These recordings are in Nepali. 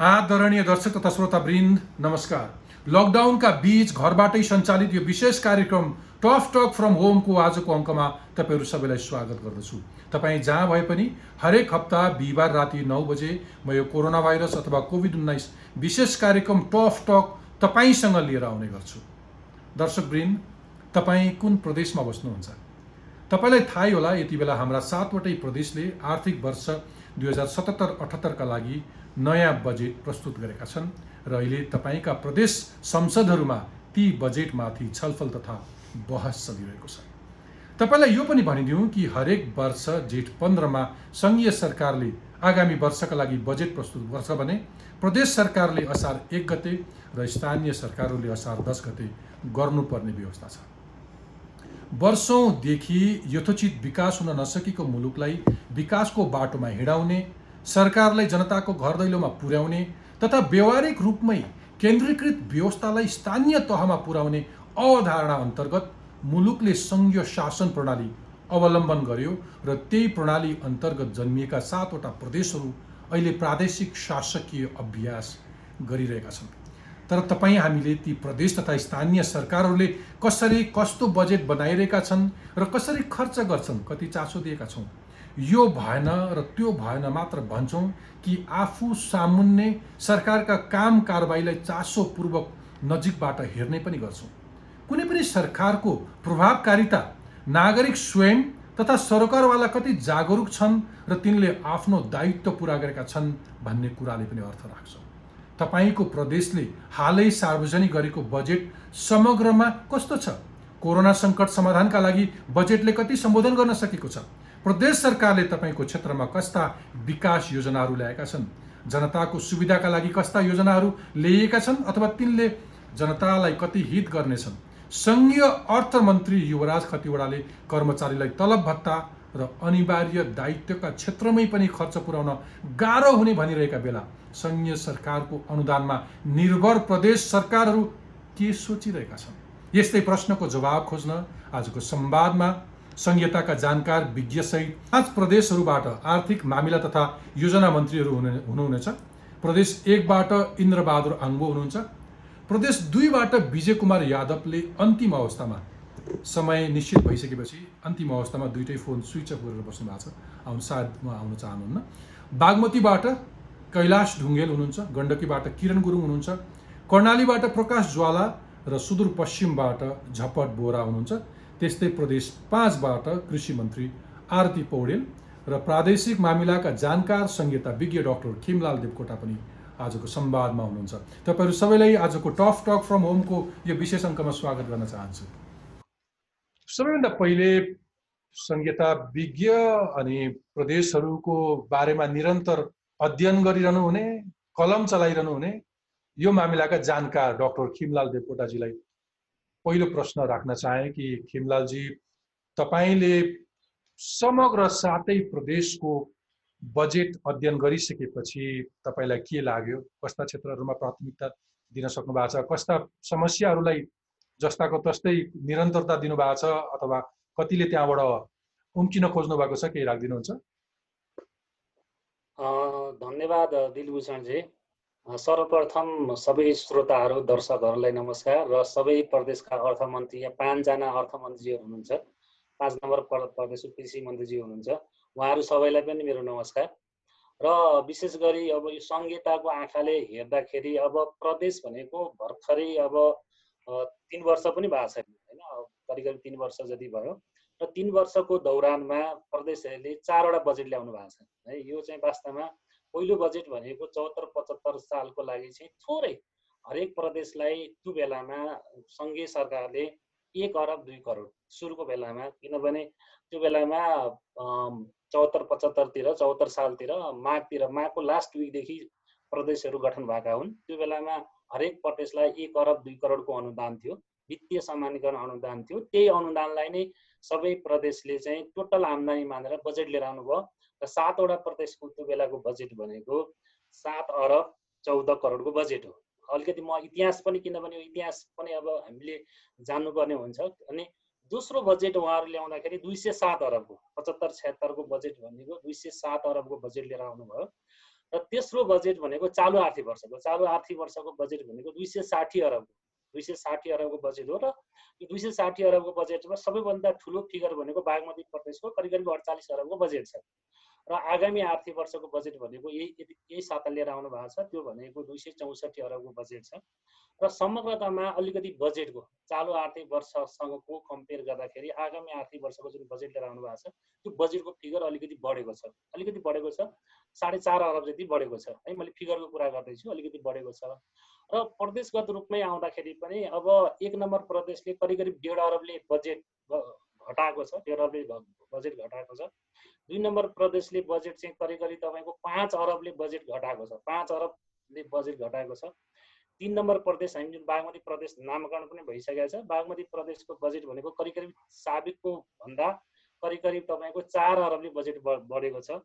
आदरणीय दर्शक तथा श्रोतावृन्द नमस्कार। लकडाउनका बीच घरबाटै सञ्चालित यो विशेष कार्यक्रम टफ टक फ्रम होमको आजको अङ्कमा तपाईँहरू सबैलाई स्वागत गर्दछु। तपाईँ जहाँ भए पनि हरेक हप्ता बिहिबार राति नौ बजे म यो कोरोना भाइरस अथवा कोभिड उन्नाइस विशेष कार्यक्रम टफ टक तपाईँसँग लिएर आउने गर्छु। दर्शकवृन्द तपाईँ कुन प्रदेशमा बस्नुहुन्छ? तपाईँलाई थाहै होला यति बेला हाम्रा सातवटै प्रदेशले आर्थिक वर्ष दुई हजार सतहत्तर अठहत्तरका लागि नयाँ बजेट प्रस्तुत गरेका छन् र अहिले तपाईँका प्रदेश संसदहरूमा ती बजेटमाथि छलफल तथा बहस चलिरहेको छ। तपाईँलाई यो पनि भनिदिउँ कि हरेक वर्ष जेठ पन्ध्रमा सङ्घीय सरकारले आगामी वर्षका लागि बजेट प्रस्तुत गर्छ भने प्रदेश सरकारले असार एक गते र स्थानीय सरकारहरूले असार दस गते गर्नुपर्ने व्यवस्था छ। वर्षौँदेखि यथोचित विकास हुन नसकेको मुलुकलाई विकासको बाटोमा हिँडाउने सरकारलाई जनताको घर दैलोमा पुर्याउने तथा व्यवहारिक रूपमै केन्द्रीकृत व्यवस्थालाई स्थानीय तहमा पुर्याउने अवधारणा अन्तर्गत मुलुकले सङ्घीय शासन प्रणाली अवलम्बन गर्यो र त्यही प्रणाली अन्तर्गत जन्मिएका सातवटा प्रदेशहरू अहिले प्रादेशिक शासकीय अभ्यास गरिरहेका छन्। तर तपाईँ हामीले ती प्रदेश तथा स्थानीय सरकारहरूले कसरी कस्तो बजेट बनाइरहेका छन् र कसरी खर्च गर्छन् कति चासो दिएका छौँ? यो भएन र त्यो भएन मात्र भन्छौँ कि आफू सामुन्ने सरकारका काम कारबाहीलाई चासोपूर्वक नजिकबाट हेर्ने पनि गर्छौँ। कुनै पनि सरकारको प्रभावकारिता नागरिक स्वयं तथा सरकारवाला कति जागरुक छन् र तिनले आफ्नो दायित्व पुरा गरेका छन् भन्ने कुराले पनि अर्थ राख्छ। तपाईँको प्रदेशले हालै सार्वजनिक गरेको बजेट समग्रमा कस्तो छ? कोरोना सङ्कट समाधानका लागि बजेटले कति सम्बोधन गर्न सकेको छ? प्रदेश सरकारले तपाईँको क्षेत्रमा कस्ता विकास योजनाहरू ल्याएका छन्? जनताको सुविधाका लागि कस्ता योजनाहरू ल्याइएका छन् अथवा तिनले जनतालाई कति हित गर्नेछन्? सङ्घीय अर्थमन्त्री युवराज खतिवडाले कर्मचारीलाई तलब भत्ता र अनिवार्य दायित्वका क्षेत्रमै पनि खर्च पुर्याउन गाह्रो हुने भनिरहेका बेला सङ्घीय सरकारको अनुदानमा निर्भर प्रदेश सरकारहरू के सोचिरहेका छन्? यस्तै प्रश्नको जवाब खोज्न आजको संवादमा संहिताका जानकार विज्ञसहित पाँच प्रदेशहरूबाट आर्थिक मामिला तथा योजना मन्त्रीहरू हुने हुनुहुनेछ। प्रदेश एकबाट इन्द्रबहादुर आङ्बो हुनुहुन्छ। प्रदेश दुईबाट विजय कुमार यादवले अन्तिम अवस्थामा समय निश्चित भइसकेपछि अन्तिम अवस्थामा दुइटै फोन स्विच अफ गरेर बस्नु भएको छ। आउनु सायद उहाँ आउन चाहनुहुन्न। बागमतीबाट कैलाश ढुङ्गेल हुनुहुन्छ। गण्डकीबाट किरण गुरुङ हुनुहुन्छ। कर्णालीबाट प्रकाश ज्वाला र सुदूरपश्चिमबाट झपट बोरा हुनुहुन्छ। त्यस्तै प्रदेश पाँचबाट कृषि मन्त्री आरती पौडेल र प्रादेशिक मामिलाका जानकार संहिता विज्ञ डाक्टर खिमलाल देवकोटा पनि आजको संवादमा हुनुहुन्छ। तपाईँहरू सबैलाई आजको टफ टक फ्रम होमको यो विशेष अङ्कमा स्वागत गर्न चाहन्छु। सबैभन्दा पहिले संहिता विज्ञ अनि प्रदेशहरूको बारेमा निरन्तर अध्ययन गरिरहनु हुने कलम चलाइरहनु हुने यो मामिलाका जानकार डाक्टर खिमलाल देवकोटाजीलाई पहिलो प्रश्न राख्न चाहे कि खिमलालजी तपाईँले समग्र सातै प्रदेशको बजेट अध्ययन गरिसकेपछि तपाईँलाई के लाग्यो? कस्ता क्षेत्रहरूमा प्राथमिकता दिन सक्नु भएको छ? कस्ता समस्याहरूलाई जस्ताको तस्तै निरन्तरता दिनुभएको छ अथवा कतिले त्यहाँबाट उम्किन खोज्नु भएको छ केही राखिदिनुहुन्छ? धन्यवाद दिलभूषणजी। सर्वप्रथम सबै श्रोताहरू दर्शकहरूलाई नमस्कार र सबै प्रदेशका अर्थमन्त्री यहाँ पाँचजना अर्थमन्त्रीहरू हुनुहुन्छ। पाँच नम्बर प्रदेशको कृषि मन्त्रीजी हुनुहुन्छ। उहाँहरू सबैलाई पनि मेरो नमस्कार। र विशेष गरी अब यो संहिताको आँखाले हेर्दाखेरि अब प्रदेश भनेको भर्खरै अब तिन वर्ष पनि भएको छैन होइन? करिब करिब तिन वर्ष जति भयो। र तिन वर्षको दौरानमा प्रदेशहरूले चारवटा बजेट ल्याउनु भएको छ है? यो चाहिँ वास्तवमा पहिलो बजेट भनेको चौहत्तर पचहत्तर सालको लागि चाहिँ थोरै हरेक प्रदेशलाई त्यो बेलामा सङ्घीय सरकारले एक अरब दुई करोड सुरुको बेलामा किनभने त्यो बेलामा चौहत्तर पचहत्तरतिर चौहत्तर सालतिर माघतिर माघको लास्ट विकदेखि प्रदेशहरू गठन भएका हुन्। त्यो बेलामा हरेक प्रदेशलाई एक अरब दुई करोडको अनुदान थियो। वित्तीय सामान्यकरण अनुदान थियो। त्यही अनुदानलाई नै सबै प्रदेशले चाहिँ टोटल आम्दानी मानेर बजेट लिएर आउनुभयो। र सातवटा प्रदेशको त्यो बेलाको बजेट भनेको सात अरब चौध करोडको बजेट हो। अलिकति म इतिहास पनि किनभने इतिहास पनि अब हामीले जान्नुपर्ने हुन्छ। अनि दोस्रो बजेट उहाँहरू ल्याउँदाखेरि दुई सय सात अरबको पचहत्तर छत्तरको बजेट भनेको दुई सय सात अरबको बजेट लिएर आउनुभयो। र तेस्रो बजेट भनेको चालु आर्थिक वर्षको चालु आर्थिक वर्षको बजेट भनेको दुई सय साठी अरबको। दुई सय साठी अरबको बजेट हो र यो दुई सय साठी अरबको बजेटमा सबैभन्दा ठुलो फिगर भनेको बागमती प्रदेशको करिब करिब अडचालिस अरबको बजेट छ। र आगामी आर्थिक वर्षको बजेट भनेको यही यही साता लिएर आउनु भएको छ त्यो भनेको दुई सय चौसठी अरबको बजेट छ। र समग्रतामा अलिकति बजेटको चालु आर्थिक वर्षसँगको कम्पेयर गर्दाखेरि आगामी आर्थिक वर्षको जुन बजेट लिएर आउनु भएको छ त्यो बजेटको फिगर अलिकति बढेको छ। अलिकति बढेको छ साढे चार अरब जति बढेको छ। है मैले फिगरको कुरा गर्दैछु अलिकति बढेको छ। र प्रदेशगत रूपमै आउँदाखेरि पनि अब एक नम्बर प्रदेशले करिब करिब डेढ अरबले बजेट घटाएको छ अरबले बजेट घटाएको छ। दुई नम्बर प्रदेशले बजेट चाहिँ करिब करिब तपाईँको पाँच अरबले बजेट घटाएको छ पाँच अरबले बजेट घटाएको छ। तिन नम्बर प्रदेश हामी जुन बागमती प्रदेश नामाकरण पनि भइसकेको छ बागमती प्रदेशको बजेट भनेको करिब करिब साबिकको भन्दा करिब करिब तपाईँको चार अरबले बजेट बढेको छ।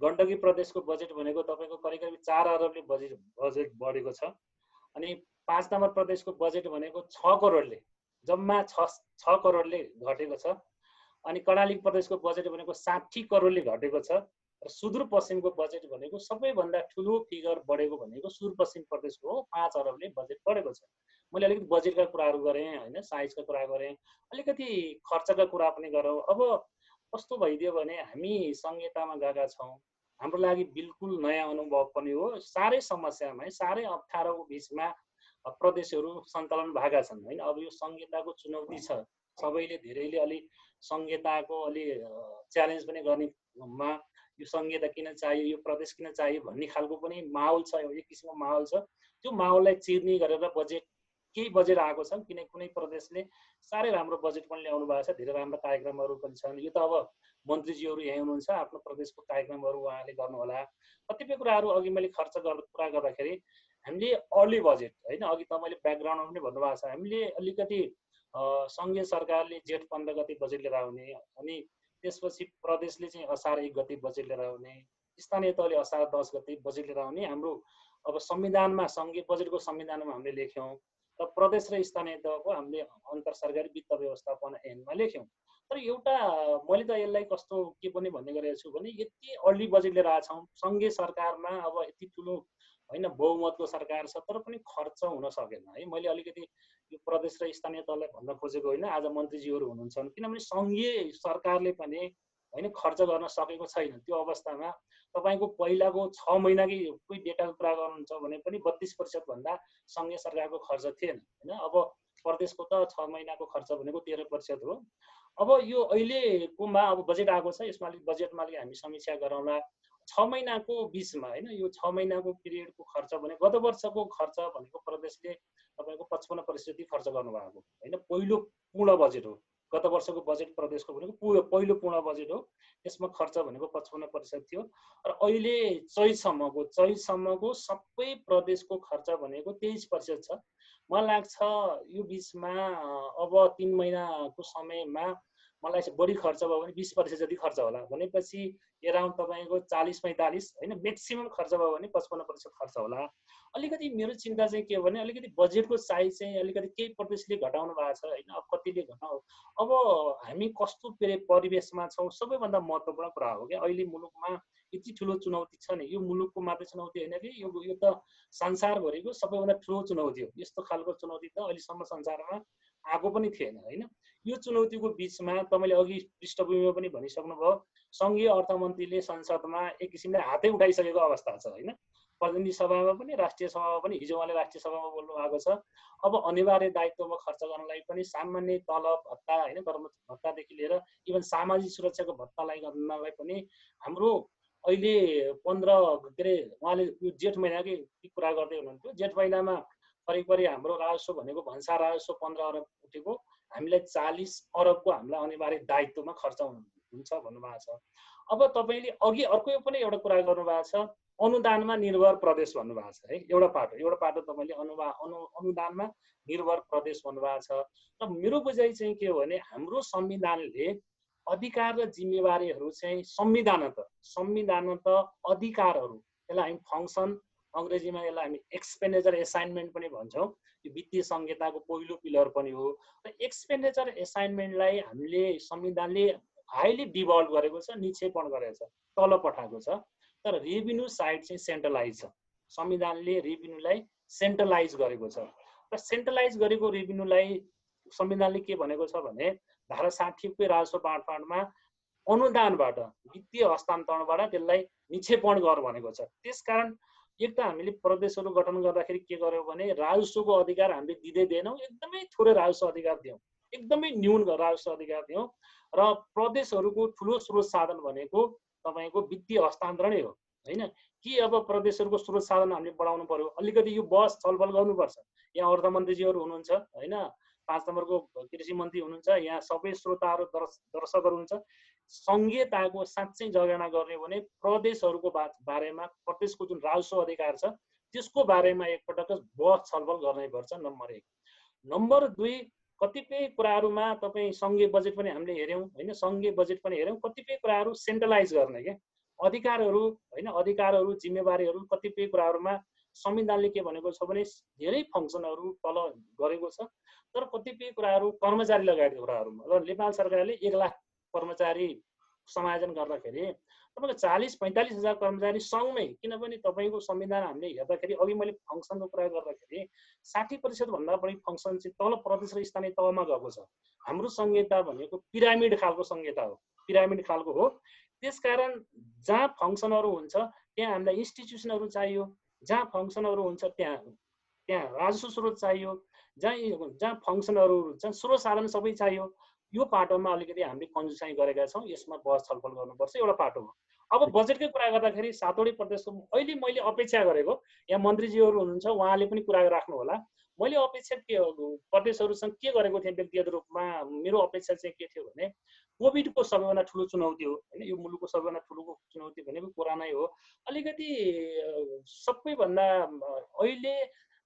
गण्डकी प्रदेशको बजेट भनेको तपाईँको करिब करिब चार अरबले बजेट बजेट बढेको छ। अनि पाँच नम्बर प्रदेशको बजेट भनेको छ करोडले। जम्मा छ छ करोडले घटेको छ। अनि कर्णाली प्रदेशको बजेट भनेको साठी करोडले घटेको छ र सुदूरपश्चिमको बजेट भनेको सबैभन्दा ठुलो फिगर बढेको भनेको सुदूरपश्चिम प्रदेशको हो। पाँच अरबले बजेट बढेको छ। मैले अलिकति बजेटका कुराहरू गरेँ होइन साइजका कुरा गरेँ अलिकति खर्चका कुरा पनि गरौँ। अब कस्तो भइदियो भने हामी संहितामा गएका छौँ। हाम्रो लागि बिल्कुल नयाँ अनुभव पनि हो। साह्रै समस्यामा साह्रै अप्ठ्यारोको बिचमा प्रदेशहरू सञ्चालन भएका छन् होइन? अब यो संहिताको चुनौती छ। सबैले धेरैले अलि संहिताको अलि च्यालेन्ज पनि गर्नेमा यो संहिता किन चाहियो यो प्रदेश किन चाहियो भन्ने खालको पनि माहौल छ एक किसिमको माहौल छ। त्यो माहौललाई चिर्ने गरेर बजेट केही बजेट आएको छ किन कुनै प्रदेशले साह्रै राम्रो बजेट पनि ल्याउनु भएको छ धेरै राम्रो कार्यक्रमहरू पनि छन्। यो त अब मन्त्रीज्यूहरू यहीँ हुनुहुन्छ आफ्नो प्रदेशको कार्यक्रमहरू उहाँले गर्नुहोला। कतिपय कुराहरू अघि मैले खर्च गर कुरा गर्दाखेरि हामीले अर्ली बजेट होइन? अघि तपाईँले ब्याकग्राउन्डमा पनि भन्नुभएको छ। हामीले अलिकति सङ्घीय सरकारले जेठ पन्ध्र गति बजेट लिएर आउने अनि त्यसपछि प्रदेशले चाहिँ असार एक गति बजेट लिएर आउने स्थानीय तहले असार दस गति बजेट लिएर आउने। हाम्रो अब संविधानमा सङ्घीय बजेटको संविधानमा हामीले लेख्यौँ र प्रदेश र स्थानीय तहको हामीले अन्तर सरकारी वित्त व्यवस्थापन ऐनमा लेख्यौँ। तर एउटा मैले त यसलाई कस्तो के पनि भन्ने गरेको छु भने यति अर्ली बजेट लिएर आएको छौँ। सङ्घीय सरकारमा अब यति ठुलो होइन बहुमतको सरकार छ तर पनि खर्च हुन सकेन। है मैले अलिकति यो प्रदेश र स्थानीय तहलाई भन्न खोजेको होइन आज मन्त्रीजीहरू हुनुहुन्छ किनभने सङ्घीय सरकारले पनि होइन खर्च गर्न सकेको छैन। त्यो अवस्थामा तपाईँको पहिलाको छ महिनाकै कोही डेटाको कुरा गर्नुहुन्छ भने पनि बत्तिस प्रतिशतभन्दा सङ्घीय सरकारको खर्च थिएन होइन? अब प्रदेशको त छ महिनाको खर्च भनेको तेह्र प्रतिशत हो। अब यो अहिलेकोमा अब बजेट आएको छ यसमा अलिक बजेटमा अलिक हामी समीक्षा गरौँला। छ महिनाको बिचमा होइन? यो छ महिनाको पिरियडको खर्च भने गत वर्षको खर्च भनेको प्रदेशले तपाईँको पचपन्न प्रतिशत खर्च गर्नुभएको होइन? पहिलो पूर्ण बजेट हो। गत वर्षको बजेट प्रदेशको भनेको पहिलो पूर्ण बजेट हो। त्यसमा खर्च भनेको पचपन्न प्रतिशत थियो। र अहिले चैतसम्मको चैतसम्मको सबै प्रदेशको खर्च भनेको तेइस प्रतिशत छ। मलाई लाग्छ यो बिचमा अब तिन महिनाको समयमा मलाई बढी खर्च भयो भने बिस प्रतिशत जति खर्च होला। भनेपछि एराउन्ड तपाईँको चालिस पैँतालिस होइन म्याक्सिमम् खर्च भयो भने पचपन्न प्रतिशत खर्च होला। अलिकति मेरो चिन्ता चाहिँ के हो भने अलिकति बजेटको साइज चाहिँ अलिकति केही प्रदेशले घटाउनु भएको छ होइन अब कतिले घटाउ। अब हामी कस्तो परिवेशमा छौँ सबैभन्दा महत्त्वपूर्ण कुरा हो क्या अहिले मुलुकमा यति ठुलो चुनौती छ नि। यो मुलुकको मात्रै चुनौती होइन कि यो यो त संसारभरिको सबैभन्दा ठुलो चुनौती हो। यस्तो खालको चुनौती त अहिलेसम्म संसारमा आएको पनि थिएन होइन। यो चुनौतीको बिचमा तपाईँले अघि पृष्ठभूमिमा पनि भनिसक्नुभयो सङ्घीय अर्थमन्त्रीले संसदमा एक किसिमले हातै उठाइसकेको अवस्था छ होइन? प्रतिनिधि सभामा पनि राष्ट्रिय सभामा पनि हिजो उहाँले राष्ट्रिय सभामा बोल्नु भएको छ। अब अनिवार्य दायित्वमा खर्च गर्नलाई पनि सामान्य तलब भत्ता होइन? कर्म भत्तादेखि लिएर इभन सामाजिक सुरक्षाको भत्तालाई गर्नलाई पनि हाम्रो अहिले पन्ध्र के अरे उहाँले यो जेठ महिनाकै कुरा गर्दै हुनुहुन्थ्यो। जेठ महिनामा करिब हाम्रो राजस्व भनेको भन्सा राजस्व पन्ध्र अरब उठेको। हामीलाई चालिस अरबको हामीलाई अनिवार्य दायित्वमा खर्च हुन्छ भन्नुभएको छ। अब तपाईँले अघि अर्को पनि एउटा कुरा गर्नुभएको छ अनुदानमा निर्भर प्रदेश भन्नुभएको छ है। एउटा पाटो एउटा पाटो तपाईँले अनुवा अनु अनुदानमा निर्भर प्रदेश भन्नुभएको छ। र मेरो बुझाइ चाहिँ के हो भने हाम्रो संविधानले अधिकार र जिम्मेवारीहरू चाहिँ संविधान त संविधान त अधिकारहरू त्यसलाई हामी फङ्सन अङ्ग्रेजीमा यसलाई हामी एक्सपेन्डिचर एसाइनमेन्ट पनि भन्छौँ। वित्तीय संहिताको पहिलो पिलर पनि हो। र एक्सपेन्डिचर एसाइनमेन्टलाई हामीले संविधानले हाइली डिभल्भ गरेको छ निक्षेपण गरेको छ तल पठाएको छ। तर रेभिन्यू साइड चाहिँ सेन्ट्रलाइज छ। संविधानले रेभिन्यूलाई सेन्ट्रलाइज गरेको छ। र सेन्ट्रलाइज गरेको रेभिन्यूलाई संविधानले के भनेको छ भने धारा साठीकै राजस्व बाँडफाँडमा अनुदानबाट वित्तीय हस्तान्तरणबाट त्यसलाई निक्षेपण गर भनेको छ। त्यसकारण एक त हामीले प्रदेशहरू गठन गर्दाखेरि के गर्यौँ भने राजस्वको अधिकार हामीले दिँदै दिएनौँ एकदमै थोरै राजस्व अधिकार दियौँ। एकदमै न्यून राजस्व अधिकार दियौँ र प्रदेशहरूको ठुलो स्रोत साधन भनेको तपाईँको वित्तीय हस्तान्तरणै हो होइन? कि अब प्रदेशहरूको स्रोत साधन हामीले बढाउनु पर्यो? अलिकति यो बहस छलफल गर्नुपर्छ। यहाँ अर्थमन्त्रीजीहरू हुनुहुन्छ होइन? पाँच नम्बरको कृषि मन्त्री हुनुहुन्छ यहाँ सबै श्रोताहरू दर्श दर्शकहरू हुनुहुन्छ। सङ्घीयताको साँच्चै जगेर्ना गर्ने भने प्रदेशहरूको बा बारेमा प्रदेशको जुन राजस्व अधिकार छ त्यसको बारेमा एकपटक बहस छलफल गर्नै पर्छ नम्बर एक। नम्बर दुई कतिपय कुराहरूमा तपाईँ सङ्घीय बजेट पनि हामीले हेऱ्यौँ होइन? सङ्घीय बजेट पनि हेऱ्यौँ। कतिपय कुराहरू सेन्ट्रलाइज गर्ने क्या? अधिकारहरू होइन? अधिकारहरू जिम्मेवारीहरू कतिपय कुराहरूमा संविधानले के भनेको छ भने धेरै फङ्सनहरू तल गरेको छ। तर कतिपय कुराहरू कर्मचारी लगायतको कुराहरूमा र नेपाल सरकारले एक लाख कर्मचारी समायोजन गर्दाखेरि तपाईँको चालिस पैँतालिस हजार कर्मचारी सँगमै किनभने तपाईँको संविधान हामीले हेर्दाखेरि अघि मैले फङ्सनको कुरा गर्दाखेरि साठी प्रतिशतभन्दा बढी फङ्सन चाहिँ तल प्रदेश र स्थानीय तहमा गएको छ। हाम्रो संहिता भनेको पिरामिड खालको संहिता हो। पिरामिड खालको हो। त्यसकारण जहाँ फङ्सनहरू हुन्छ त्यहाँ हामीलाई इन्स्टिट्युसनहरू चाहियो। जहाँ फङ्सनहरू हुन्छ त्यहाँ त्यहाँ राजस्व स्रोत चाहियो। जहाँ जहाँ फङ्सनहरू हुन्छ स्रोत साधन सबै चाहियो। यो पाटोमा अलिकति हामीले कन्जुसाइ गरेका छौँ यसमा बहस छलफल गर्नुपर्छ एउटा पाटो हो अब बजेटकै कुरा गर्दाखेरि सातवटै प्रदेशको अहिले मैले अपेक्षा गरेको यहाँ मन्त्रीजीहरू हुनुहुन्छ उहाँले पनि कुरा राख्नु होला मैले अपेक्षा के प्रदेशहरूसँग के गरेको थिएँ व्यक्तिगत रूपमा? मेरो अपेक्षा चाहिँ के थियो भने कोभिडको सबैभन्दा ठुलो चुनौती हो होइन? यो मुलुकको सबैभन्दा ठुलो चुनौती भनेको कोरोनै हो। अलिकति सबैभन्दा अहिले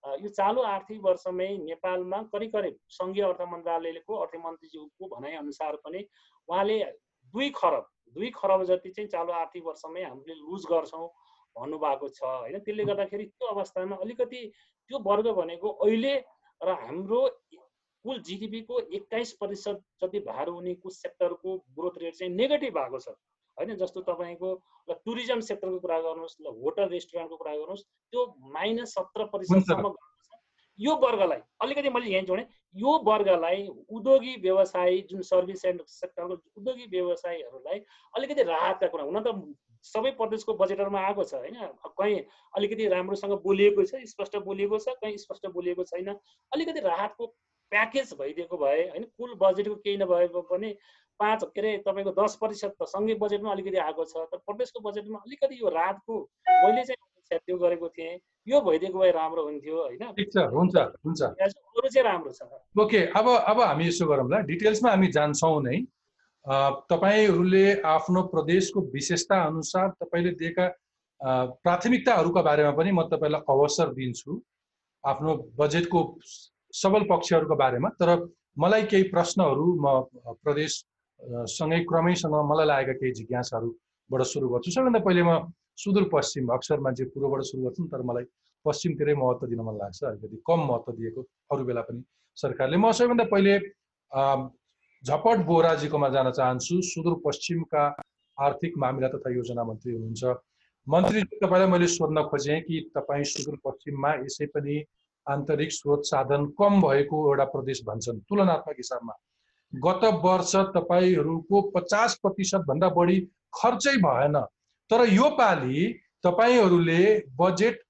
यो चालु आर्थिक वर्षमै नेपालमा करिब करिब सङ्घीय अर्थ मन्त्रालयको अर्थमन्त्रीज्यूको भनाइअनुसार पनि उहाँले दुई खरब दुई खरब जति चाहिँ चालु आर्थिक वर्षमै हामीले लुज गर्छौँ भन्नुभएको छ। होइन त्यसले गर्दाखेरि त्यो अवस्थामा अलिकति त्यो वर्ग भनेको अहिले र हाम्रो कुल जिडिपीको एक्काइस प्रतिशत जति भार हुनेको सेक्टरको ग्रोथ रेट चाहिँ नेगेटिभ भएको छ। होइन? जस्तो तपाईँको ल टुरिज्म सेक्टरको कुरा गर्नुहोस् ल होटल रेस्टुरेन्टको कुरा गर्नुहोस् त्यो माइनस सत्र प्रतिशतसम्म यो वर्गलाई अलिकति मैले यहाँ जोडेँ यो वर्गलाई उद्योगी व्यवसाय जुन सर्भिस एन्ड सेक्टरको उद्योगी व्यवसायहरूलाई अलिकति राहतका कुरा हुन त सबै प्रदेशको बजेटहरूमा आएको छ होइन? कहीँ अलिकति राम्रोसँग बोलिएको छ स्पष्ट बोलिएको छ कहीँ स्पष्ट बोलिएको छैन। अलिकति राहतको प्याकेज भइदिएको भए होइन कुल बजेटको केही नभएको पनि पाँच के अरे तपाईँको दस प्रतिशत त सँगै बजेटमा अलिकति आएको छ तर प्रदेशको बजेटमा अलिकति यो राहतको मैले चाहिँ त्यो गरेको थिएँ। यो भइदिएको भए राम्रो हुन्थ्यो होइन। हुन्छ हुन्छ। अरू चाहिँ राम्रो छ। ओके अब अब हामी यसो गरौँला डिटेल्समा हामी जान्छौँ नै। तपाईँहरूले आफ्नो प्रदेशको विशेषता अनुसार तपाईँले दिएका प्राथमिकताहरूका बारेमा पनि म तपाईँलाई अवसर दिन्छु। आफ्नो बजेटको सबल पक्षहरूको बारेमा तर मलाई केही प्रश्नहरू म प्रदेश सँगै क्रमैसँग मलाई लागेका केही जिज्ञासाहरूबाट सुरु गर्छु। सबैभन्दा पहिले म सुदूरपश्चिम अक्सर मान्छे पूर्वबाट सुरु गर्छौँ तर मलाई पश्चिमतिरै महत्त्व दिन मन लाग्छ। अलिकति कम महत्त्व दिएको अरू बेला पनि सरकारले। म सबैभन्दा पहिले झपट बोराजीकोमा जान चाहन्छु। सुदूरपश्चिमका आर्थिक मामिला तथा योजना मन्त्री हुनुहुन्छ। मन्त्री तपाईँलाई मैले सोध्न खोजेँ कि तपाईँ सुदूरपश्चिममा यसै पनि आन्तरिक स्रोत साधन कम भएको एउटा प्रदेश भन्छन्। तुलनात्मक हिसाबमा गत वर्ष तपाईँहरूको पचास प्रतिशतभन्दा बढी खर्चै भएन। तर यो पालि तपाईँहरूले बजेट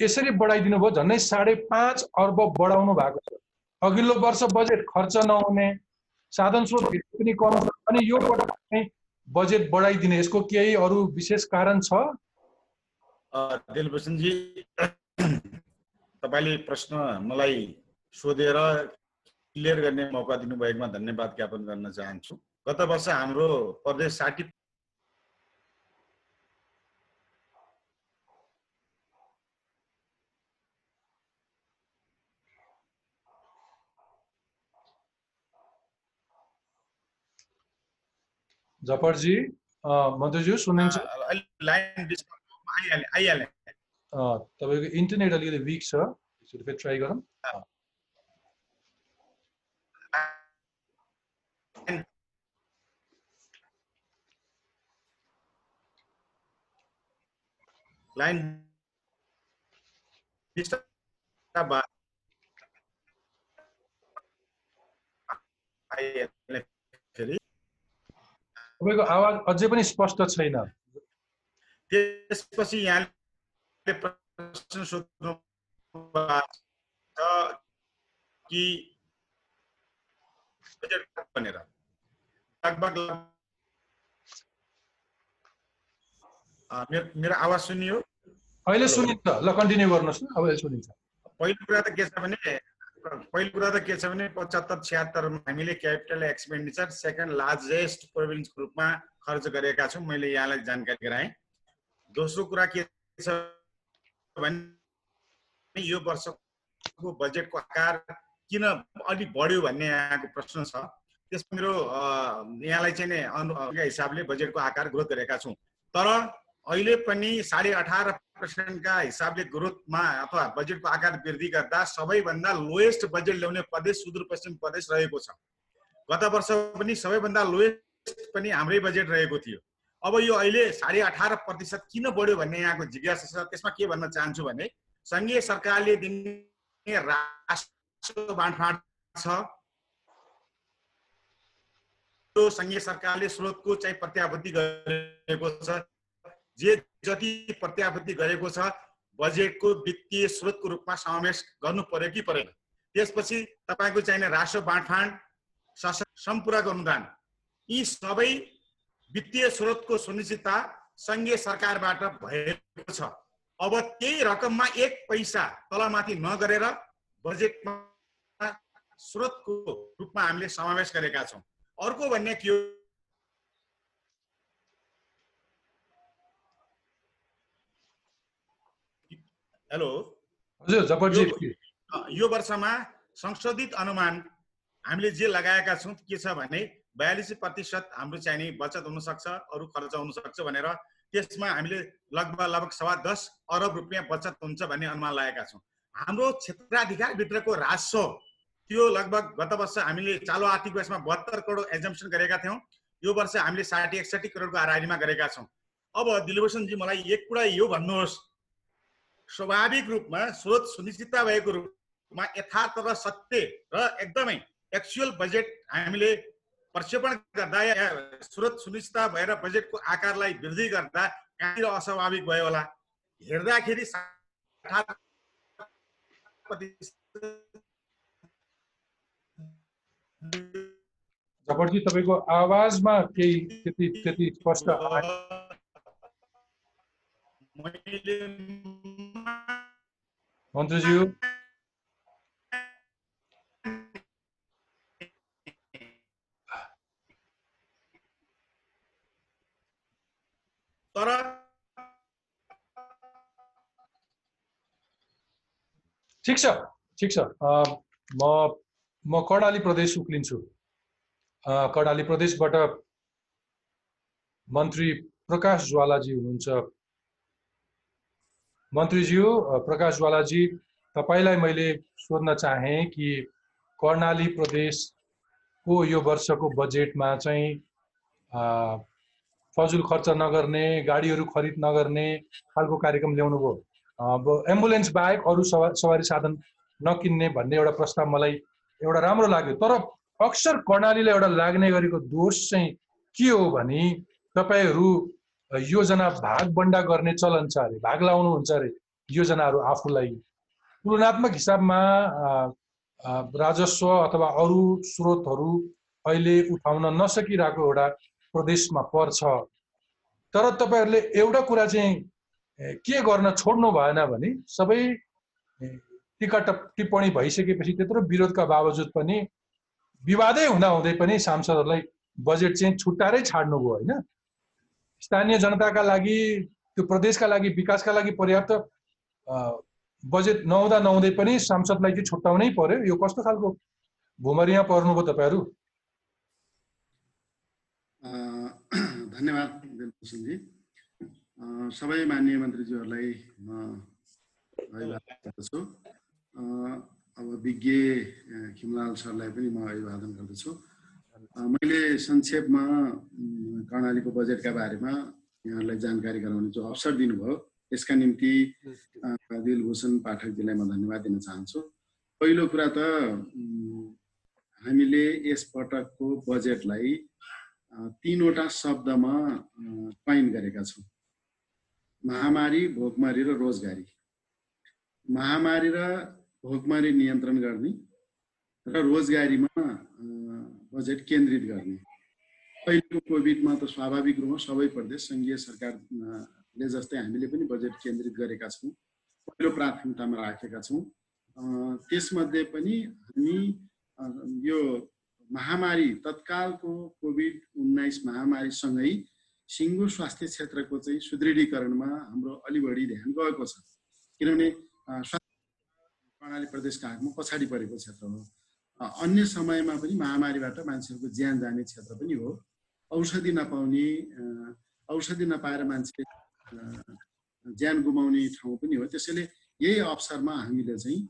यसरी बढाइदिनु भयो झन्डै साढे पाँच अर्ब बढाउनु भएको छ। अघिल्लो वर्ष बजेट खर्च नहुने साधन स्रोत पनि कम अनि यो पटक बजेट बढाइदिने यसको केही अरू विशेष कारण छ? दिलभूषणजी तपाईँले प्रश्न मलाई सोधेर क्लियर गर्ने मौका दिनुभएकोमा धन्यवाद ज्ञापन गर्न चाहन्छु। गत वर्ष हाम्रो प्रदेश साठी जफरजी मन्त्रीज्यू सुन्नुहुन्छ? तपाईँको इन्टरनेट अलिकति विक छ फेरि ट्राई गरौँ। लाइन तपाईँको आवाज अझै पनि स्पष्ट छैन। त्यसपछि यहाँले प्रश्न सोध्नु कि भनेर लगभग मेरो आवाज सुनियो? अहिले सुनिन्छ। ल कन्टिन्यू गर्नुहोस् न। अब सुनिन्छ। पहिलो कुरा त के छ भने पहिलो कुरा त के छ भने पचहत्तर छिहत्तरमा हामीले क्यापिटल एक्सपेन्डिचर सेकेन्ड लार्जेस्ट प्रोभिन्सको रूपमा खर्च गरेका छौँ। मैले यहाँलाई जानकारी गराएँ। दोस्रो कुरा के छ भने यो वर्षको बजेटको आकार किन अलिक बढ्यो भन्ने यहाँको प्रश्न छ। त्यसमा मेरो यहाँलाई चाहिँ अनु हिसाबले बजेटको आकार ग्रोथ गरेका छौँ। तर अहिले पनि साढे अठार पर्सेन्टका हिसाबले ग्रोथमा अथवा बजेटको आकार वृद्धि गर्दा सबैभन्दा लोएस्ट बजेट ल्याउने प्रदेश सुदूरपश्चिम प्रदेश रहेको छ। गत वर्ष पनि सबैभन्दा लोएस्ट पनि हाम्रै बजेट रहेको थियो। अब यो अहिले साढे अठार प्रतिशत किन बढ्यो भन्ने यहाँको जिज्ञासा छ त्यसमा के भन्न चाहन्छु भने सङ्घीय सरकारले दिने राष्ट्र बाँडफाँड छ। त्यो सङ्घीय सरकारले स्रोतको चाहिँ प्रत्याभूति गरेको छ। जे जति प्रत्याभूति गरेको छ बजेटको वित्तीय स्रोतको रूपमा समावेश गर्नु पर्यो कि परेन। त्यसपछि तपाईँको चाहिने राष्ट्र बाँडफाँड शासन सम्पूरक अनुदान यी सबै वित्तीय स्रोतको सुनिश्चितता सङ्घीय सरकारबाट भएको छ। अब त्यही रकममा एक पैसा तलमाथि नगरेर बजेटमा स्रोतको रूपमा हामीले समावेश गरेका छौँ। अर्को भन्ने के हो? हेलो? हजुर यो वर्षमा संशोधित अनुमान हामीले जे लगाएका छौँ के छ भने बयालिस प्रतिशत हाम्रो चाहिने बचत हुनसक्छ अरू खर्च हुनसक्छ भनेर त्यसमा हामीले लगभग लगभग सवा दस अरब रुपियाँ बचत हुन्छ भन्ने अनुमान लगाएका छौँ। हाम्रो क्षेत्राधिकारभित्रको राजस्व त्यो लगभग गत वर्ष हामीले चालु आर्थिक वर्षमा बहत्तर करोड एजम्सन गरेका थियौँ। यो वर्ष हामीले साठी एकसठी करोडको आरारीमा गरेका छौँ। अब दिलभूषणजी मलाई एक कुरा यो भन्नुहोस्। स्वाभाविक रूपमा स्रोत सुनिश्चितता भएको रूपमा यथार्थ र सत्य र एकदमै एक्चुअल बजेट हामीले प्रक्षेपण गर्दा या स्रोत सुनिश्चितता भएर बजेटको आकारलाई वृद्धि गर्दा कहाँनिर अस्वाभाविक भयो होला? हेर्दाखेरि जपटजी तपाईँको आवाजमा केही त्यति त्यति स्पष्ट मन्त्रीज्यू। ठिक छ ठिक छ। म म कर्णाली प्रदेश उक्लिन्छु। कर्णाली प्रदेशबाट मन्त्री प्रकाश ज्वालाजी हुनुहुन्छ। मन्त्रीज्यू प्रकाश ज्वालाजी तपाईँलाई मैले सोध्न चाहेँ कि कर्णाली प्रदेशको यो वर्षको बजेटमा चाहिँ फजुल खर्च नगर्ने गाडीहरू खरिद नगर्ने खालको कार्यक्रम ल्याउनु भयो अब एम्बुलेन्स बाहेक अरू सवा सवारी साधन नकिन्ने भन्ने एउटा प्रस्ताव मलाई एउटा राम्रो लाग्यो। तर अक्सर कर्णालीलाई एउटा लाग्ने गरेको दोष चाहिँ के हो भने तपाईँहरू योजना भागबन्डा गर्ने चलन छ अरे भाग लाउनुहुन्छ अरे योजनाहरू आफूलाई। तुलनात्मक हिसाबमा राजस्व अथवा अरू स्रोतहरू अहिले उठाउन नसकिरहेको एउटा प्रदेशमा पर्छ। तर तपाईँहरूले एउटा कुरा चाहिँ के गर्न छोड्नु भएन भने सबै ए, टिका टप- टिप्पणी भइसकेपछि त्यत्रो विरोधका बावजुद पनि विवादै हुँदा हुँदै पनि सांसदहरूलाई बजेट चाहिँ छुट्टाएरै छाड्नुभयो होइन? स्थानीय जनताका लागि त्यो प्रदेशका लागि विकासका लागि पर्याप्त बजेट नहुँदा नहुँदै पनि सांसदलाई चाहिँ छुट्याउनै पर्यो। यो कस्तो खालको भुमरिया पर्नुभयो तपाईँहरू? धन्यवाद सबै माननीय मन्त्रीज्यूहरूलाई म अभिवादन गर्दछु। अब विज्ञ खिमलाल सरलाई पनि म अभिवादन गर्दछु। मैले संक्षेपमा कर्णालीको बजेटका बारेमा यहाँहरूलाई जानकारी गराउने जो अवसर दिनुभयो यसका निम्ति दिलभूषण पाठकजीलाई म धन्यवाद दिन चाहन्छु। पहिलो कुरा त हामीले यस पटकको बजेटलाई तिनवटा शब्दमा क्वाइन गरेका छौँ। महामारी भोकमरी र रोजगारी। महामारी र भोकमरी नियन्त्रण गर्ने र रोजगारीमा बजेट केन्द्रित गर्ने। पहिलो कोभिडमा त स्वाभाविक रूपमा सबै प्रदेश सङ्घीय सरकारले जस्तै हामीले पनि बजेट केन्द्रित गरेका छौँ पहिलो प्राथमिकतामा राखेका छौँ। त्यसमध्ये पनि हामी यो महामारी तत्कालको कोभिड उन्नाइस महामारीसँगै सिङ्गो स्वास्थ्य क्षेत्रको चाहिँ सुदृढीकरणमा हाम्रो अलि बढी ध्यान गएको छ। किनभने स्वास्थ्य प्रणाली प्रदेशका हातमा पछाडि परेको क्षेत्र हो। अन्य समयमा पनि महामारीबाट मान्छेहरूको ज्यान जाने क्षेत्र पनि हो। औषधि नपाउने औषधि नपाएर मान्छे ज्यान गुमाउने ठाउँ पनि हो। त्यसैले यही अवसरमा हामीले चाहिँ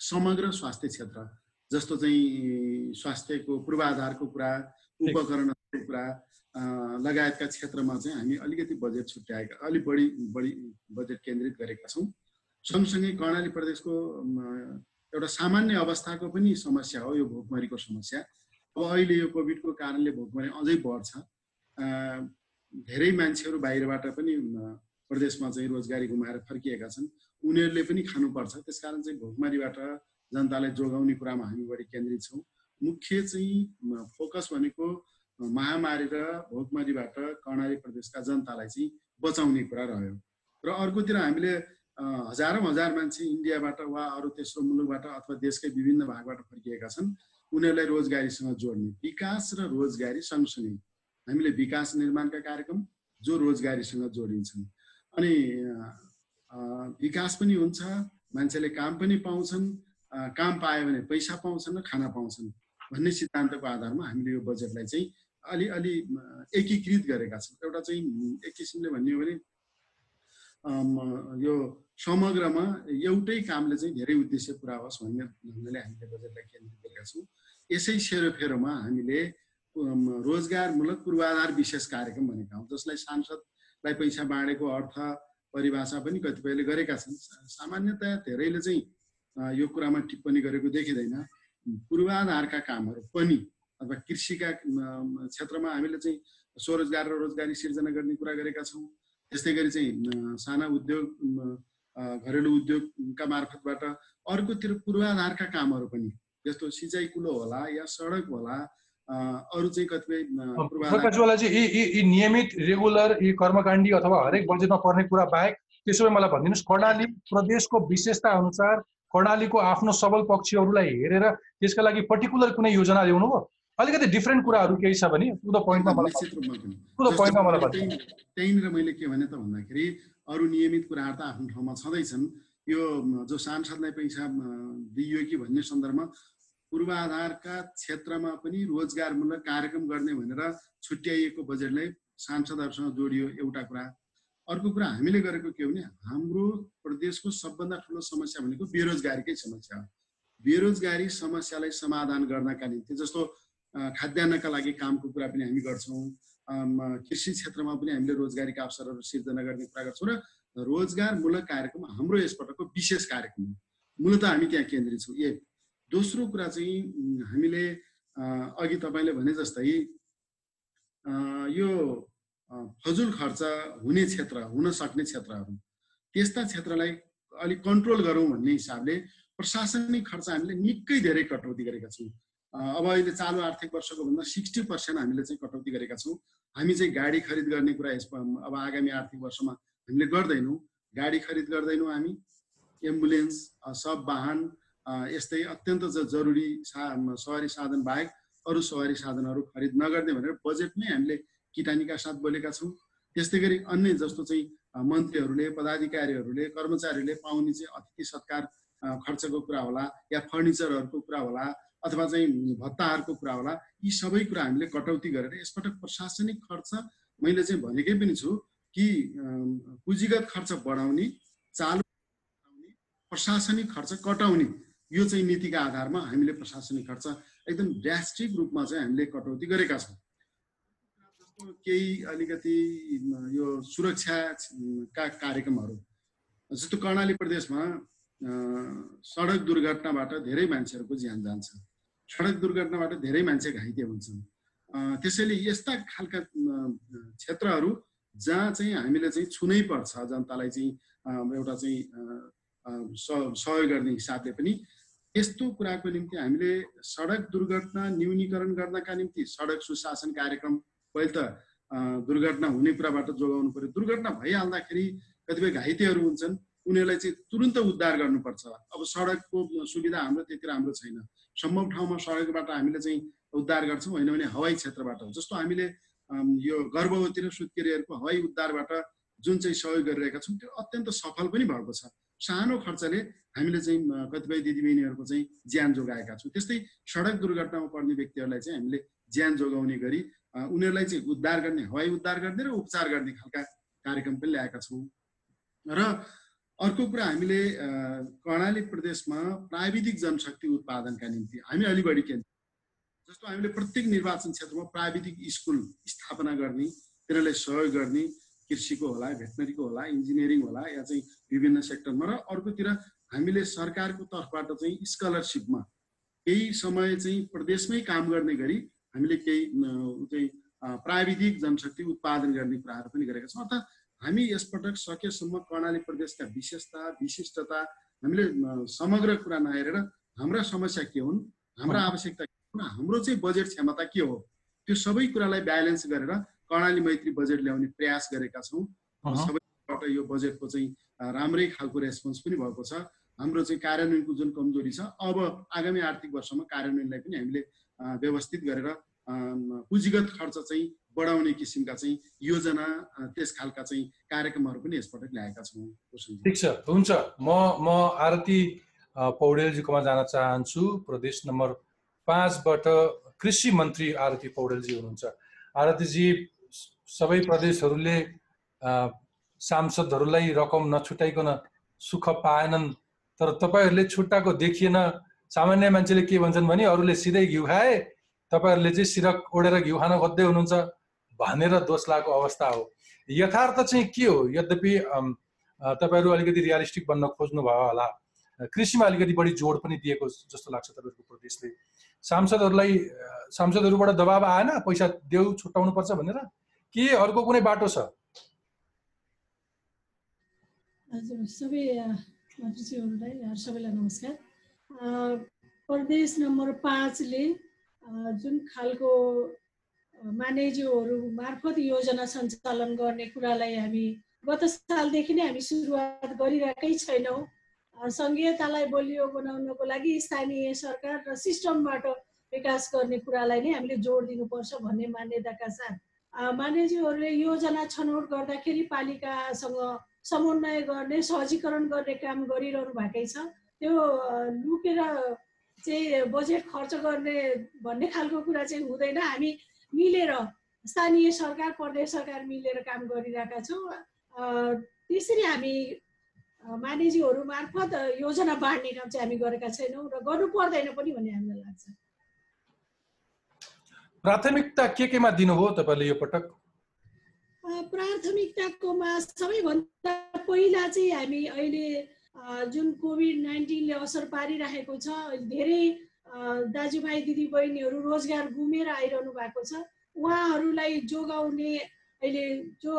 समग्र स्वास्थ्य क्षेत्र जस्तो चाहिँ स्वास्थ्यको पूर्वाधारको कुरा उपकरणहरूको कुरा लगायतका क्षेत्रमा चाहिँ हामी अलिकति बजेट छुट्याएका अलिक बढी बढी बजेट केन्द्रित गरेका छौँ। सँगसँगै कर्णाली प्रदेशको एउटा सामान्य अवस्थाको पनि समस्या हो यो भोकमरीको समस्या। अब अहिले यो कोभिडको कारणले भोकमरी अझै बढ्छ। धेरै मान्छेहरू बाहिरबाट पनि प्रदेशमा चाहिँ रोजगारी गुमाएर फर्किएका छन्। उनीहरूले पनि खानुपर्छ। त्यसकारण चाहिँ भोकमरीबाट जनतालाई जोगाउने कुरामा हामी बढी केन्द्रित छौँ। मुख्य चाहिँ फोकस भनेको महामारी र भोकमरीबाट कर्णाली प्रदेशका जनतालाई चाहिँ बचाउने कुरा रह्यो। र अर्कोतिर हामीले हजारौँ हजार मान्छे इन्डियाबाट वा अरू तेस्रो मुलुकबाट अथवा देशकै विभिन्न भागबाट फर्किएका छन्। उनीहरूलाई रोजगारीसँग जोड्ने विकास र रोजगारी सँगसँगै। हामीले विकास निर्माणका कार्यक्रम जो रोजगारीसँग जोडिन्छन्। अनि विकास पनि हुन्छ मान्छेले काम पनि पाउँछन् काम पायो भने पैसा पाउँछन् र खाना पाउँछन्। भन्ने सिद्धान्तको आधारमा हामीले यो बजेटलाई चाहिँ अलि अलि अ, एकीकृत गरेका छौँ। एउटा चाहिँ एक किसिमले भन्ने हो भने यो समग्रमा एउटै कामले चाहिँ धेरै उद्देश्य पुरा होस् भन्ने ढङ्गले हामीले बजेटलाई केन्द्रित गरेका छौँ। यसै सेरोफेरोमा हामीले रोजगारमूलक पूर्वाधार विशेष कार्यक्रम भनेका हौँ जसलाई सांसदलाई पैसा बाँडेको अर्थ परिभाषा पनि कतिपयले गरेका छन्। सामान्यतया धेरैले चाहिँ यो कुरामा टिप्पणी गरेको देखिँदैन। पूर्वाधारका कामहरू पनि अथवा कृषिका क्षेत्रमा हामीले चाहिँ स्वरोजगार र रोजगारी सिर्जना गर्ने कुरा गरेका छौँ। त्यस्तै गरी चाहिँ साना उद्योग घरेलु उद्योगका मार्फतबाट अर्कोतिर पूर्वाधारका कामहरू पनि जस्तो सिँचाइ कुलो होला या सडक होला अरू चाहिँ कतिपय नियमित रेगुलर यी कर्मकाण्डी अथवा हरेक बजेटमा पर्ने कुरा बाहेक त्यसो भए मलाई भनिदिनुहोस् कर्णाली प्रदेशको विशेषता अनुसार कर्णालीको आफ्नो सबल पक्षहरूलाई हेरेर त्यसका लागि पर्टिकुलर कुनै योजना ल्याउनु भयो? अलिकति डिफ्रेन्ट कुराहरू केही छ भने टु द पोइन्टमा मलाई टु द पोइन्टमा मलाई त्यहीँनिर मैले के भने त भन्दाखेरि अरू नियमित कुराहरू त आफ्नो ठाउँमा छँदैछन्। यो जो सांसदलाई पैसा दिइयो कि भन्ने सन्दर्भमा पूर्वाधारका क्षेत्रमा पनि रोजगारमूलक कार्यक्रम गर्ने भनेर छुट्याइएको बजेटलाई सांसदहरूसँग जोडियो एउटा कुरा। अर्को कुरा हामीले गरेको के हो भने हाम्रो प्रदेशको सबभन्दा ठुलो समस्या भनेको बेरोजगारीकै समस्या हो। बेरोजगारी समस्यालाई समाधान गर्नका निम्ति जस्तो खाद्यान्नका लागि कामको कुरा पनि हामी गर्छौँ कृषि क्षेत्रमा पनि हामीले रोजगारीका अवसरहरू सिर्जना गर्ने कुरा गर्छौँ र रोजगारमूलक कार्यक्रम हाम्रो यसपटकको विशेष कार्यक्रम हो। मूलत हामी त्यहाँ केन्द्रित छौँ। एक। दोस्रो कुरा चाहिँ हामीले अघि तपाईँले भने जस्तै यो फजुल खर्च हुने क्षेत्र हुन सक्ने क्षेत्रहरू। त्यस्ता क्षेत्रलाई अलिक कन्ट्रोल गरौँ भन्ने हिसाबले प्रशासनिक खर्च हामीले निकै धेरै कटौती गरेका छौँ। अब अहिले चालु आर्थिक वर्षको भन्दा सिक्सटी पर्सेन्ट हामीले चाहिँ कटौती गरेका छौँ। हामी चाहिँ गाडी खरिद गर्ने कुरा यस अब आगामी आर्थिक वर्षमा हामीले गर्दैनौँ। गाडी खरिद गर्दैनौँ हामी। एम्बुलेन्स सब वाहन यस्तै अत्यन्त जरुरी सा सवारी साधन बाहेक अरू सवारी साधनहरू खरिद नगर्ने भनेर बजेटमै हामीले किटानीका साथ बोलेका छौँ। त्यस्तै गरी अन्य जस्तो चाहिँ मन्त्रीहरूले पदाधिकारीहरूले कर्मचारीहरूले पाउने चाहिँ अतिथि सत्कार खर्चको कुरा होला या फर्निचरहरूको कुरा होला अथवा चाहिँ भत्ताहरूको कुरा होला यी सबै कुरा हामीले कटौती गरेर यसपटक प्रशासनिक खर्च मैले चाहिँ भनेकै पनि छु कि पुँजीगत खर्च बढाउने चालु प्रशासनिक खर्च कटाउने यो चाहिँ नीतिका आधारमा हामीले प्रशासनिक खर्च एकदम ड्रास्टिक रूपमा चाहिँ हामीले कटौती गरेका छौँ। केही अलिकति यो सुरक्षाका कार्यक्रमहरू। जस्तो कर्णाली प्रदेशमा सडक दुर्घटनाबाट धेरै मान्छेहरूको ज्यान जान्छ। सडक दुर्घटनाबाट धेरै मान्छे घाइते हुन्छन्। त्यसैले यस्ता खालका क्षेत्रहरू जहाँ चाहिँ हामीले चाहिँ छुनै पर्छ जनतालाई चाहिँ एउटा चाहिँ सहयोग गर्ने हिसाबले पनि यस्तो कुराको निम्ति हामीले सडक दुर्घटना न्यूनीकरण गर्नका निम्ति सडक सुशासन कार्यक्रम पहिले त दुर्घटना हुने कुराबाट जोगाउनु पर्यो। दुर्घटना भइहाल्दाखेरि कतिपय घाइतेहरू हुन्छन् उनीहरूलाई चाहिँ तुरन्त उद्धार गर्नुपर्छ। अब सडकको सुविधा हाम्रो त्यति राम्रो छैन। सम्भव ठाउँमा सडकबाट हामीले चाहिँ उद्धार गर्छौँ होइन भने हवाई क्षेत्रबाट जस्तो हामीले यो गर्भवती र सुत्केरीहरूको हवाई उद्धारबाट जुन चाहिँ सहयोग गरिरहेका छौँ त्यो अत्यन्त सफल पनि भएको छ। सानो खर्चले हामीले चाहिँ कतिपय दिदीबहिनीहरूको चाहिँ ज्यान जोगाएका छौँ। त्यस्तै सडक दुर्घटनामा पर्ने व्यक्तिहरूलाई चाहिँ हामीले ज्यान जोगाउने गरी उनीहरूलाई चाहिँ उद्धार गर्ने हवाई उद्धार गर्ने र उपचार गर्ने खालका कार्यक्रम पनि ल्याएका छौँ। र अर्को कुरा हामीले कर्णाली प्रदेशमा प्राविधिक जनशक्ति उत्पादनका निम्ति हामी अलि बढी केन्द्र जस्तो हामीले प्रत्येक निर्वाचन क्षेत्रमा प्राविधिक स्कुल स्थापना गर्ने तिनीहरूलाई सहयोग गर्ने कृषिको होला भेटनरीको होला इन्जिनियरिङ होला या चाहिँ विभिन्न सेक्टरमा र अर्कोतिर हामीले सरकारको तर्फबाट चाहिँ स्कलरसिपमा केही समय चाहिँ प्रदेशमै काम गर्ने गरी हामीले केही चाहिँ प्राविधिक जनशक्ति उत्पादन गर्ने कुराहरू पनि गरेका छौँ। अर्थात् हामी यसपटक सकेसम्म कर्णाली प्रदेशका विशेषता विशिष्टता हामीले समग्र कुरा नहेरेर हाम्रा समस्या के हुन् हाम्रा आवश्यकता के हुन् हाम्रो चाहिँ बजेट क्षमता के हो त्यो सबै कुरालाई ब्यालेन्स गरेर कर्णाली मैत्री बजेट ल्याउने प्रयास गरेका छौँ। सबैबाट यो बजेटको चाहिँ राम्रै खालको रेस्पोन्स पनि भएको छ। हाम्रो चाहिँ कार्यान्वयनको जुन कमजोरी छ अब आगामी आर्थिक वर्षमा कार्यान्वयनलाई पनि हामीले व्यवस्थित गरेर पुँजीगत खर्च चाहिँ बढाउने किसिमका चाहिँ योजना त्यस खालका चाहिँ कार्यक्रमहरू पनि यसपटक ल्याएका छौँ। ठिक छ। हुन्छ। म म आरती पौडेलजीकोमा जान चाहन्छु। प्रदेश नम्बर पाँचबाट कृषि मन्त्री आरती पौडेलजी हुनुहुन्छ। आरतीजी सबै प्रदेशहरूले सांसदहरूलाई रकम नछुटाइकन सुख पाएनन् तर तपाईँहरूले छुट्टाएको देखिएन। सामान्य मान्छेले के भन्छन् भने अरूले सिधै घिउ खाए तपाईँहरूले चाहिँ सिरक ओढेर घिउ खान खोज्दै हुनुहुन्छ भनेर दोष लागेको अवस्था हो। यथार्थ चाहिँ के हो? यद्यपि तपाईँहरू अलिकति रियलिस्टिक बन्न खोज्नु भयो होला। कृषिमा अलिकति बढी जोड पनि दिएको जस्तो लाग्छ तपाईँहरूको प्रदेशले। सांसदहरूलाई सांसदहरूबाट दबाब आएन पैसा देऊ छुट्याउनु पर्छ भनेर? के अर्को कुनै बाटो छ? हजुर सबै मन्त्रीज्यूहरूलाई सबैलाई नमस्कार। प्रदेश नम्बर पाँचले जुन खालको मानेज्यूहरू मार्फत योजना सञ्चालन गर्ने कुरालाई हामी गत सालदेखि नै हामी सुरुवात गरिरहेकै छैनौँ। सङ्घीयतालाई बलियो बनाउनको लागि स्थानीय सरकार र सिस्टमबाट विकास गर्ने कुरालाई नै हामीले जोड दिनुपर्छ भन्ने मान्यताका साथ। मानेज्यूहरूले योजना छनौट गर्दाखेरि पालिकासँग समन्वय गर्ने सहजीकरण गर्ने काम गरिरहनु भएकै छ। त्यो लुकेर चाहिँ बजेट खर्च गर्ने भन्ने खालको कुरा चाहिँ हुँदैन। हामी मिलेर स्थानीय सरकार प्रदेश सरकार मिलेर काम गरिरहेका छौँ। त्यसरी हामी अ, मानिसहरू मार्फत योजना बाँड्ने काम चाहिँ हामी गरेका छैनौँ र गर्नु पर्दैन पनि भन्ने हामीलाई लाग्छ। प्राथमिकता के केमा दिनुभयो तपाईँले यो पटक? प्राथमिकताकोमा सबैभन्दा पहिला चाहिँ हामी अहिले जुन कोभिड नाइन्टिनले असर पारिरहेको छ धेरै दाजुभाइ दिदीबहिनीहरू रोजगार गुमेर आइरहनु भएको छ। उहाँहरूलाई जोगाउने अहिले जो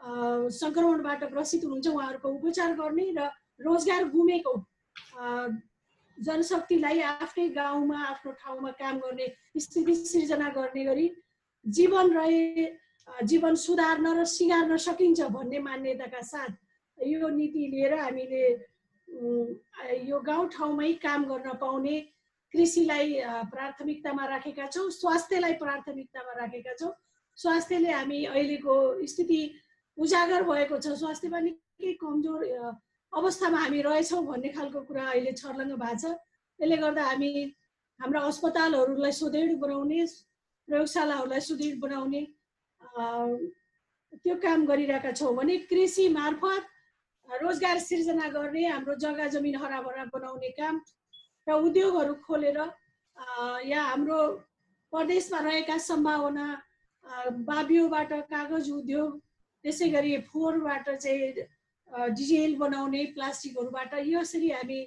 सङ्क्रमणबाट ग्रसित हुनुहुन्छ उहाँहरूको उपचार गर्ने र रोजगार गुमेको जनशक्तिलाई आफ्नै गाउँमा आफ्नो ठाउँमा काम गर्ने स्थिति सिर्जना गर्ने गरी जीवन रहे जीवन सुधार्न र सिँगार्न सकिन्छ भन्ने मान्यताका साथ यो नीति लिएर हामीले यो गाउँठाउँमै काम गर्न पाउने कृषिलाई प्राथमिकतामा राखेका छौँ स्वास्थ्यलाई प्राथमिकतामा राखेका छौँ। स्वास्थ्यले हामी अहिलेको स्थिति उजागर भएको छ। स्वास्थ्यमा निकै कमजोर अवस्थामा हामी रहेछौँ भन्ने खालको कुरा अहिले छर्लङ्ग भएको छ। त्यसले गर्दा हामी हाम्रा अस्पतालहरूलाई सुदृढ बनाउने प्रयोगशालाहरूलाई सुदृढ बनाउने त्यो काम गरिरहेका छौँ भने कृषि मार्फत रोजगार सिर्जना गर्ने हाम्रो जग्गा जमिन हराभरा बनाउने काम र उद्योगहरू खोलेर यहाँ हाम्रो प्रदेशमा रहेका सम्भावना बाबियोबाट कागज उद्योग त्यसै गरी फोहोरबाट चाहिँ डिजेल बनाउने प्लास्टिकहरूबाट यसरी हामी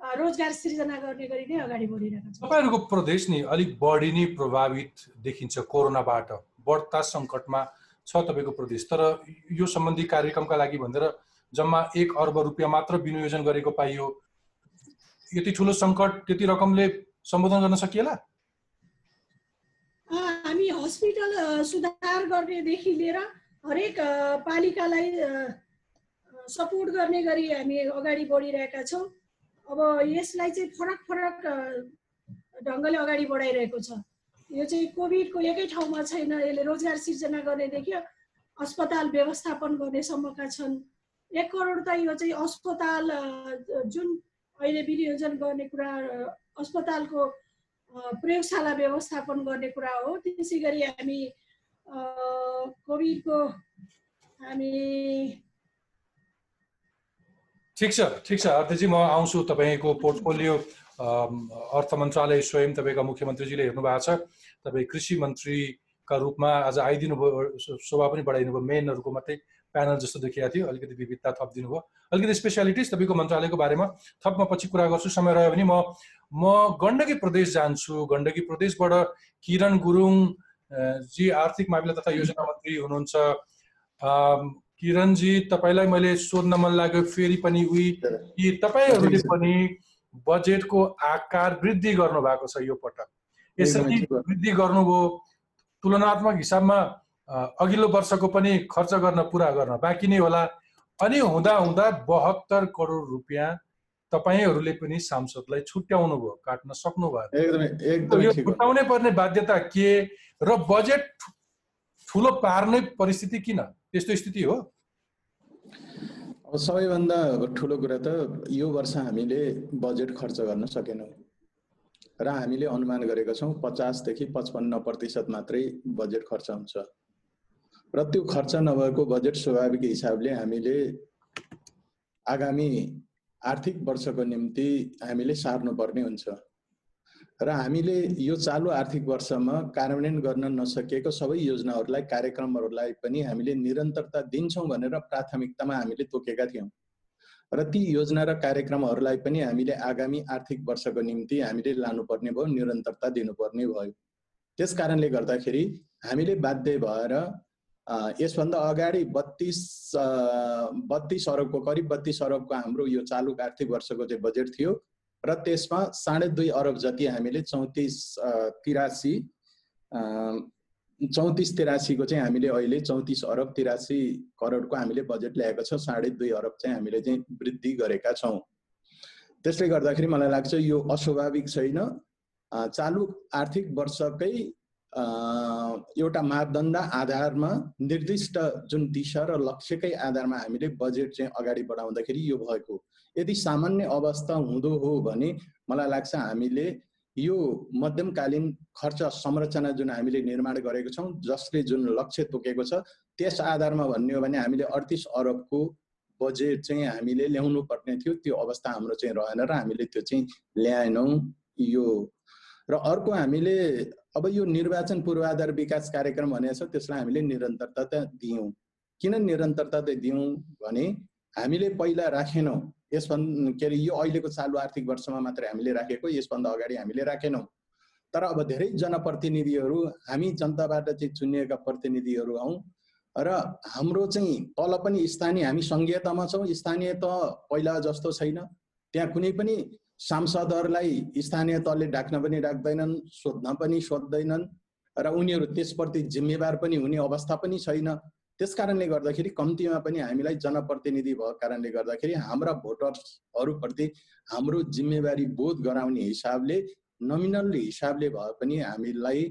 रोजगार सृजना गर्ने गरी नै अगाडि बढिरहेका छौँ। तपाईँहरूको प्रदेश नि अलिक बढी नै प्रभावित देखिन्छ कोरोनाबाट। बढ्ता सङ्कटमा छ तपाईँको प्रदेश। तर यो सम्बन्धी कार्यक्रमका लागि भनेर जम्मा एक अर्ब रुपियाँ मात्र विनियोजन गरेको पाइयो। यति ठुलो सङ्कट त्यति रकमले सम्बोधन गर्न सकिएला? हामी हस्पिटल सुधार गर्नेदेखि लिएर हरेक पालिकालाई सपोर्ट गर्ने गरी हामी अगाडि बढिरहेका छौँ। अब यसलाई चाहिँ फरक फरक ढङ्गले अगाडि बढाइरहेको छ। यो चाहिँ कोभिडको एकै ठाउँमा छैन यसले रोजगार सिर्जना गर्नेदेखि अस्पताल व्यवस्थापन गर्नेसम्मका छन्। एक करोड त यो चाहिँ अस्पताल जुन अहिले विनियोजन गर्ने कुरा अस्पतालको प्रयोगशाला व्यवस्थापन गर्ने कुरा हो त्यसै गरी हामी कोभिडको हामी ठिक छ ठिक छ अध्यक्षजी म आउँछु तपाईँको पोर्टफोलियो अर्थ मन्त्रालय स्वयं तपाईँका मुख्यमन्त्रीजीले हेर्नु भएको छ। तपाईँ कृषि मन्त्रीका रूपमा आज आइदिनु भयो शोभा पनि बढाइदिनु भयो मेनहरूको मात्रै। प्यानल जस्तो देखिएको थियो। अलिकति विविधता थपिदिनु भयो। अलिकति स्पेसियालिटिज तपाईँको मन्त्रालयको बारेमा थप म पछि कुरा गर्छु। समय रह्यो भने म म गण्डकी प्रदेश जान्छु। गण्डकी प्रदेशबाट किरण गुरुङ जी आर्थिक मामिला तथा योजना मन्त्री हुनुहुन्छ। किरणजी तपाईँलाई मैले सोध्न मन लाग्यो। फेरि पनि उही कि तपाईँहरूले पनि बजेटको आकार वृद्धि गर्नु भएको छ यो पटक। यसरी वृद्धि गर्नुभयो। तुलनात्मक हिसाबमा अघिल्लो वर्षको पनि खर्च गर्न पुरा गर्न। बाँकी नै होला। अनि हुँदा हुँदा बहत्तर करोड रुपियाँ तपाईँहरूले पनि सांसदलाई छुट्याउनु भयो काट्न सक्नु भयो एकदमै यो छुट्याउनै पर्ने बाध्यता के र बजेट ठुलो पार्ने परिस्थिति किन? त्यस्तो स्थिति हो। अब सबैभन्दा ठुलो कुरा त यो वर्ष हामीले बजेट खर्च गर्न सकेनौँ। र हामीले अनुमान गरेका छौँ पचासदेखि पचपन्न प्रतिशत मात्रै बजेट खर्च हुन्छ। र त्यो खर्च नभएको बजेट स्वाभाविक हिसाबले हामीले आगामी आर्थिक वर्षको निम्ति हामीले सार्नुपर्ने हुन्छ। र हामीले यो चालु आर्थिक वर्षमा कार्यान्वयन गर्न नसकेको सबै योजनाहरूलाई कार्यक्रमहरूलाई पनि हामीले निरन्तरता दिन्छौँ भनेर प्राथमिकतामा हामीले तोकेका थियौँ। र ती योजना र कार्यक्रमहरूलाई पनि हामीले आगामी आर्थिक वर्षको निम्ति हामीले लानुपर्ने भयो निरन्तरता दिनुपर्ने भयो। त्यस कारणले गर्दाखेरि हामीले बाध्य भएर यसभन्दा अगाडि बत्तिस बत्तिस अरबको करिब बत्तिस अरबको हाम्रो यो चालु आर्थिक वर्षको चाहिँ बजेट थियो र त्यसमा साढे दुई अरब जति हामीले चौतिस तिरासी चौतिस तिरासीको चाहिँ हामीले अहिले चौतिस अरब तिरासी करोडको हामीले बजेट ल्याएको छौँ। साढे दुई अरब चाहिँ हामीले चाहिँ वृद्धि गरेका छौँ। त्यसले गर्दाखेरि मलाई लाग्छ यो अस्वाभाविक छैन। चालु आर्थिक वर्षकै एउटा मापदण्ड आधारमा निर्दिष्ट जुन दिशा र लक्ष्यकै आधारमा हामीले बजेट चाहिँ अगाडि बढाउँदाखेरि यो भएको यदि सामान्य अवस्था हुँदो हो भने मलाई लाग्छ हामीले यो मध्यमकालीन खर्च संरचना जुन हामीले निर्माण गरेको छौँ जसले जुन लक्ष्य तोकेको छ त्यस आधारमा भन्ने हो भने हामीले अडतिस अरबको बजेट चाहिँ हामीले ल्याउनु पर्ने थियो। त्यो अवस्था हाम्रो चाहिँ रहेन र हामीले त्यो चाहिँ ल्याएनौँ यो। र अर्को हामीले अब यो निर्वाचन पूर्वाधार विकास कार्यक्रम भनेको छ त्यसलाई हामीले निरन्तरता दियौँ। किन निरन्तरता त दियौँ भने हामीले पहिला राखेनौँ। यसभन्दा के अरे यो अहिलेको चालु आर्थिक वर्षमा मात्रै हामीले राखेको यसभन्दा अगाडि हामीले राखेनौँ। तर अब धेरै जनप्रतिनिधिहरू हामी जनताबाट चाहिँ चुनिएका प्रतिनिधिहरू हौँ र हाम्रो चाहिँ तल पनि स्थानीय हामी सङ्घीयतामा छौँ। स्थानीय त पहिला जस्तो छैन। त्यहाँ कुनै पनि सांसदहरूलाई स्थानीय तहले डाक्न पनि डाक्दैनन् सोध्न पनि सोध्दैनन् र उनीहरू त्यसप्रति जिम्मेवार पनि हुने अवस्था पनि छैन। त्यस कारणले गर्दाखेरि कम्तीमा पनि हामीलाई जनप्रतिनिधि भएको कारणले गर्दाखेरि हाम्रा भोटर्सहरूप्रति हाम्रो जिम्मेवारी बोध गराउने हिसाबले नमिनल हिसाबले भए पनि हामीलाई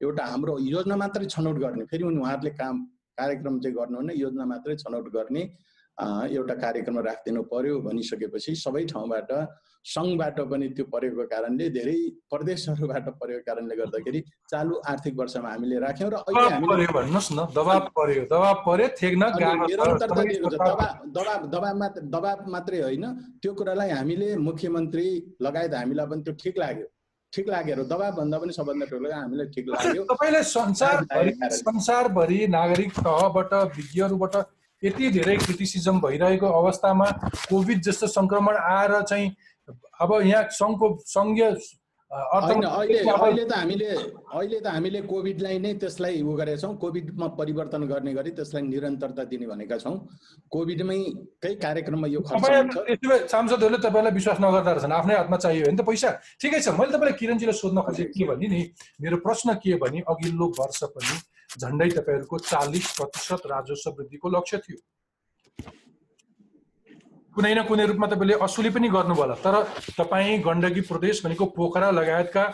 एउटा हाम्रो योजना मात्रै छनौट गर्ने फेरि उनी उहाँहरूले काम कार्यक्रम चाहिँ गर्नुहुन्न योजना मात्रै छनौट गर्ने एउटा कार्यक्रम राखिदिनु पर्यो भनिसकेपछि सबै ठाउँबाट सङ्घबाट पनि त्यो परेको कारणले धेरै प्रदेशहरूबाट परेको कारणले गर्दाखेरि चालु आर्थिक वर्षमा हामीले राख्यौँ र अहिले दबाब दबाब मात्र दबाब मात्रै होइन त्यो कुरालाई हामीले मुख्यमन्त्री लगायत हामीलाई पनि त्यो ठिक लाग्यो। ठिक लागेर दबाब भन्दा पनि सबभन्दा ठुलो हामीलाई ठिक लाग्यो। तपाईँलाई संसारभरि नागरिक तहबाट विज्ञहरूबाट यति धेरै क्रिटिसिजम भइरहेको अवस्थामा कोभिड जस्तो सङ्क्रमण आएर चाहिँ अब यहाँ सङ्घको सङ्घीय अहिले त हामीले अहिले त हामीले कोभिडलाई नै त्यसलाई उ गरेका छौँ कोभिडमा परिवर्तन गर्ने गरी त्यसलाई निरन्तरता दिने भनेका छौँ। कोभिडमै कै कार्यक्रममा यो खर्च सांसदहरूले तपाईँलाई विश्वास नगर्दा रहेछन्। आफ्नै हातमा चाहियो भने त पैसा। ठिकै छ मैले तपाईँलाई किरणजीलाई सोध्न खोजेको के भने नि? मेरो प्रश्न के भने अघिल्लो वर्ष पनि झन्डै तपाईँहरूको चालिस प्रतिशत राजस्व वृद्धिको लक्ष्य थियो। कुनै न कुनै रूपमा तपाईँले असुली पनि गर्नुभयो होला। तर तपाईँ गण्डकी प्रदेश भनेको पोखरा लगायतका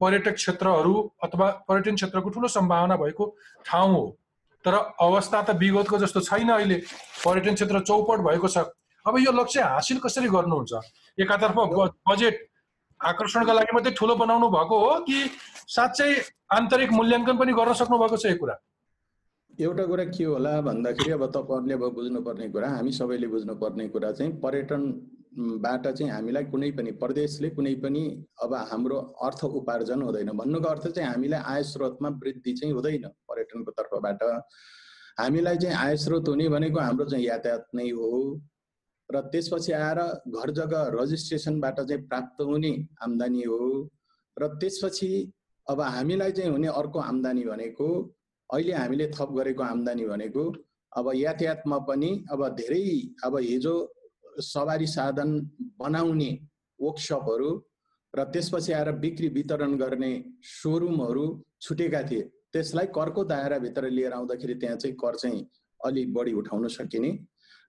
पर्यटक क्षेत्रहरू अथवा पर्यटन क्षेत्रको ठुलो सम्भावना भएको ठाउँ हो। तर अवस्था त विगतको जस्तो छैन अहिले। पर्यटन क्षेत्र चौपट भएको छ। अब यो लक्ष्य हासिल कसरी गर्नुहुन्छ? एकातर्फ बजेट आकर्षणका लागि मात्रै ठुलो बनाउनु भएको हो कि साँच्चै आन्तरिक मूल्याङ्कन पनि गर्न सक्नु भएको छ यो कुरा? एउटा कुरा के होला भन्दाखेरि अब तपाईँहरूले अब बुझ्नुपर्ने कुरा हामी सबैले बुझ्नुपर्ने कुरा चाहिँ पर्यटनबाट चाहिँ हामीलाई कुनै पनि प्रदेशले कुनै पनि अब हाम्रो अर्थ उपार्जन हुँदैन। भन्नुको अर्थ चाहिँ हामीलाई आय स्रोतमा वृद्धि चाहिँ हुँदैन पर्यटनको तर्फबाट। हामीलाई चाहिँ आय स्रोत हुने भनेको हाम्रो चाहिँ यातायात नै हो। र त्यसपछि आएर घर जग्गा रजिस्ट्रेसनबाट चाहिँ प्राप्त हुने आम्दानी हो। र त्यसपछि अब हामीलाई चाहिँ हुने अर्को आम्दानी भनेको अहिले हामीले थप गरेको आम्दानी भनेको अब यातायातमा पनि अब धेरै अब हिजो सवारी साधन बनाउने वर्कसपहरू र त्यसपछि आएर बिक्री वितरण गर्ने सोरुमहरू छुटेका थिए। त्यसलाई करको दायराभित्र लिएर आउँदाखेरि त्यहाँ चाहिँ कर चाहिँ अलिक बढी उठाउन सकिने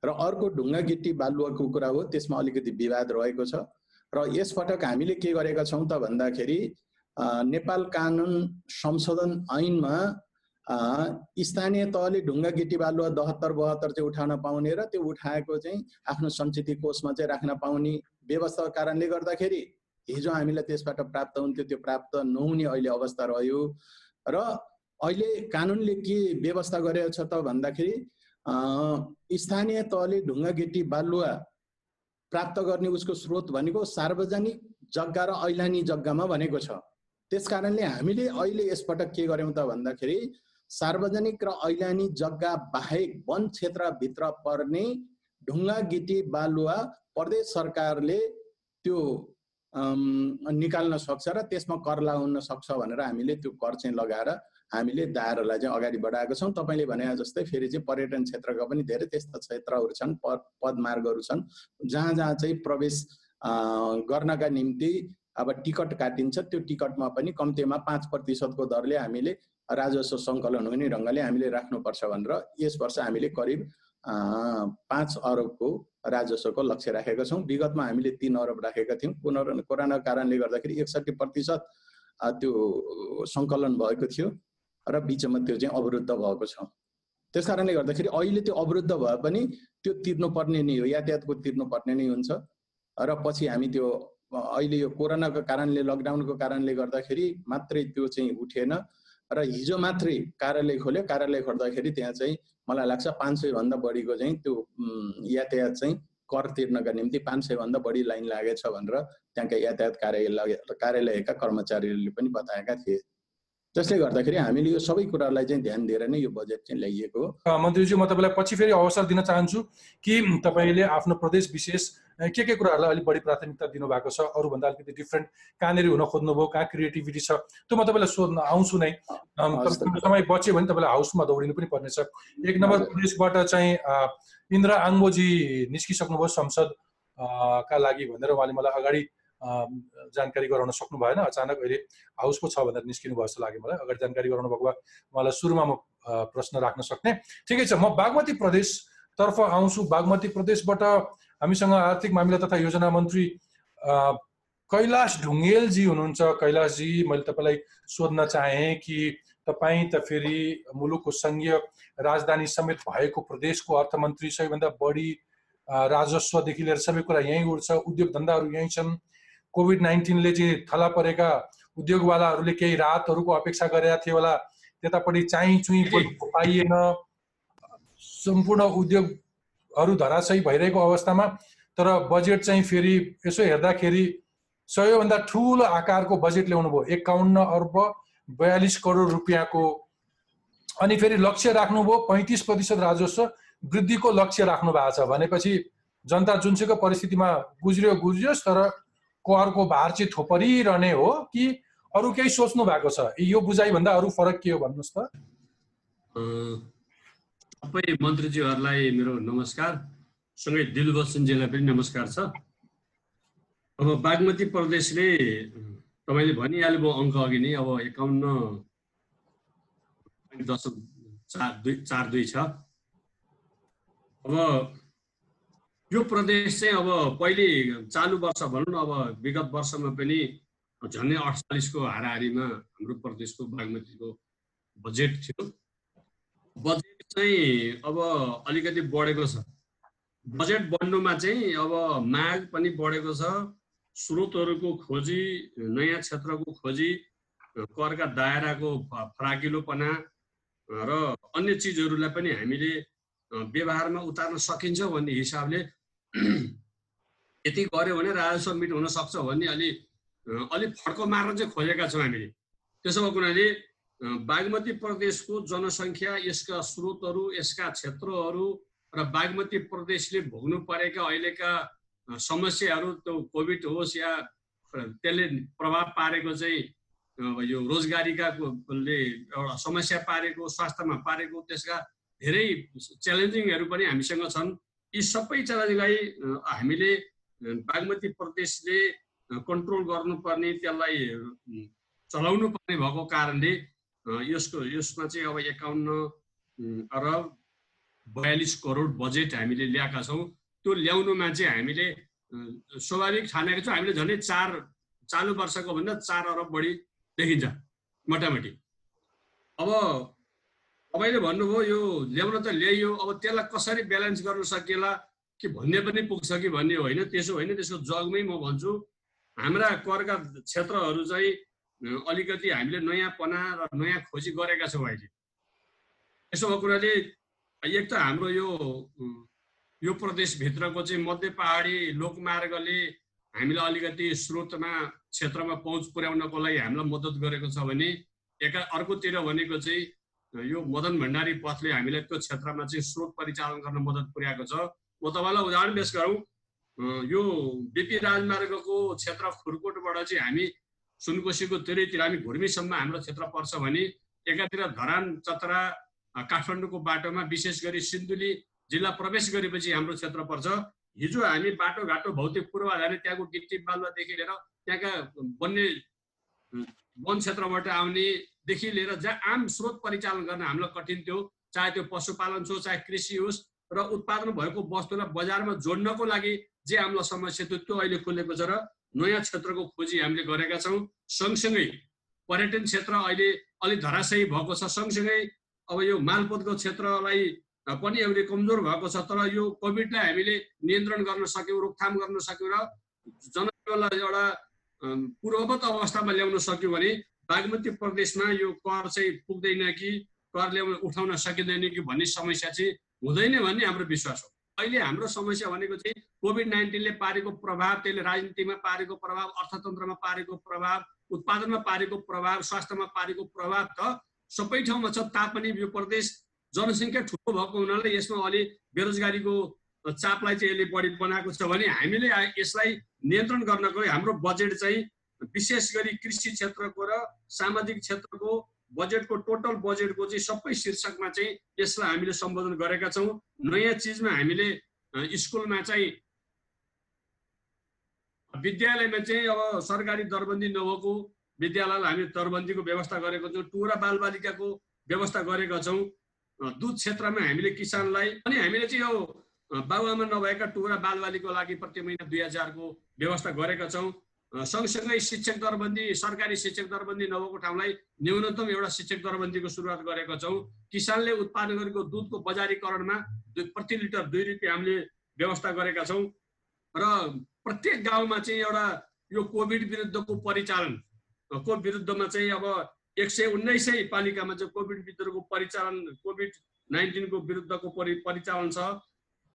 र अर्को ढुङ्गा गिट्टी बालुवाको कुरा हो त्यसमा अलिकति विवाद रहेको छ। र यसपटक हामीले के गरेका छौँ त भन्दाखेरि नेपाल कानुन संशोधन ऐनमा स्थानीय तहले ढुङ्गा गिटी बालुवा दहत्तर बहत्तर चाहिँ उठाउन पाउने र त्यो उठाएको चाहिँ आफ्नो सञ्चित कोषमा चाहिँ राख्न पाउने व्यवस्थाको कारणले गर्दाखेरि हिजो हामीलाई त्यसबाट प्राप्त हुन्थ्यो त्यो प्राप्त नहुने अहिले अवस्था रह्यो। र अहिले कानुनले के व्यवस्था गरेको छ त भन्दाखेरि स्थानीय तहले ढुङ्गा गिटी बालुवा प्राप्त गर्ने उसको स्रोत भनेको सार्वजनिक जग्गा र ऐलानी जग्गामा भनेको छ। त्यस कारणले हामीले अहिले यसपटक के गर्यौँ त भन्दाखेरि सार्वजनिक र ऐलानी जग्गा बाहेक वन क्षेत्रभित्र पर्ने ढुङ्गा गिटी बालुवा प्रदेश सरकारले त्यो निकाल्न सक्छ र त्यसमा कर लगाउन सक्छ भनेर हामीले त्यो कर चाहिँ लगाएर हामीले दायरालाई चाहिँ अगाडि बढाएको छौँ। तपाईँले भने जस्तै फेरि चाहिँ पर्यटन क्षेत्रका पनि धेरै त्यस्ता क्षेत्रहरू छन् पद पदमार्गहरू छन्। जहाँ जहाँ चाहिँ प्रवेश गर्नका निम्ति अब टिकट काटिन्छ त्यो टिकटमा पनि कम्तीमा पाँच प्रतिशतको दरले हामीले राजस्व सङ्कलन हुने ढङ्गले हामीले राख्नुपर्छ भनेर यस वर्ष हामीले करिब पाँच अरबको राजस्वको लक्ष्य राखेका छौँ। विगतमा हामीले तिन अरब राखेका थियौँ। पुनः कोरोनाको कारणले गर्दाखेरि एकसट्ठी प्रतिशत त्यो सङ्कलन भएको थियो। र बिचमा त्यो चाहिँ अवरुद्ध भएको छ। त्यस कारणले गर्दाखेरि अहिले त्यो अवरुद्ध भए पनि त्यो तिर्नुपर्ने नै हो यातायातको तिर्नुपर्ने नै हुन्छ। र पछि हामी त्यो अहिले यो कोरोनाको कारणले लकडाउनको कारणले गर्दाखेरि मात्रै त्यो चाहिँ उठेन। र हिजो मात्रै कार्यालय खोल्यो। कार्यालय खोल्दाखेरि त्यहाँ चाहिँ मलाई लाग्छ पाँच सयभन्दा बढीको चाहिँ त्यो यातायात चाहिँ कर तिर्नका निम्ति पाँच सयभन्दा बढी लाइन लागेछ भनेर त्यहाँका यातायात कार्यालय कार्यालयका कर्मचारीहरूले पनि बताएका थिए। त्यसले गर्दाखेरि हामीले यो सबै कुरालाई चाहिँ ध्यान दिएर नै यो बजेट चाहिँ ल्याइएको हो। मन्त्रीजी म तपाईँलाई पछि फेरि अवसर दिन चाहन्छु कि तपाईँले आफ्नो प्रदेश विशेष के के कुराहरूलाई अलिक बढी प्राथमिकता दिनुभएको छ? अरूभन्दा अलिकति डिफ्रेन्ट कहाँनिर हुन खोज्नुभयो? कहाँ क्रिएटिभिटी छ? त्यो म तपाईँलाई सोध्न आउँछु नै। समय बच्यो भने तपाईँलाई हाउसमा दौडिनु पनि पर्नेछ। एक नम्बर प्रदेशबाट चाहिँ इन्द्र आङ्बोजी निस्किसक्नुभयो संसद का लागि भनेर उहाँले मलाई अगाडि जानकारी गराउन सक्नु भएन। अचानक अहिले हाउसको छ भनेर निस्किनु भयो जस्तो लाग्यो मलाई। अगाडि जानकारी गराउनु भएको भए उहाँलाई सुरुमा म प्रश्न राख्न सक्ने। ठिकै छ म बागमती प्रदेशतर्फ आउँछु। बागमती प्रदेशबाट हामीसँग आर्थिक मामिला तथा योजना मन्त्री कैलाश ढुङ्गेलजी हुनुहुन्छ। कैलाशजी मैले तपाईँलाई सोध्न चाहेँ कि तपाईँ त फेरि मुलुकको सङ्घीय राजधानी समेत भएको प्रदेशको अर्थमन्त्री सबैभन्दा बढी राजस्वदेखि लिएर सबै कुरा यहीँ उठ्छ। उद्योग धन्दाहरू यहीँ छन्। कोभिड नाइन्टिनले चाहिँ थला परेका उद्योगवालाहरूले केही राहतहरूको अपेक्षा गरेका थियो होला त्यतापट्टि चाहिँ चुई पाइएन। सम्पूर्ण उद्योग हरू धराशयी भइरहेको अवस्थामा तर बजेट चाहिँ फेरि यसो हेर्दाखेरि सबैभन्दा ठुलो आकारको बजेट ल्याउनु भयो एकाउन्न अर्ब बयालिस करोड रुपियाँको। अनि फेरि लक्ष्य राख्नुभयो पैँतिस प्रतिशत राजस्व वृद्धिको लक्ष्य राख्नु भएको छ भनेपछि जनता जुनसुकै परिस्थितिमा गुज्रियो गुज्रियोस् तर करको भार चाहिँ थोपरिरहने हो कि अरू केही सोच्नु भएको छ? यो बुझाइभन्दा अरू फरक के हो भन्नुहोस् त? सबै मन्त्रीज्यूहरूलाई मेरो नमस्कार सँगै दिलबसनजीलाई पनि नमस्कार छ। अब बागमती प्रदेशले तपाईँले भनिहाल्नुभयो अङ्क अघि नै अब एकाउन्न दशक चार दुई चार दुई छ। अब यो प्रदेश चाहिँ अब पहिले चालु वर्ष भनौँ न अब विगत वर्षमा पनि झन्डै अडचालिसको हाराहारीमा हाम्रो प्रदेशको बागमतीको बजेट थियो। बजेट चाहिँ अब अलिकति बढेको छ। बजेट बढ्नुमा चाहिँ अब माग पनि बढेको छ। स्रोतहरूको खोजी नयाँ क्षेत्रको खोजी करका दायराको फराकिलोपना र अन्य चिजहरूलाई पनि हामीले व्यवहारमा उतार्न सकिन्छ भन्ने हिसाबले यति गऱ्यो भने राजस्व मिट हुन सक्छ भन्ने अलि अ, अलिक फड्को मार्न चाहिँ खोजेका छौँ हामीले। त्यसो भएको हुनाले बागमती प्रदेशको जनसङ्ख्या यसका स्रोतहरू यसका क्षेत्रहरू र बागमती प्रदेशले भोग्नु परेका अहिलेका समस्याहरू त्यो कोभिड होस् या त्यसले प्रभाव पारेको चाहिँ यो रोजगारीका को- ले एउटा समस्या पारेको स्वास्थ्यमा पारेको त्यसका धेरै च्यालेन्जिङहरू पनि हामीसँग छन्। यी सबै च्यालेन्जलाई अ, हामीले बागमती प्रदेशले कन्ट्रोल गर्नुपर्ने त्यसलाई चलाउनु पर्ने भएको कारणले यसको यसमा चाहिँ अब एकाउन्न अरब बयालिस करोड बजेट हामीले ल्याएका छौँ। त्यो ल्याउनुमा चाहिँ हामीले स्वाभाविक ठानेको छौँ हामीले झन्डै चार चालु वर्षको भन्दा चार अरब बढी देखिन्छ मोटामोटी। अब तपाईँले भन्नुभयो यो ल्याउन त ल्याइयो अब त्यसलाई कसरी ब्यालेन्स गर्न सकिएला? कि भन्ने पनि पुग्छ कि भन्ने होइन त्यसो होइन त्यसको जगमै म भन्छु हाम्रा करका क्षेत्रहरू चाहिँ अलिकति हामीले नयाँपना र नयाँ खोजी गरेका छौँ अहिले। यसो भएको कुराले एक त हाम्रो यो यो प्रदेशभित्रको चाहिँ मध्य पहाडी लोकमार्गले हामीलाई अलिकति स्रोतमा क्षेत्रमा पहुँच पुर्याउनको लागि हामीलाई मद्दत गरेको छ भने एका अर्कोतिर भनेको चाहिँ यो मदन भण्डारी पथले हामीलाई त्यो क्षेत्रमा चाहिँ स्रोत परिचालन गर्न मद्दत पुर्याएको छ। म तपाईँलाई उदाहरण पेस गरौँ। यो बिपी राजमार्गको क्षेत्र खुरकोटबाट चाहिँ हामी सुनकोसीको तिरैतिर हामी घुर्मीसम्म हाम्रो क्षेत्र पर्छ भने एकातिर धरान चतरा काठमाडौँको बाटोमा विशेष गरी सिन्धुली जिल्ला प्रवेश गरेपछि हाम्रो क्षेत्र पर्छ। हिजो हामी बाटोघाटो भौतिक पूर्वाधार त्यहाँको गिट्टी बालुवादेखि लिएर त्यहाँका अ, वन क्षेत्रबाट आउनेदेखि लिएर जहाँ आम स्रोत परिचालन गर्न हामीलाई कठिन थियो चाहे त्यो पशुपालन होस् चाहे कृषि होस् र उत्पादन भएको वस्तुलाई बजारमा जोड्नको लागि जे हामीलाई समस्या थियो त्यो अहिले खुलेको छ र नयाँ क्षेत्रको खोजी हामीले गरेका छौँ। सँगसँगै पर्यटन क्षेत्र अहिले अलिक धराशयी भएको छ। सँगसँगै अब यो मालपोतको क्षेत्रलाई पनि अहिले कमजोर भएको छ तर यो कोभिडलाई हामीले नियन्त्रण गर्न सक्यौँ रोकथाम गर्न सक्यौँ र जनजीवनलाई एउटा पूर्ववत अवस्थामा ल्याउन सक्यो भने बागमती प्रदेशमा यो कर चाहिँ पुग्दैन कि कर ल्याउन उठाउन सकिँदैन कि भन्ने समस्या चाहिँ हुँदैन भन्ने हाम्रो विश्वास हो। अहिले हाम्रो समस्या भनेको चाहिँ कोभिड नाइन्टिनले पारेको प्रभाव त्यसले राजनीतिमा पारेको प्रभाव अर्थतन्त्रमा पारेको प्रभाव उत्पादनमा पारेको प्रभाव स्वास्थ्यमा पारेको प्रभाव त सबै ठाउँमा छ। तापनि यो प्रदेश जनसङ्ख्या ठुलो भएको हुनाले यसमा अलि बेरोजगारीको चापलाई चाहिँ यसले बढी बनाएको छ भने हामीले यसलाई नियन्त्रण गर्नको हाम्रो बजेट चाहिँ विशेष गरी कृषि क्षेत्रको र सामाजिक क्षेत्रको बजेटको टोटल बजेटको चाहिँ सबै शीर्षकमा चाहिँ यसलाई हामीले सम्बोधन गरेका छौँ। नयाँ चिजमा हामीले स्कुलमा चाहिँ विद्यालयमा चाहिँ अब सरकारी दरबन्दी नभएको विद्यालयलाई हामी दरबन्दीको व्यवस्था गरेको छौँ टुरा बालबालिकाको व्यवस्था गरेका छौँ। दुध क्षेत्रमा हामीले किसानलाई अनि हामीले चाहिँ यो बाबुआमा नभएका टुरा बालबालिकाको लागि प्रति महिना दुई हजारको व्यवस्था गरेका छौँ। सँगसँगै शिक्षक दरबन्दी सरकारी शिक्षक दरबन्दी नभएको ठाउँलाई न्यूनतम एउटा शिक्षक दरबन्दीको सुरुवात गरेका छौँ। किसानले उत्पादन गरेको दुधको बजारीकरणमा प्रति लिटर दुई रुपियाँ हामीले व्यवस्था गरेका छौँ। र प्रत्येक गाउँमा चाहिँ एउटा यो कोभिड विरुद्धको परिचालन को विरुद्धमा चाहिँ अब एक सय उन्नाइसै पालिकामा चाहिँ कोभिड विरुद्धको परिचालन कोभिड नाइन्टिनको विरुद्धको परि परिचालन छ।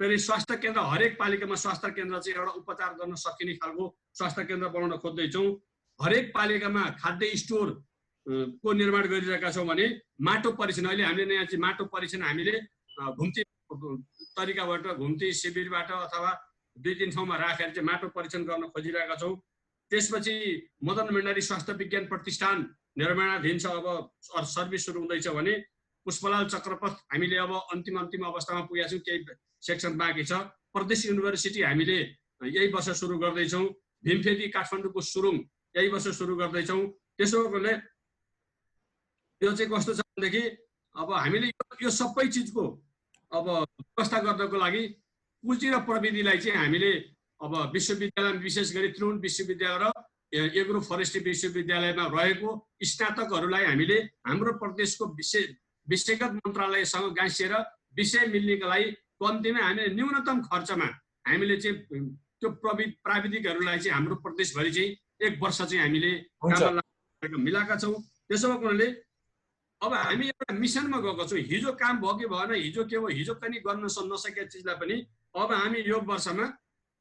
फेरि स्वास्थ्य केन्द्र हरेक पालिकामा स्वास्थ्य केन्द्र चाहिँ एउटा उपचार गर्न सकिने खालको स्वास्थ्य केन्द्र बनाउन खोज्दैछौँ। हरेक पालिकामा खाद्य स्टोर को निर्माण गरिरहेका छौँ भने माटो परीक्षण अहिले हामीले यहाँ चाहिँ माटो परीक्षण हामीले घुम्ती तरिकाबाट घुम्ती शिविरबाट अथवा दुई तिन ठाउँमा राखेर चाहिँ माटो परीक्षण गर्न खोजिरहेका छौँ। त्यसपछि मदन भण्डारी स्वास्थ्य विज्ञान प्रतिष्ठान निर्माणाधीन छ अब सर- सर्भिस सुरु हुँदैछ भने पुष्पलाल चक्रपथ हामीले अब अन्तिम अन्तिम अवस्थामा पुगेका छौँ। केही सेक्सन बाँकी छ। प्रदेश युनिभर्सिटी हामीले यही वर्ष सुरु गर्दैछौँ। भीमफेदी काठमाडौँको सुरुङ यही वर्ष सुरु गर्दैछौँ। त्यसो भने यो चाहिँ कस्तो छ भनेदेखि अब हामीले यो- यो सबै चिजको अब व्यवस्था गर्नको लागि पुँजी र प्रविधिलाई चाहिँ हामीले अब विश्वविद्यालय विशेष गरी त्रिभुवन विश्वविद्यालय र एग्रो फरेस्ट्री विश्वविद्यालयमा रहेको स्नातकहरूलाई हामीले हाम्रो प्रदेशको विषय विषयगत मन्त्रालयसँग गाँसिएर विषय मिल्नेको लागि कम्तीमा हामीले न्यूनतम खर्चमा हामीले चाहिँ त्यो प्रवि प्राविधिकहरूलाई चाहिँ हाम्रो प्रदेशभरि चाहिँ एक वर्ष चाहिँ हामीले मिलाएका छौँ। त्यसो भएको हुनाले अब हामी एउटा मिसनमा गएको छौँ। हिजो काम भयो कि भएन हिजो के भयो हिजो पनि गर्न नसकेका चिजलाई पनि अब हामी यो वर्षमा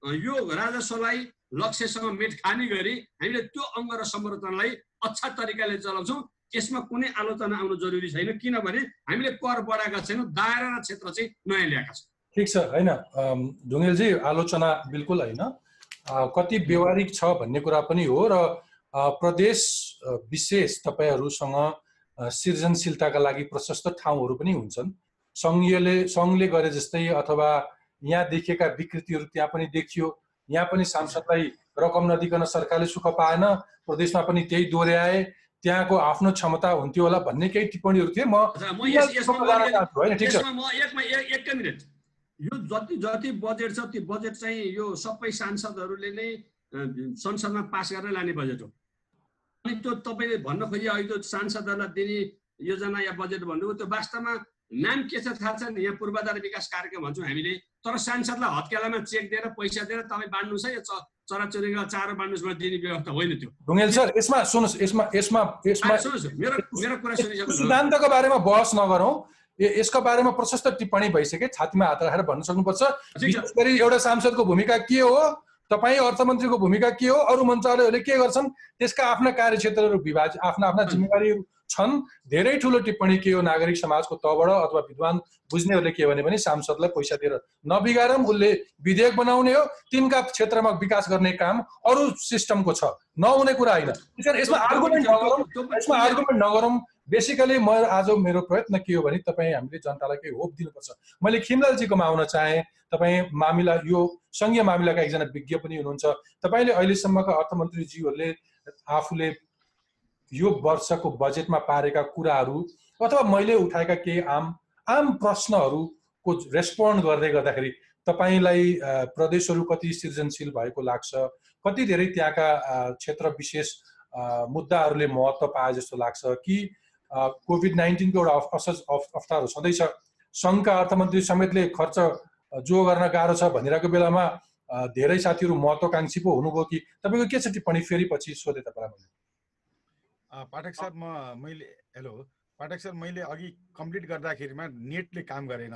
यो राजस्वलाई लक्ष्यसँग मेट खाने गरी हामीले त्यो अङ्ग र संरचनालाई अच्छा तरिकाले चलाउँछौँ। यसमा कुनै आलोचना आउनु जरुरी छैन किनभने हामीले कर बढाएका छैनौँ दायरा र क्षेत्र चाहिँ नयाँ ल्याएका छौँ। ठिक छ होइन ढुङ्गेलजी आलोचना बिल्कुल होइन। कति व्यवहारिक छ भन्ने कुरा पनि हो र प्रदेश विशेष तपाईँहरूसँग सृजनशीलताका लागि प्रशस्त ठाउँहरू पनि हुन्छन्। सङ्घीयले सङ्घले गरे जस्तै अथवा यहाँ देखिएका विकृतिहरू त्यहाँ पनि देखियो। यहाँ पनि सांसदलाई रकम नदिकन सरकारले सुख पाएन प्रदेशमा पनि त्यही दोहोऱ्याए। त्यहाँको आफ्नो क्षमता हुन्थ्यो होला भन्ने केही टिप्पणीहरू थिए। म यो जति जति बजेट छ त्यो बजेट चाहिँ यो सबै सांसदहरूले नै संसदमा पास गरेर लाने बजेट हो। अनि त्यो तपाईँले भन्न खोजे अहिले त्यो सांसदहरूलाई दिने योजना या बजेट भन्नुभयो त्यो वास्तवमा नाम के छ थाहा छैन। यहाँ पूर्वाधार विकास कार्यक्रम भन्छौँ। हामीले तर सांसदलाई हत्केलामा चेक दिएर पैसा दिएर तपाईँ बाँड्नुहोस् है यो च- चराचुरुङ्गीलाई चारो बाँड्नुहोस् भनेर दिने व्यवस्था होइन त्यो। ढुङ्गेल सर यसमा सुन्नुहोस् यसमा यसमा यसमा मेरो मेरो कुरा सुनिसक्नुहोस् सिद्धान्तको बारेमा बहस नगरौँ। यसको बारेमा प्रशस्त टिप्पणी भइसके छातीमा हात राखेर भन्न सक्नुपर्छ। विशेष गरी एउटा सांसदको भूमिका के हो? तपाईँ अर्थमन्त्रीको भूमिका के हो? अरू मन्त्रालयहरूले के गर्छन्? त्यसका आफ्ना कार्यक्षेत्रहरू विभाज आफ्ना आफ्ना जिम्मेवारीहरू छन्। धेरै ठुलो टिप्पणी के हो नागरिक समाजको तहबाट अथवा विद्वान बुझ्नेहरूले के भने पनि सांसदलाई पैसा दिएर नबिगारौँ उसले विधेयक बनाउने हो। तिनका क्षेत्रमा विकास गर्ने काम अरू सिस्टमको छ। नहुने कुरा होइन। यसमा आर्गुमेन्ट नगरौँ। यसमा आर्गुमेन्ट नगरौँ। बेसिकली म आज मेरो प्रयत्न के हो भने तपाईँ हामीले जनतालाई केही होप दिनुपर्छ। मैले खिमलालजीकोमा आउन चाहेँ। तपाईँ मामिला यो सङ्घीय मामिलाका एकजना विज्ञ पनि हुनुहुन्छ। तपाईँले अहिलेसम्मका अर्थमन्त्रीज्यूहरूले आफूले यो वर्षको बजेटमा पारेका कुराहरू अथवा मैले उठाएका केही आम आम प्रश्नहरूको रेस्पोन्ड गर्दै गर्दाखेरि तपाईँलाई प्रदेशहरू कति सृजनशील भएको लाग्छ? कति धेरै त्यहाँका क्षेत्र विशेष मुद्दाहरूले महत्त्व पाए जस्तो लाग्छ? कि कोभिड नाइन्टिनको एउटा असज अप्ठ्यारो छँदैछ सङ्घका अर्थमन्त्री समेतले खर्च जो गर्न गाह्रो छ भनिरहेको बेलामा धेरै साथीहरू महत्त्वकाङ्क्षी पो हुनुभयो कि? तपाईँको के छ टिप्पणी? फेरि पछि सोधेँ तपाईँलाई मैले। पाठक सर म मैले हेलो पाठक सर मैले अघि कम्प्लिट गर्दाखेरिमा नेटले काम गरेन।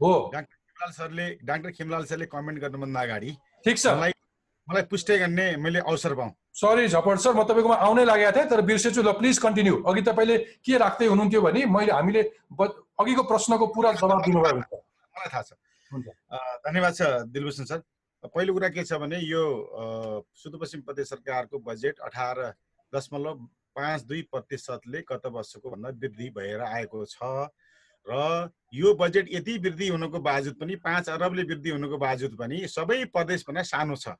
हो। डाक्टर खिमलाल सरले डाक्टर खिमलाल सरले कमेन्ट गर्नुभन्दा अगाडि ठिक छ। मलाई मलाई पुष्टि गर्ने मैले अवसर पाऊँ। सरी झपट सर म तपाईँकोमा आउनै लागेको थिएँ तर बिर्सेछु ल प्लिज कन्टिन्यू अघि तपाईँले के राख्दै हुनुहुन्थ्यो भने मैले हामीले अघिको प्रश्नको पुरा जवाब दिनुभयो। मलाई थाहा छ। हुन्छ। धन्यवाद छ दिलभूषण सर। पहिलो कुरा के छ भने यो सुदूरपश्चिम प्रदेश सरकारको बजेट अठार दशमलव पाँच दुई प्रतिशतले गत वर्षको भन्दा वृद्धि भएर आएको छ र यो बजेट यति वृद्धि हुनुको बावजुद पनि पाँच अरबले वृद्धि हुनुको बावजुद पनि सबै प्रदेशभन्दा सानो छ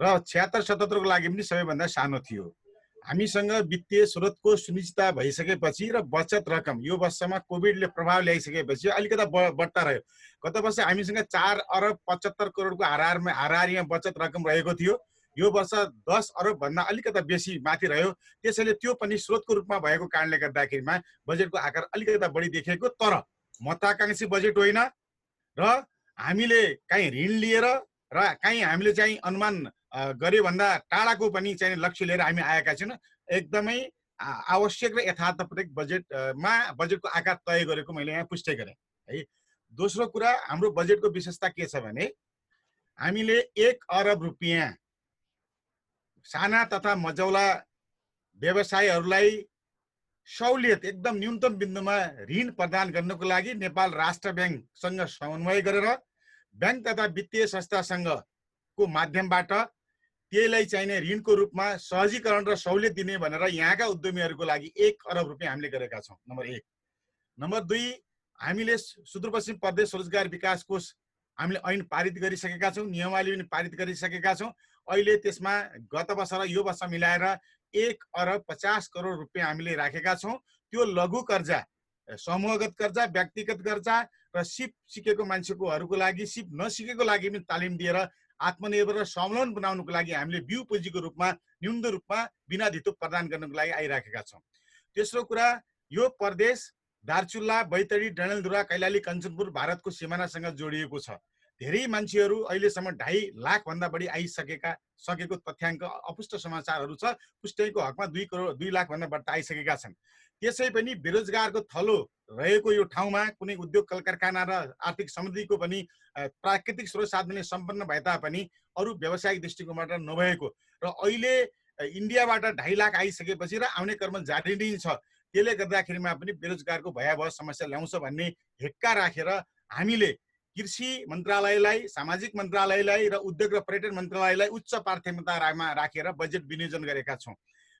र छ्यात्तर सतहत्तरको लागि पनि सबैभन्दा सानो थियो। हामीसँग वित्तीय स्रोतको सुनिश्चितता भइसकेपछि र बचत रकम यो वर्षमा कोभिडले प्रभाव ल्याइसकेपछि अलिकता ब बट्टा रह्यो। गत वर्ष हामीसँग चार अरब पचहत्तर करोडको हाराहारमा हाराहारीमा बचत रकम रहेको थियो। यो वर्ष दस अरब भन्दा अलिकता बेसी माथि रह्यो। त्यसैले त्यो पनि स्रोतको रूपमा भएको कारणले गर्दाखेरिमा बजेटको आकार अलिकता बढी देखिएको तर महत्वाकाङ्क्षी बजेट होइन र हामीले काहीँ ऋण लिएर र काहीँ हामीले चाहिँ अनुमान गरे भन्दा टाढाको पनि चाहिँ लक्ष्य लिएर हामी आएका छैनौँ एकदमै आवश्यक र यथार्थपूर्वक बजेट अ, मा बजेटको आकार तय गरेको मैले यहाँ पुष्टि गरेँ। है दोस्रो कुरा हाम्रो बजेटको विशेषता के छ भने हामीले एक अरब रुपियाँ साना तथा मजौला व्यवसायहरूलाई सहुलियत एकदम न्यूनतम बिन्दुमा ऋण प्रदान गर्नको लागि नेपाल राष्ट्र ब्याङ्कसँग समन्वय गरेर ब्याङ्क तथा वित्तीय संस्थासँगको माध्यमबाट त्यसलाई चाहिने ऋणको रूपमा सहजीकरण र सहुलियत दिने भनेर यहाँका उद्यमीहरूको लागि एक अरब रुपियाँ हामीले गरेका छौँ नम्बर एक। नम्बर दुई हामीले सुदूरपश्चिम प्रदेश रोजगार विकास कोष हामीले ऐन पारित गरिसकेका छौँ नियमावली पनि पारित गरिसकेका छौँ। अहिले त्यसमा गत वर्ष र यो वर्ष मिलाएर एक अरब पचास करोड रुपियाँ हामीले राखेका छौँ। त्यो लघु कर्जा समूहगत कर्जा व्यक्तिगत कर्जा र सिप सिकेको मान्छेकोहरूको लागि सिप नसिकेको लागि पनि तालिम दिएर आत्मनिर्भर र स्वावलम्बन बनाउनुको लागि हामीले बिउ पुँजीको रूपमा न्यून रूपमा बिना धितो प्रदान गर्नको लागि आइराखेका छौँ। तेस्रो कुरा यो प्रदेश दार्चुल्ला बैतडी डडेलधुरा कैलाली कञ्चनपुर भारतको सिमानासँग जोडिएको छ। धेरै मान्छेहरू अहिलेसम्म ढाई लाखभन्दा बढी आइसकेका सकेको तथ्याङ्क अपुष्ट समाचारहरू छ। पुष्टैको हकमा दुई करोड दुई लाखभन्दा बढ्ता आइसकेका छन्। त्यसै पनि बेरोजगारको थलो रहेको यो ठाउँमा कुनै उद्योग कल कारखाना र आर्थिक समृद्धिको पनि प्राकृतिक स्रोत साधनले सम्पन्न भए तापनि अरू व्यावसायिक दृष्टिकोणबाट नभएको र अहिले इन्डियाबाट ढाई लाख आइसकेपछि र आउने क्रम जारी नै छ। त्यसले गर्दाखेरिमा पनि बेरोजगारको भयावह समस्या ल्याउँछ भन्ने हेक्का राखेर हामीले कृषि मन्त्रालयलाई सामाजिक मन्त्रालयलाई र उद्योग र पर्यटन मन्त्रालयलाई उच्च प्राथमिकतामा राखेर बजेट विनियोजन गरेका छौँ।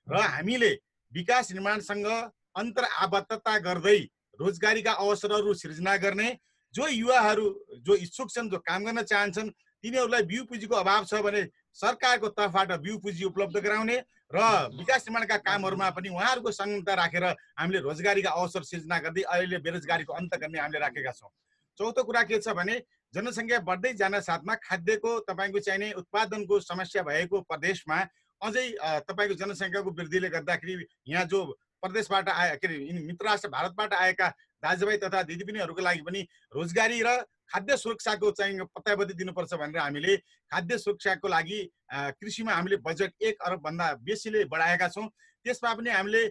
र हामीले विकास निर्माणसँग अन्तर आबद्धता गर्दै रोजगारीका अवसरहरू सिर्जना गर्ने जो युवाहरू जो इच्छुक छन् जो काम गर्न चाहन्छन् तिनीहरूलाई बिउ पुँजीको अभाव छ भने सरकारको तर्फबाट बिउ पुँजी उपलब्ध गराउने र विकास निर्माणका कामहरूमा पनि उहाँहरूको संलग्नता राखेर हामीले रोजगारीका अवसर सिर्जना गर्दै अहिले बेरोजगारीको अन्त गर्ने हामीले राखेका छौँ। चौथो कुरा के छ भने जनसङ्ख्या बढ्दै जान साथमा खाद्यको तपाईँको चाहिने उत्पादनको समस्या भएको प्रदेशमा अझै तपाईँको जनसङ्ख्याको वृद्धिले गर्दाखेरि यहाँ जो प्रदेशबाट आए के अरे मित्र भारतबाट आएका दाजुभाइ तथा दिदीबहिनीहरूको लागि पनि रोजगारी र खाद्य सुरक्षाको चाहिँ पत्यावधि दिनुपर्छ भनेर हामीले खाद्य सुरक्षाको लागि कृषिमा हामीले बजेट एक अरबभन्दा बेसीले बढाएका छौँ। त्यसमा पनि हामीले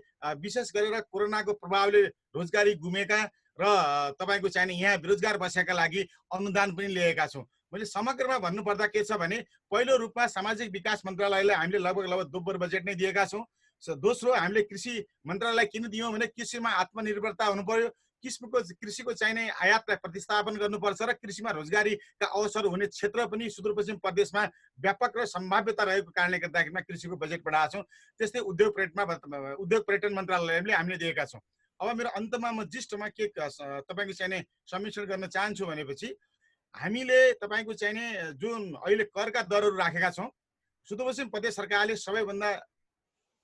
विशेष गरेर कोरोनाको प्रभावले रोजगारी गुमेका र तपाईँको चाहिने यहाँ बेरोजगार बसेका लागि अनुदान पनि लिएका छौँ। मैले समग्रमा भन्नुपर्दा के छ भने पहिलो रूपमा सामाजिक विकास मन्त्रालयलाई हामीले लगभग लगभग दोब्बर बजेट नै दिएका छौँ। दोस्रो हामीले कृषि मन्त्रालय किन दियौँ भने कृषिमा आत्मनिर्भरता हुनु पर्यो किसिमको कृषिको चाहिने आयातलाई प्रतिस्थापन गर्नुपर्छ र कृषिमा रोजगारीका अवसर हुने क्षेत्र पनि सुदूरपश्चिम प्रदेशमा व्यापक र सम्भाव्यता रहेको कारणले गर्दाखेरिमा कृषिको बजेट बढाएको छौँ। त्यस्तै उद्योग पर्यटनमा उद्योग पर्यटन मन्त्रालयले हामीले दिएका छौँ। अब मेरो अन्तमा म जिस्टमा के तपाईँको चाहिने समीक्षण गर्न चाहन्छु भनेपछि हामीले तपाईँको चाहिने जुन अहिले करका दरहरू राखेका छौँ सुदूरपश्चिम प्रदेश सरकारले सबैभन्दा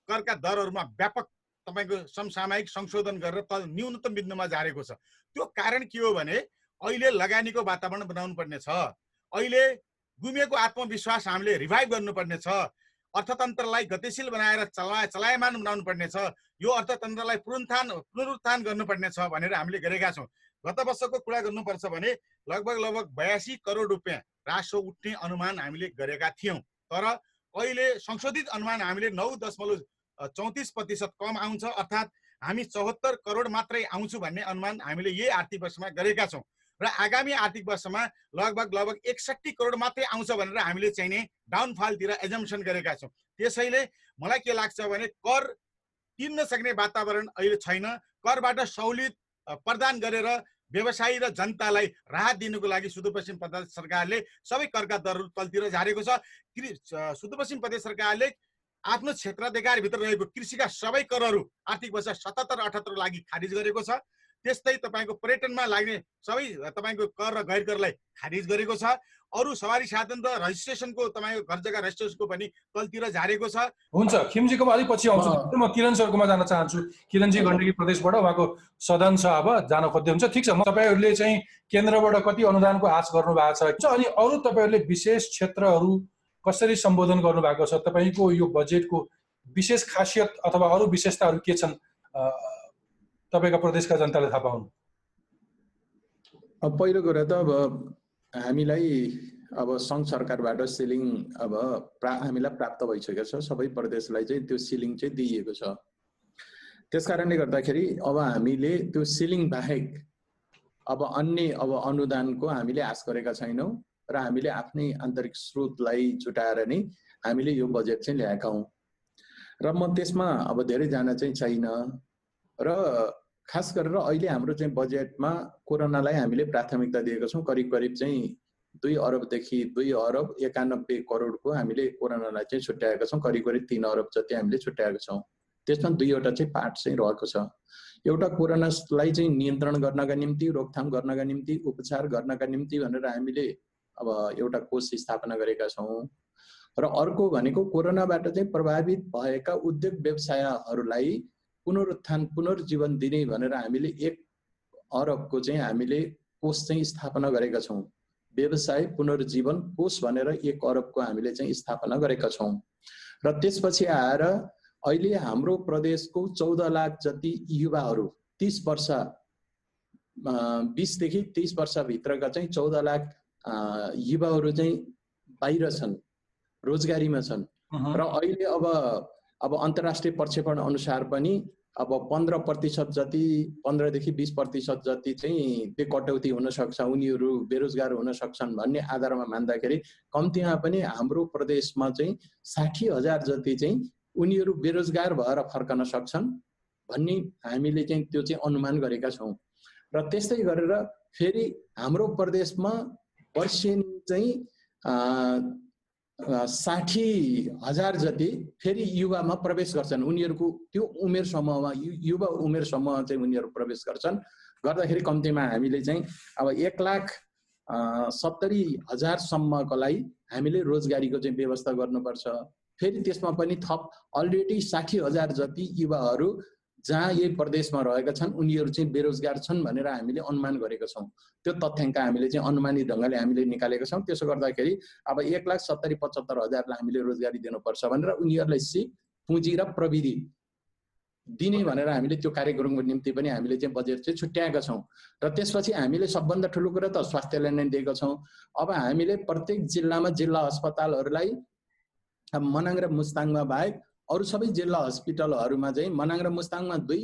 करका दरहरूमा व्यापक तपाईँको समसामयिक संशोधन गरेर त न्यूनतम बिन्दुमा झारेको छ। त्यो कारण के हो भने अहिले लगानीको वातावरण बनाउनु पर्ने छ। अहिले गुमेको आत्मविश्वास हामीले रिभाइभ छ। अर्थतन्त्रलाई गतिशील बनाएर चला चलायमान बनाउनु पर्ने छ। यो अर्थतन्त्रलाई पुनरुत्थान पुनरुत्थान गर्नुपर्ने छ भनेर हामीले गरेका छौँ। गत वर्षको कुरा गर्नुपर्छ भने लगभग लगभग बयासी करोड रुपियाँ राजस्व उठ्ने अनुमान हामीले गरेका थियौँ। तर अहिले संशोधित अनुमान हामीले नौ दशमलव चौतिस प्रतिशत कम आउँछ अर्थात् हामी चौहत्तर करोड मात्रै आउँछु भन्ने अनुमान हामीले यही आर्थिक वर्षमा गरेका छौँ। र आगामी आर्थिक वर्षमा लगभग लगभग एकसट्ठी करोड मात्रै आउँछ भनेर हामीले चाहिने डाउनफालतिर एजम्सन गरेका छौँ। त्यसैले मलाई के लाग्छ भने कर तिर्न सक्ने वातावरण अहिले छैन। करबाट सहुलियत प्रदान गरेर व्यवसायी र जनतालाई राहत दिनुको लागि सुदूरपश्चिम प्रदेश सरकारले सबै करका दरहरू तलतिर झारेको छ। सुदूरपश्चिम प्रदेश सरकारले आफ्नो क्षेत्राधिकारभित्र रहेको कृषिका सबै करहरू आर्थिक वर्ष सतहत्तर अठहत्तर लागि खारिज गरेको छ। त्यस्तै तपाईँको पर्यटनमा लाग्ने सबै तपाईँको कर र गैर करलाई खारिज गरेको छ। अरू सवारी साधन र रजिस्ट्रेसनको तपाईँको घर जग्गा रजिस्ट्रेसनको पनि तलतिर झारेको छ। हुन्छ खिमजीकोमा अलिक पछि आउँछु। म किरण सरकोमा जान चाहन्छु। किरणजी गण्डकी प्रदेशबाट उहाँको सदन छ अब जान खोज्दै हुन्छ। ठिक छ म तपाईँहरूले चाहिँ केन्द्रबाट कति अनुदानको आश गर्नु भएको छ अनि अरू तपाईँहरूले विशेष क्षेत्रहरू कसरी सम्बोधन गर्नुभएको छ? तपाईँको यो बजेटको विशेष खासियत अथवा अरू विशेषताहरू के छन्? तपाईँका प्रदेशका जनताले थाहा पाउनु। अब पहिलो कुरा त अब हामीलाई अब सङ्घ सरकारबाट सिलिङ अब प्रा हामीलाई प्राप्त भइसकेको छ। सबै प्रदेशलाई चाहिँ त्यो सिलिङ चाहिँ दिइएको छ। त्यस कारणले गर्दाखेरि अब हामीले त्यो सिलिङ बाहेक अब अन्य अब अनुदानको हामीले आश गरेका छैनौँ र हामीले आफ्नै आन्तरिक स्रोतलाई जुटाएर नै हामीले यो बजेट चाहिँ ल्याएका हौँ। र म त्यसमा अब धेरैजना चाहिँ छैन। र खास गरेर अहिले हाम्रो चाहिँ बजेटमा कोरोनालाई हामीले प्राथमिकता दिएको छौँ। करिब करिब चाहिँ दुई अरबदेखि दुई अरब एकानब्बे करोडको हामीले कोरोनालाई चाहिँ छुट्याएका छौँ। करिब करिब तिन अरब जति हामीले छुट्याएका छौँ। त्यसमा दुईवटा चाहिँ पार्ट चाहिँ रहेको छ। एउटा कोरोनालाई चाहिँ नियन्त्रण गर्नका निम्ति रोकथाम गर्नका निम्ति उपचार गर्नका निम्ति भनेर हामीले अब एउटा कोष स्थापना गरेका छौँ। र अर्को भनेको कोरोनाबाट चाहिँ प्रभावित भएका उद्योग व्यवसायहरूलाई पुनरुत्थान पुनर्जीवन दिने भनेर हामीले एक अरबको चाहिँ हामीले कोष चाहिँ स्थापना गरेका छौँ। व्यवसाय पुनर्जीवन कोष भनेर एक अरबको हामीले चाहिँ स्थापना गरेका छौँ। र त्यसपछि आएर अहिले हाम्रो प्रदेशको चौध लाख जति युवाहरू तिस वर्ष बिसदेखि तिस वर्षभित्रका चाहिँ चौध लाख युवाहरू चाहिँ बाहिर छन् रोजगारीमा छन्। र अहिले अब अब अन्तर्राष्ट्रिय प्रक्षेपण अनुसार पनि अब पन्ध्र प्रतिशत जति पन्ध्रदेखि बिस प्रतिशत जति चाहिँ त्यो कटौती हुनसक्छ उनीहरू बेरोजगार हुन सक्छन् भन्ने आधारमा मान्दाखेरि कम्तीमा पनि हाम्रो प्रदेशमा चाहिँ साठी हजार जति चाहिँ उनीहरू बेरोजगार भएर फर्कन सक्छन् भन्ने हामीले चाहिँ त्यो चाहिँ अनुमान गरेका छौँ। र त्यस्तै गरेर फेरि हाम्रो प्रदेशमा वर्षेनी चाहिँ साठी हजार जति फेरि युवामा प्रवेश गर्छन्। उनीहरूको त्यो उमेर समूहमा युवा उमेर समूह चाहिँ उनीहरू प्रवेश गर्छन्। गर्दाखेरि कम्तीमा हामीले चाहिँ अब एक लाख सत्तरी हजारसम्मको लागि हामीले रोजगारीको चाहिँ व्यवस्था गर्नुपर्छ। फेरि त्यसमा पनि थप अलरेडी साठी हजार जति युवाहरू जहाँ यही प्रदेशमा रहेका छन् उनीहरू चाहिँ बेरोजगार छन् भनेर हामीले अनुमान गरेका छौँ। त्यो तथ्याङ्क हामीले चाहिँ अनुमानित ढङ्गले हामीले निकालेका छौँ। त्यसो गर्दाखेरि अब एक लाख सत्तरी पचहत्तर हजारलाई हामीले रोजगारी दिनुपर्छ भनेर उनीहरूलाई सिप पुँजी र प्रविधि दिने भनेर हामीले त्यो कार्यक्रमको निम्ति पनि हामीले चाहिँ बजेट चाहिँ छुट्याएका छौँ। र त्यसपछि हामीले सबभन्दा ठुलो कुरो त स्वास्थ्यलाई नै दिएका छौँ। अब हामीले प्रत्येक जिल्लामा जिल्ला अस्पतालहरूलाई मनाङ र मुस्ताङमा बाहेक अरू सबै जिल्ला हस्पिटलहरूमा चाहिँ मनाङ र मुस्ताङमा दुई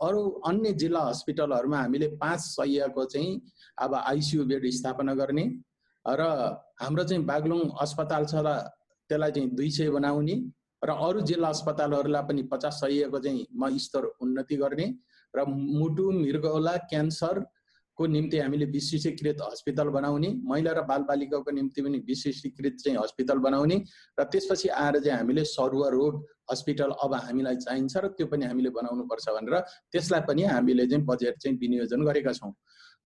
अरू अन्य जिल्ला हस्पिटलहरूमा हामीले पाँच सयको चाहिँ अब आइसियु बेड स्थापना गर्ने र हाम्रो चाहिँ बागलुङ अस्पताल छ र त्यसलाई चाहिँ दुई सय बनाउने र अरू जिल्ला अस्पतालहरूलाई पनि पचास सयको चाहिँ म स्तर उन्नति गर्ने र मुटु मृगौला क्यान्सरको निम्ति हामीले विशिष्टीकृत हस्पिटल बनाउने महिला र बालबालिकाको निम्ति पनि विशिष्टीकृत चाहिँ हस्पिटल बनाउने र त्यसपछि आएर चाहिँ हामीले सरुवा रोग हस्पिटल अब हामीलाई चाहिन्छ र त्यो पनि हामीले बनाउनु पर्छ भनेर त्यसलाई पनि हामीले चाहिँ बजेट चाहिँ विनियोजन गरेका छौँ।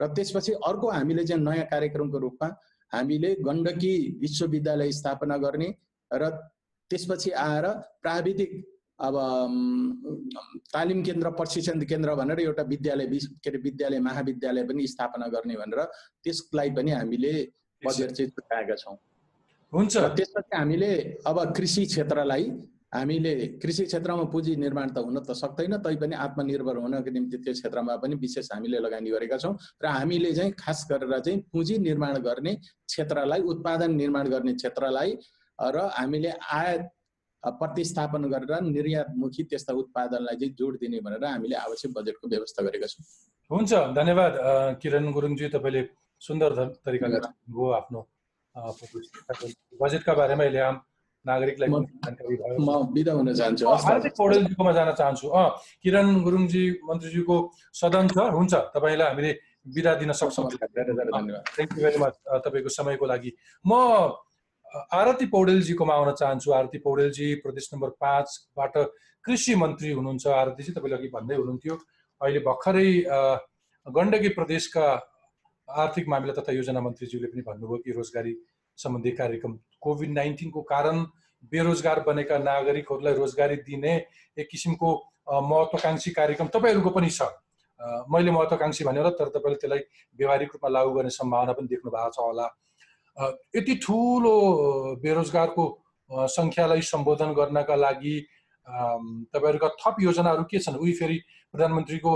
र त्यसपछि अर्को हामीले चाहिँ नयाँ कार्यक्रमको रूपमा हामीले गण्डकी विश्वविद्यालय स्थापना गर्ने र त्यसपछि आएर प्राविधिक अब तालिम केन्द्र प्रशिक्षण केन्द्र भनेर एउटा विद्यालय के अरे विद्यालय महाविद्यालय पनि स्थापना गर्ने भनेर त्यसलाई पनि हामीले बजेट चाहिँ छुट्याएका छौँ। हुन्छ। त्यसपछि हामीले अब कृषि क्षेत्रलाई हामीले कृषि क्षेत्रमा पुँजी निर्माण त हुन त सक्दैन तैपनि आत्मनिर्भर हुनको निम्ति त्यो क्षेत्रमा पनि विशेष हामीले लगानी गरेका छौँ। र हामीले चाहिँ खास गरेर चाहिँ पुँजी निर्माण गर्ने क्षेत्रलाई उत्पादन निर्माण गर्ने क्षेत्रलाई र हामीले आयात प्रतिस्थापन गरेर निर्यातमुखी त्यस्ता उत्पादनलाई चाहिँ जोड दिने भनेर हामीले आवश्यक बजेटको व्यवस्था गरेका छौँ। हुन्छ धन्यवाद किरण गुरुङजी तपाईँले सुन्दर तरिकाले भयो आफ्नो बजेटका बारेमा अहिले आम नागरिकलाई जानकारी भयो म बिदा हुन चाहन्छु। हार्दिक पौडेलजीकोमा जान चाहन्छु। अँ किरण गुरुङजी मन्त्रीज्यूको सदन छ? हुन्छ तपाईँलाई हामीले बिदा दिन सक्छौँ। थ्याङ्क यू भेरी मच तपाईँको समयको लागि। म आरती पौडेलजीकोमा आउन चाहन्छु। आरती पौडेलजी प्रदेश नम्बर पाँचबाट कृषि मन्त्री हुनुहुन्छ। आरतीजी तपाईँले अघि भन्दै हुनुहुन्थ्यो। अहिले भर्खरै गण्डकी प्रदेशका आर्थिक मामिला तथा योजना मन्त्रीज्यूले पनि भन्नुभयो कि रोजगारी सम्बन्धी कार्यक्रम कोभिड नाइन्टिनको कारण बेरोजगार बनेका नागरिकहरूलाई रोजगारी दिने एक किसिमको महत्त्वकाङ्क्षी कार्यक्रम तपाईँहरूको पनि छ। मैले महत्त्वकाङ्क्षी भनेर तर तपाईँले त्यसलाई व्यवहारिक रूपमा लागू गर्ने सम्भावना पनि देख्नु भएको छ होला। यति ठुलो बेरोजगारको सङ्ख्यालाई सम्बोधन गर्नका लागि तपाईँहरूका थप योजनाहरू के छन्? उही फेरि प्रधानमन्त्रीको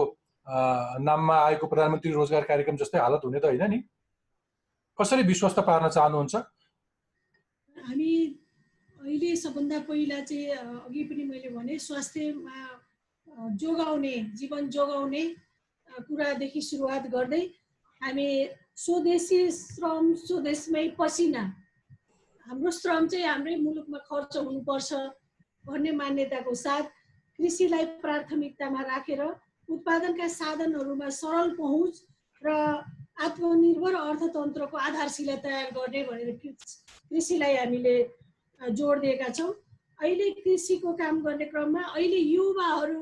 नाममा आएको प्रधानमन्त्री रोजगार कार्यक्रम जस्तै हालत हुने त होइन नि? कसरी विश्वस्त पार्न चाहनुहुन्छ? हामी अहिले सबभन्दा पहिला चाहिँ अघि पनि मैले भने स्वास्थ्यमा जोगाउने जीवन जोगाउने कुरादेखि सुरुवात गर्दै हामी स्वदेशी श्रम स्वदेशमै पसिना। हाम्रो श्रम चाहिँ हाम्रै मुलुकमा खर्च हुनुपर्छ भन्ने मान्यताको साथ कृषिलाई प्राथमिकतामा राखेर उत्पादनका साधनहरूमा सरल पहुँच र आत्मनिर्भर अर्थतन्त्रको आधारशिला तयार गर्ने भनेर कृषिलाई हामीले जोड दिएका छौँ। अहिले कृषिको काम गर्ने क्रममा अहिले युवाहरू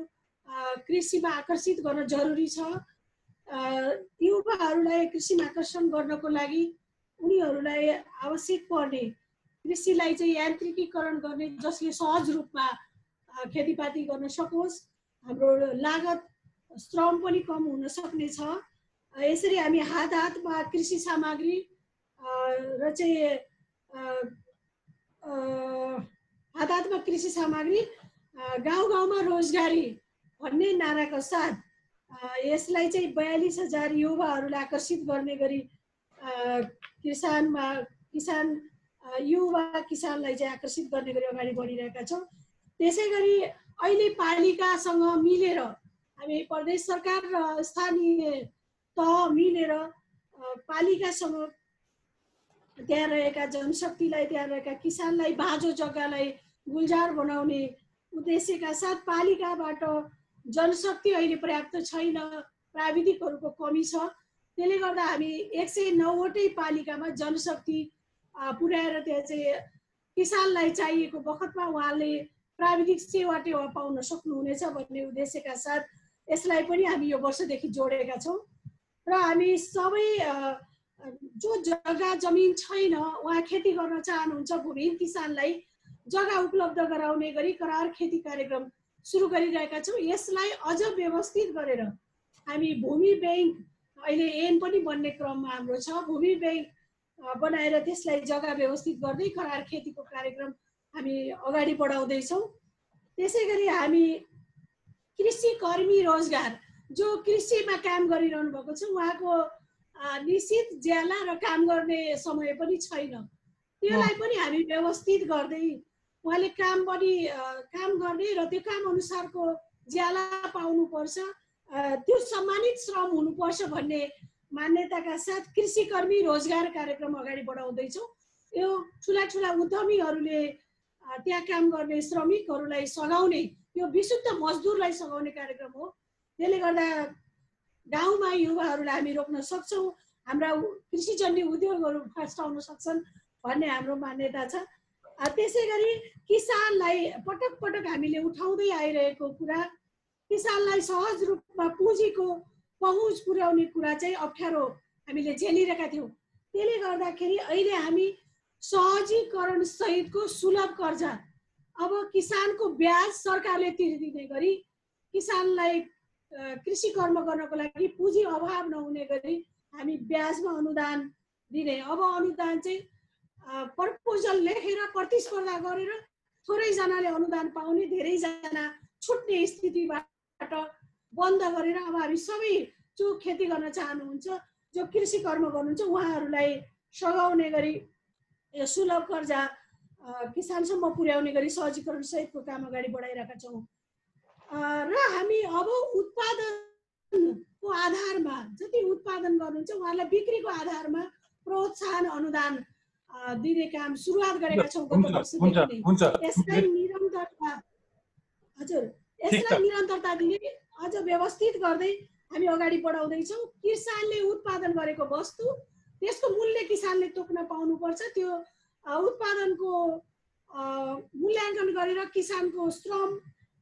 कृषिमा आकर्षित गर्न जरुरी छ। युवाहरूलाई कृषिमा आकर्षण गर्नको लागि उनीहरूलाई आवश्यक पर्ने कृषिलाई चाहिँ यान्त्रिकीकरण गर्ने जसले सहज रूपमा खेतीपाती गर्न सकोस्। हाम्रो लागत श्रम पनि कम हुन सक्ने छ यसरी हामी हात हातमा कृषि सामग्री र चाहिँ हात हातमा कृषि सामग्री गाउँ गाउँमा रोजगारी भन्ने नाराका साथ यसलाई चाहिँ बयालिस हजार युवाहरूलाई आकर्षित गर्ने गरी किसानमा किसान युवा किसानलाई चाहिँ आकर्षित गर्ने गरी अगाडि बढिरहेका छौँ। त्यसै गरी अहिले पालिकासँग मिलेर हामी प्रदेश सरकार र स्थानीय तह मिलेर पालिकासँग त्यहाँ रहेका जनशक्तिलाई त्यहाँ रहेका किसानलाई बाँझो जग्गालाई गुल्जार बनाउने उद्देश्यका साथ पालिकाबाट जनशक्ति अहिले पर्याप्त छैन प्राविधिकहरूको कमी छ। त्यसले गर्दा हामी एक सय नौवटै पालिकामा जनशक्ति पुर्याएर त्यहाँ चाहिँ किसानलाई चाहिएको बखतमा उहाँले प्राविधिक सेवा टेवा पाउन सक्नुहुनेछ भन्ने उद्देश्यका साथ यसलाई पनि हामी यो वर्षदेखि जोडेका छौँ। र हामी सबै जो जग्गा जमिन छैन उहाँ खेती गर्न चाहनुहुन्छ भूमिहीन किसानलाई जग्गा उपलब्ध गराउने गरी करार खेती कार्यक्रम सुरु गरिरहेका छौँ। यसलाई अझ व्यवस्थित गरेर हामी भूमि ब्याङ्क अहिले एन पनि बन्ने क्रममा हाम्रो छ। भूमि ब्याङ्क बनाएर त्यसलाई जग्गा व्यवस्थित गर्दै करार खेतीको कार्यक्रम हामी अगाडि बढाउँदैछौँ। त्यसै गरी हामी कृषि कर्मी रोजगार जो कृषिमा काम गरिरहनु भएको छ उहाँको निश्चित ज्याला र काम गर्ने समय पनि छैन। त्यसलाई पनि हामी व्यवस्थित गर्दै उहाँले काम पनि काम गर्ने र त्यो काम अनुसारको ज्याला पाउनुपर्छ त्यो सम्मानित श्रम हुनुपर्छ भन्ने मान्यताका साथ कृषि कर्मी रोजगार कार्यक्रम अगाडि बढाउँदैछौँ। यो ठुला ठुला उद्यमीहरूले त्यहाँ काम गर्ने श्रमिकहरूलाई सघाउने यो विशुद्ध मजदुरलाई सघाउने कार्यक्रम हो। त्यसले गर्दा गाउँमा युवाहरूलाई हामी रोक्न सक्छौँ हाम्रा कृषिजन्य उद्योगहरू फस्टाउन सक्छन् भन्ने हाम्रो मान्यता छ। त्यसै गरी किसानलाई पटक पटक हामीले उठाउँदै आइरहेको कुरा किसानलाई सहज रूपमा पुँजीको पहुँच पुर्याउने कुरा चाहिँ अप्ठ्यारो हामीले झेलिरहेका थियौँ। त्यसले गर्दाखेरि अहिले हामी सहजीकरण सहितको सुलभ कर्जा अब किसानको ब्याज सरकारले तिरिदिने गरी किसानलाई कृषि कर्म गर्नको लागि पुँजी अभाव नहुने गरी हामी ब्याजमा अनुदान दिने अब अनुदान चाहिँ प्रपोजल लेखेर प्रतिस्पर्धा गरेर थोरैजनाले अनुदान पाउने धेरैजना छुट्ने स्थितिबाट बन्द गरेर अब हामी सबै जो खेती गर्न चाहनुहुन्छ जो कृषि कर्म गर्नुहुन्छ उहाँहरूलाई सघाउने गरी सुलभ कर्जा किसानसम्म पुर्याउने गरी सहजीकरण सहितको काम अगाडि बढाइरहेका छौँ। र हामी अब उत्पादनको आधारमा जति उत्पादन गर्नुहुन्छ उहाँहरूलाई बिक्रीको आधारमा प्रोत्साहन अनुदान दिने काम सुरुवात गरेका छौँ यसलाई निरन्तरता हजुर। यसलाई निरन्तरता दिने अझ व्यवस्थित गर्दै हामी अगाडि बढाउँदैछौँ। किसानले उत्पादन गरेको वस्तु त्यसको मूल्य किसानले तोक्न पाउनुपर्छ। त्यो उत्पादनको मूल्याङ्कन गरेर किसानको श्रम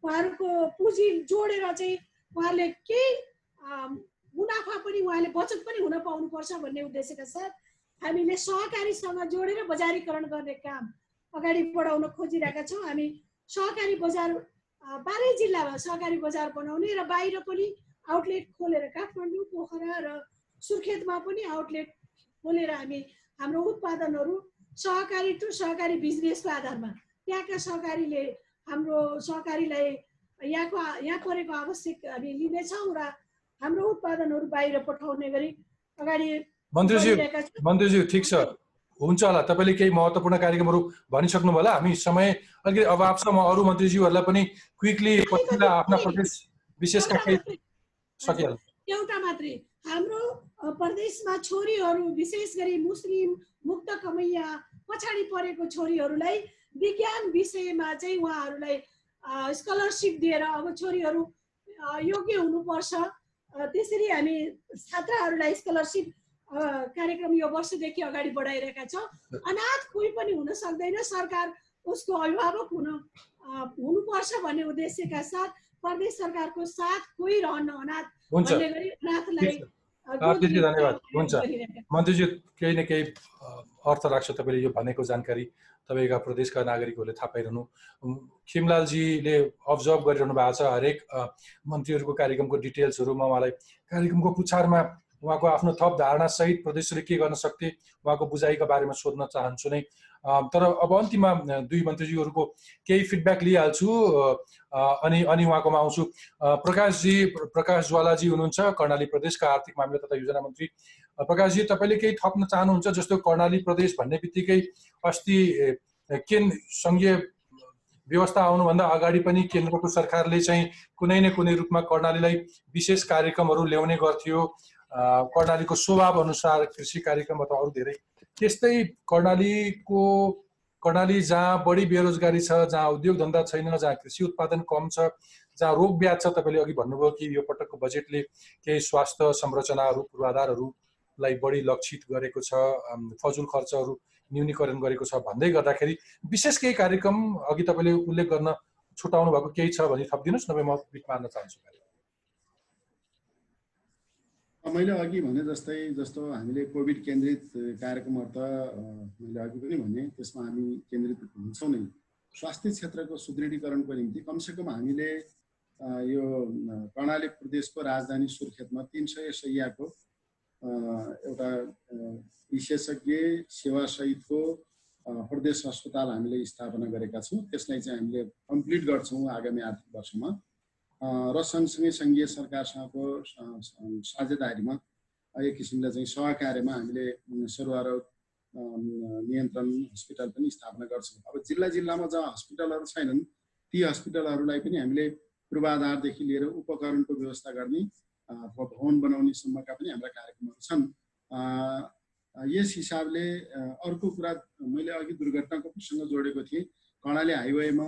उहाँहरूको पुँजी जोडेर चाहिँ उहाँहरूले केही मुनाफा पनि उहाँले बचत पनि हुन पाउनुपर्छ भन्ने उद्देश्यका साथ हामीले सहकारीसँग जोडेर बजारीकरण गर्ने काम अगाडि बढाउन खोजिरहेका छौँ। हामी सहकारी बजार बाह्रै जिल्लामा सहकारी बजार बनाउने र बाहिर पनि आउटलेट खोलेर काठमाडौँ पोखरा र सुर्खेतमा पनि आउटलेट खोलेर हामी हाम्रो उत्पादनहरू सहकारी टु सहकारी बिजनेसको आधारमा त्यहाँका सहकारीले हाम्रो सहकारीलाई यहाँको यहाँ परेको आवश्यक हामी लिनेछौँ र हाम्रो उत्पादनहरू बाहिर पठाउने गरी अगाडि मन्त्रीज्यू मन्त्रीज्यू ठिक छ। हुन्छ होला। तपाईँले केही महत्त्वपूर्ण कार्यक्रमहरू भनिसक्नु होला। हामी समय अलिकति अभाव छ। म अरू मन्त्रीज्यूहरूलाई पनि क्विकली पछिल्ला आफ्ना प्रदेश विशेषका केही सकिहाल्छ। एउटा मात्रै। हाम्रो प्रदेशमा छोरीहरू विशेष गरी मुस्लिम मुक्त कमैया पछाडि परेको छोरीहरूलाई विज्ञान विषयमा चाहिँ उहाँहरूलाई स्कलरसिप दिएर अब छोरीहरू योग्य हुनुपर्छ। त्यसरी हामी छात्राहरूलाई स्कलरसिप कार्यक्रम यो वर्षदेखि अगाडि बढाइरहेका छौँ। अनाथ कोही पनि हुन सक्दैन। सरकार उसको अभिभावक हुन हुनुपर्छ भन्ने उद्देश्यका साथ प्रदेश सरकारको साथ कोही रहन्न अनाथ भन्ने गरी अनाथलाई धन्यवाद। हुन्छ। गरिरहेका मन्त्रीजी केही न केही अर्थ राख्छ तपाईँले यो भनेको जानकारी। तपाईँका प्रदेशका नागरिकहरूले थाहा पाइरहनु। खिमलालजीले अब्जर्भ गरिरहनु भएको छ हरेक मन्त्रीहरूको कार्यक्रमको डिटेल्सहरू म उहाँलाई कार्यक्रमको पुछारमा उहाँको आफ्नो थप धारणासहित प्रदेशले के गर्न सक्थे? उहाँको बुझाइका बारेमा सोध्न चाहन्छु नै। तर अब अन्तिममा दुई मन्त्रीज्यूहरूको केही फिडब्याक लिइहाल्छु अनि अनि उहाँकोमा आउँछु। प्रकाशजी प्रकाश ज्वालाजी हुनुहुन्छ कर्णाली प्रदेशका आर्थिक मामिला तथा योजना मन्त्री। प्रकाशजी तपाईँले केही थप्न चाहनुहुन्छ? जस्तो कर्णाली प्रदेश भन्ने बित्तिकै अस्ति केन सङ्घीय व्यवस्था आउनुभन्दा अगाडि पनि केन्द्रको सरकारले चाहिँ कुनै न कुनै रूपमा कर्णालीलाई विशेष कार्यक्रमहरू ल्याउने गर्थ्यो। कर्णालीको स्वभाव अनुसार कृषि कार्यक्रम अथवा अरू धेरै त्यस्तै कर्णालीको कर्णाली जहाँ बढी बेरोजगारी छ जहाँ उद्योग धन्दा छैन जहाँ कृषि उत्पादन कम छ जहाँ रोग ब्याज छ तपाईँले अघि भन्नुभयो कि यो पटकको बजेटले केही स्वास्थ्य संरचनाहरू पूर्वाधारहरूलाई बढी लक्षित गरेको छ फजुल खर्चहरू न्यूनीकरण गरेको छ भन्दै गर्दाखेरि विशेष केही कार्यक्रम अघि तपाईँले उल्लेख गर्न छुटाउनु भएको केही छ भने थपिदिनुहोस् नभए म बिट मार्न चाहन्छु। मैले अघि भने जस्तै जस्तो हामीले कोभिड केन्द्रित कार्यक्रमहरू त मैले अघि पनि भने त्यसमा हामी केन्द्रित हुन्छौँ नै। स्वास्थ्य क्षेत्रको सुदृढीकरणको निम्ति कमसेकम हामीले यो कर्णाली प्रदेशको राजधानी सुर्खेतमा तिन सय अ, एउटा विशेषज्ञ सेवासहितको प्रदेश अस्पताल हामीले स्थापना गरेका छौँ। त्यसलाई चाहिँ हामीले कम्प्लिट गर्छौँ आगामी आर्थिक वर्षमा। र सँगसँगै सङ्घीय सरकारसँगको साझेदारीमा एक किसिमले चाहिँ सहकार्यमा हामीले सर्वरोग नियन्त्रण हस्पिटल पनि स्थापना गर्छौँ। अब जिल्ला जिल्लामा जहाँ हस्पिटलहरू छैनन् ती हस्पिटलहरूलाई पनि हामीले पूर्वाधारदेखि लिएर उपकरणको व्यवस्था गर्ने भवन बनाउनेसम्मका पनि हाम्रा कार्यक्रमहरू छन्। यस हिसाबले अर्को कुरा मैले अघि दुर्घटनाको प्रसङ्ग जोडेको थिएँ। कर्णाली हाइवेमा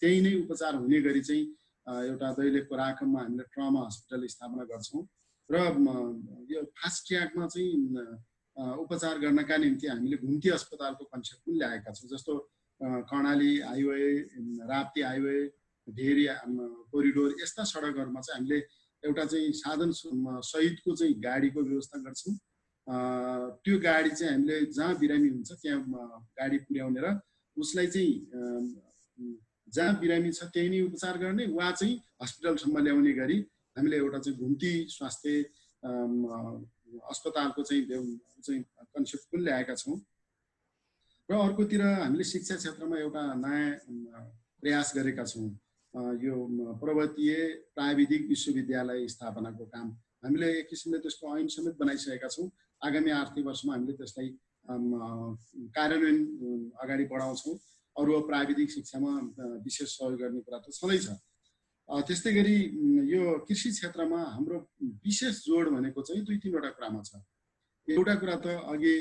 त्यही नै उपचार हुने गरी चाहिँ एउटा दैलेखको राखममा हामीले ट्रमा हस्पिटल स्थापना गर्छौँ। र यो फास्ट ट्र्याकमा चाहिँ उपचार गर्नका निम्ति हामीले घुम्ती अस्पतालको कन्सेप्ट पनि ल्याएका छौँ जस्तो Karnali highway Rapti highway um, corridor यस्ता सडकहरूमा चाहिँ हामीले एउटा चाहिँ साधन सहितको चाहिँ गाडीको व्यवस्था गर्छौँ। त्यो गाडी चाहिँ हामीले जहाँ बिरामी हुन्छ त्यहाँ गाडी पुर्याउने र उसलाई चाहिँ जहाँ बिरामी छ त्यही नै उपचार गर्ने वा चाहिँ हस्पिटलसम्म ल्याउने गरी हामीले एउटा चाहिँ घुम्ती स्वास्थ्य अस्पतालको चाहिँ चाहिँ कन्सेप्ट पनि ल्याएका छौँ। र अर्कोतिर हामीले शिक्षा क्षेत्रमा एउटा नयाँ प्रयास गरेका छौँ। यो पर्वतीय प्राविधिक विश्वविद्यालय स्थापनाको काम। हामीले एक किसिमले त्यसको ऐन समेत बनाइसकेका छौँ। आगामी आर्थिक वर्षमा हामीले त्यसलाई कार्यान्वयन अगाडि बढाउँछौँ। अरू प्राविधिक शिक्षामा विशेष सहयोग गर्ने कुरा त छँदैछ त्यस्तै गरी यो कृषि क्षेत्रमा हाम्रो विशेष जोड भनेको चाहिँ दुई तिनवटा कुरामा छ। एउटा कुरा त अघि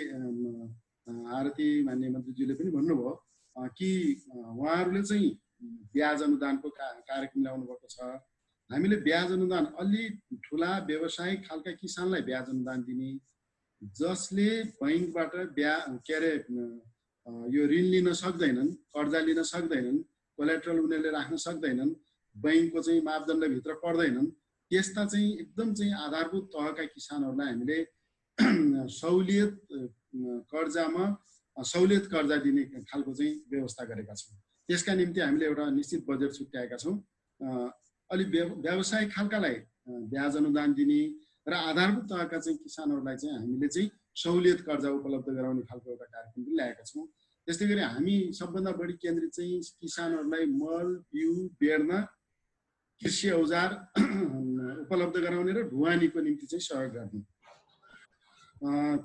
आरती मान्य मन्त्रीज्यूले पनि भन्नुभयो कि उहाँहरूले चाहिँ ब्याज अनुदानको का कार्यक्रम ल्याउनु भएको छ। हामीले ब्याज अनुदान अलि ठुला व्यवसायिक खालका किसानलाई ब्याज अनुदान दिने जसले बैङ्कबाट ब्या के अरे यो ऋण लिन सक्दैनन् कर्जा लिन सक्दैनन् कोलेट्रल उनीहरूले राख्न सक्दैनन् बैङ्कको चाहिँ मापदण्डभित्र पर्दैनन् त्यस्ता चाहिँ एकदम चाहिँ आधारभूत तहका किसानहरूलाई हामीले सहुलियत कर्जामा सहुलियत कर्जा दिने खालको चाहिँ व्यवस्था गरेका छौँ। त्यसका निम्ति हामीले एउटा निश्चित बजेट छुट्याएका छौँ। अ, अलिक व्यव व्यावसायिक खालकालाई ब्याज अनुदान दिने र आधारभूत तहका चाहिँ किसानहरूलाई चाहिँ हामीले चाहिँ सहुलियत कर्जा उपलब्ध गराउने खालको एउटा कार्यक्रम पनि ल्याएका छौँ त्यस्तै गरी हामी सबभन्दा बढी केन्द्रित चाहिँ किसानहरूलाई मल बिउ बेर्न कृषि औजार उपलब्ध गराउने र ढुवानीको निम्ति चाहिँ सहयोग गर्ने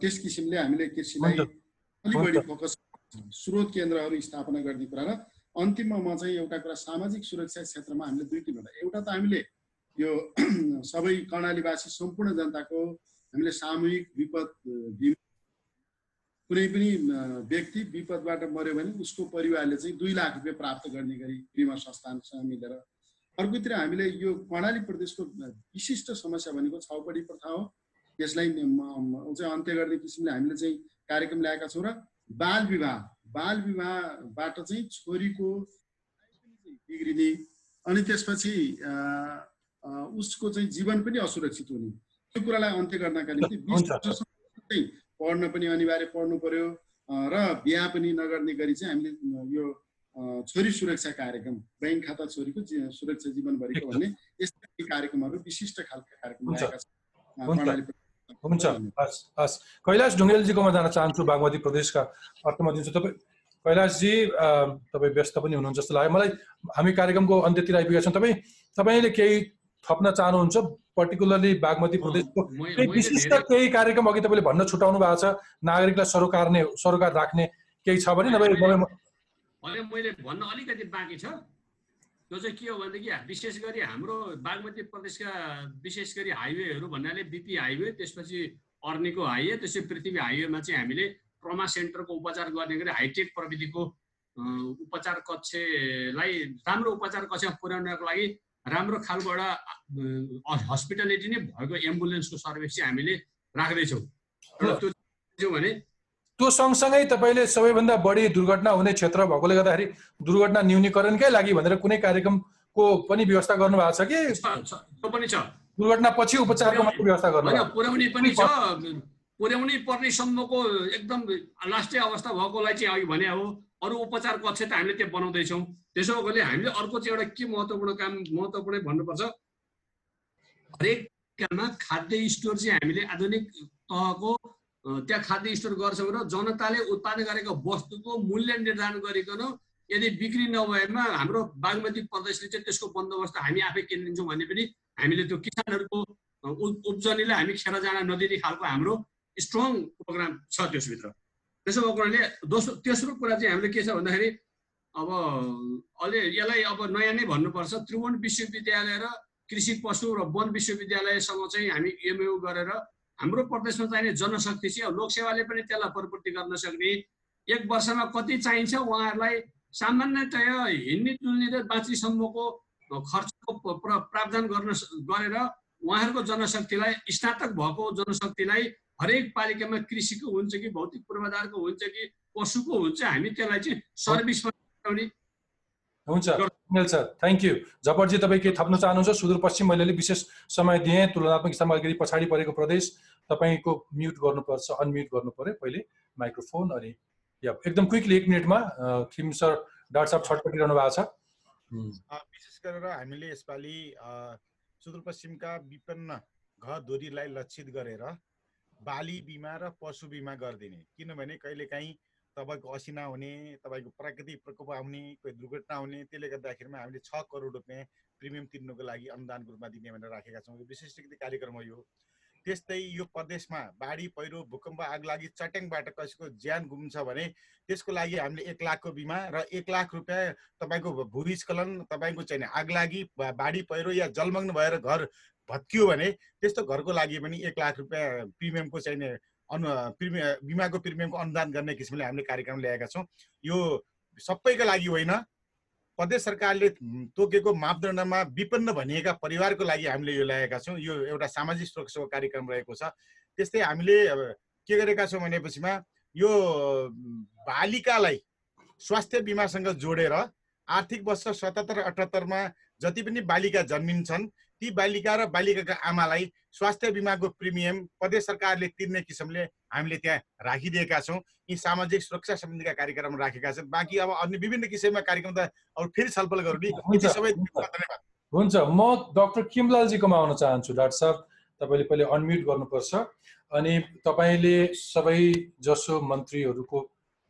त्यस किसिमले हामीले कृषिलाई। अलिक बढी। फोकस स्रोत केन्द्रहरू स्थापना गर्ने कुरा र अन्तिममा म चाहिँ एउटा कुरा सामाजिक सुरक्षा क्षेत्रमा हामीले दुई तिनवटा एउटा त हामीले यो सबै कर्णालीवासी सम्पूर्ण जनताको हामीले सामूहिक विपद कुनै पनि व्यक्ति विपदबाट मऱ्यो भने उसको परिवारले चाहिँ दुई लाख रुपियाँ प्राप्त गर्ने गरी बिमा संस्थानसँग मिलेर अर्कोतिर हामीले यो कर्णाली प्रदेशको विशिष्ट समस्या भनेको छाउपडी प्रथा हो। यसलाई चाहिँ अन्त्य गर्ने किसिमले हामीले चाहिँ कार्यक्रम ल्याएका छौँ र बाल विवाह बाल विवाहबाट चाहिँ छोरीको बिग्रिने अनि त्यसपछि उसको चाहिँ जीवन पनि असुरक्षित हुने। त्यो कुरालाई अन्त्य गर्नका निम्ति बिस। वर्षसम्म चाहिँ पढ्न पनि अनिवार्य पढ्नु पर्यो। र बिहा पनि नगर्ने गरी चाहिँ हामीले यो छोरी सुरक्षा कार्यक्रम ब्याङ्क खाता छोरीको सुरक्षा जीवनभरिको भन्ने यस्ता कार्यक्रमहरू विशिष्ट खालका कार्यक्रम हुन्छ। हस् हस्। कैलाश ढुङ्गेलजीकोमा जान चाहन्छु बागमती प्रदेशका अर्थमन्त्री दिन्छु। तपाईँ कैलाशजी तपाईँ व्यस्त पनि हुनुहुन्छ जस्तो लाग्यो। मलाई हामी कार्यक्रमको अन्त्यतिर आइपुगेका छौँ। तपाईँ तपाईँले केही थप्न चाहनुहुन्छ पर्टिकुलरली बागमती प्रदेशको केही विशिष्ट केही कार्यक्रम अघि तपाईँले भन्न छुटाउनु भएको छ। नागरिकलाई सरोकारने सरोकार राख्ने केही छ भने नभए मैले भन्न अलिकति बाँकी छ। त्यो चाहिँ के हो भनेदेखि विशेष गरी हाम्रो बागमती प्रदेशका विशेष गरी हाइवेहरू भन्नाले बिपी हाइवे त्यसपछि अर्नीको हाइवे त्यसपछि पृथ्वी हाइवेमा चाहिँ हामीले ट्रमा सेन्टरको उपचार गर्ने गरी हाइटेक प्रविधिको उपचार कक्षलाई राम्रो उपचार कक्षमा पुर्याउनको लागि राम्रो खालको एउटा अ, हस्पिटालिटी नै भएको एम्बुलेन्सको सर्भिस चाहिँ हामीले राख्दैछौँ। र त्यो भने त्यो सँगसँगै तपाईँले सबैभन्दा बढी दुर्घटना हुने क्षेत्र भएकोले गर्दाखेरि दुर्घटना न्यूनीकरणकै लागि भनेर कुनै कार्यक्रमको पनि व्यवस्था गर्नुभएको छ कि? छ- छ- त्यो पनि छ। दुर्घटना पछि उपचारको मात्रै व्यवस्था गर्नु पुर्याउने पनि छ। पुर्याउनै पर्ने सम्मको एकदम लास्टै अवस्था भएकोलाई चाहिँ अघि भने हो अरू उपचार कक्ष त हामीले त्यो बनाउँदैछौँ। त्यसो भएकोले हामीले अर्को चाहिँ एउटा के महत्त्वपूर्ण काम महत्त्वपूर्ण भन्नुपर्छ? हरेक काममा खाद्य स्टोर चाहिँ हामीले आधुनिक तहको त्यहाँ खाद्य स्टोर गर्छौँ र जनताले उत्पादन गरेको वस्तुको मूल्य निर्धारण गरिकन यदि बिक्री नभएमा हाम्रो बागमती प्रदेशले चाहिँ त्यसको बन्दोबस्त हामी आफै किनिदिन्छौँ भने पनि हामीले त्यो किसानहरूको उब्जनीलाई हामी खेर जान नदिने खालको हाम्रो स्ट्रङ प्रोग्राम छ त्यसभित्र। त्यसो भएको हुनाले दोस्रो तेस्रो कुरा चाहिँ हामीले के छ भन्दाखेरि अब अहिले यसलाई अब नयाँ नै भन्नुपर्छ त्रिभुवन विश्वविद्यालय र कृषि पशु र वन विश्वविद्यालयसँग चाहिँ हामी एमयु गरेर हाम्रो प्रदेशमा चाहिने जनशक्ति चाहिँ लोकसेवाले पनि त्यसलाई प्रपूर्ति गर्न सक्ने। एक वर्षमा कति चाहिन्छ उहाँहरूलाई सामान्यतया हिँड्ने डुल्ने र बाँच्नेसम्मको खर्चको प्रावधान गर्न गरेर उहाँहरूको जनशक्तिलाई स्नातक भएको जनशक्तिलाई हरेक पालिकामा कृषिको हुन्छ कि भौतिक पूर्वाधारको हुन्छ कि पशुको हुन्छ हामी त्यसलाई चाहिँ सर्भिसमा हुन्छ। सुनिल सर थ्याङ्क यू झपटजी तपाईँ केही थप्न चाहनुहुन्छ सुदूरपश्चिम मैले अलिक विशेष समय दिएँ। तुलनात्मक अलिकति पछाडि परेको प्रदेश तपाईँको म्युट गर्नुपर्छ अनम्युट गर्नु पर्यो पहिले माइक्रोफोन अनि या एकदम क्विकली एक मिनटमा खिम सर डाक्टर साहब छटपटिरहनु भएको छ। विशेष गरेर हामीले यसपालि सुदूरपश्चिमका विपन्न घरधुरीलाई लक्षित गरेर बाली बिमा र पशु बिमा गरिदिने। किनभने कहिलेकाहीँ तपाईँको असिना हुने तपाईँको प्राकृतिक प्रकोप आउने कोही दुर्घटना हुने त्यसले गर्दाखेरिमा हामीले छ करोड रुपियाँ प्रिमियम तिर्नुको लागि अनुदानको रूपमा दिने भनेर राखेका छौँ। यो विशिष्ट कार्यक्रम हो यो। त्यस्तै यो प्रदेशमा बाढी पहिरो भूकम्प आगलागी चट्याङबाट कसैको ज्यान गुम्छ भने त्यसको लागि हामीले एक लाखको बिमा र एक लाख रुपियाँ तपाईँको भूस्खलन तपाईँको चाहिँ नि आगलागी बा- बाढी पहिरो या जलमग्न भएर घर भत्कियो भने त्यस्तो घरको लागि पनि एक लाख रुपियाँ प्रिमियमको चाहिँ अनु प्रिमियम बिमाको प्रिमियमको अनुदान गर्ने किसिमले हामीले कार्यक्रम ल्याएका छौँ। यो सबैका लागि होइन। प्रदेश सरकारले तोकेको मापदण्डमा विपन्न भनिएका परिवारको लागि हामीले यो ल्याएका छौँ। यो एउटा सामाजिक सुरक्षाको कार्यक्रम रहेको छ। त्यस्तै हामीले के गरेका छौँ भनेपछिमा यो बालिकालाई स्वास्थ्य बिमासँग जोडेर आर्थिक वर्ष सतहत्तर अठहत्तरमा जति पनि बालिका जन्मिन्छन् ती बालिका र बालिकाका आमालाई स्वास्थ्य बिमाको प्रिमियम प्रदेश सरकारले तिर्ने किसिमले हामीले त्यहाँ राखिदिएका छौँ। यी सामाजिक सुरक्षा सम्बन्धीका कार्यक्रम राखेका छन्। बाँकी अब अन्य विभिन्न किसिमका कार्यक्रम त अब फेरि छलफल गरौँ सबै। धन्यवाद। हुन्छ। म डक्टर किमलालजीकोमा आउन चाहन्छु डाक्टर साहब। तपाईँले पहिले अनम्युट गर्नुपर्छ। अनि तपाईँले सबै जसो मन्त्रीहरूको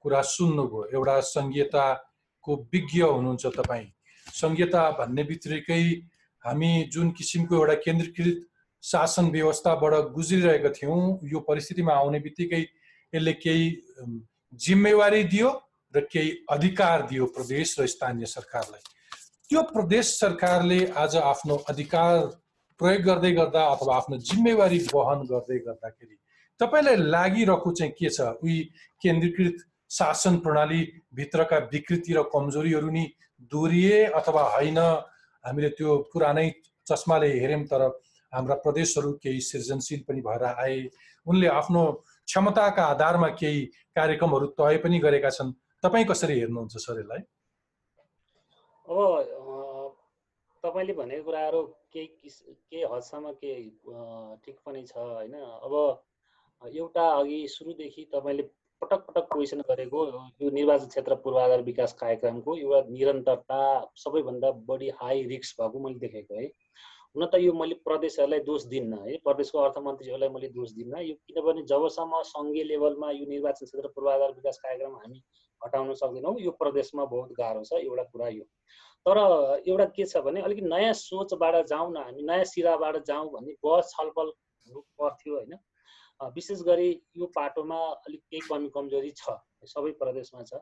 कुरा सुन्नुभयो एउटा सङ्घीयताको विज्ञ हुनुहुन्छ तपाईँ। सङ्घीयता भन्ने बित्तिकै हामी जुन किसिमको एउटा केन्द्रीकृत शासन व्यवस्थाबाट गुज्रिरहेका थियौँ यो परिस्थितिमा आउने बित्तिकै यसले केही जिम्मेवारी दियो र केही अधिकार दियो प्रदेश र स्थानीय सरकारलाई। त्यो प्रदेश सरकारले आज आफ्नो अधिकार प्रयोग गर्दै गर्दा अथवा आफ्नो जिम्मेवारी वहन गर्दै गर्दाखेरि तपाईँलाई लागिरहेको चाहिँ के छ? उही केन्द्रीकृत शासन प्रणालीभित्रका विकृति र कमजोरीहरू नि दोहोरिए अथवा होइन? हामीले त्यो पुरानै चस्माले हेऱ्यौँ तर हाम्रा प्रदेशहरू केही सृजनशील पनि भएर आए। उनले आफ्नो क्षमताका आधारमा केही कार्यक्रमहरू तय पनि गरेका छन्। तपाईँ कसरी हेर्नुहुन्छ सर यसलाई? अब तपाईँले भनेको कुराहरू केही केही हदसम्म केही ठिक पनि छ होइन? अब एउटा अघि सुरुदेखि तपाईँले पटक पटक क्वेसन गरेको यो निर्वाचन क्षेत्र पूर्वाधार विकास कार्यक्रमको एउटा निरन्तरता सबैभन्दा बढी हाई रिस्क भएको मैले देखेको है। हुन त यो मैले प्रदेशहरूलाई दोष दिन्न है प्रदेशको अर्थमन्त्रीहरूलाई मैले दोष दिन्न। यो किनभने जबसम्म सङ्घीय लेभलमा यो निर्वाचन क्षेत्र पूर्वाधार विकास कार्यक्रम हामी हटाउन सक्दैनौँ यो प्रदेशमा बहुत गाह्रो छ एउटा कुरा यो। तर एउटा के छ भने अलिकति नयाँ सोचबाट जाउँ न हामी नयाँ सिराबाट जाउँ भन्ने बहस छलफल पर्थ्यो होइन। विशेष गरी यो पाटोमा अलिक केही कमी कमजोरी छ सबै प्रदेशमा छ।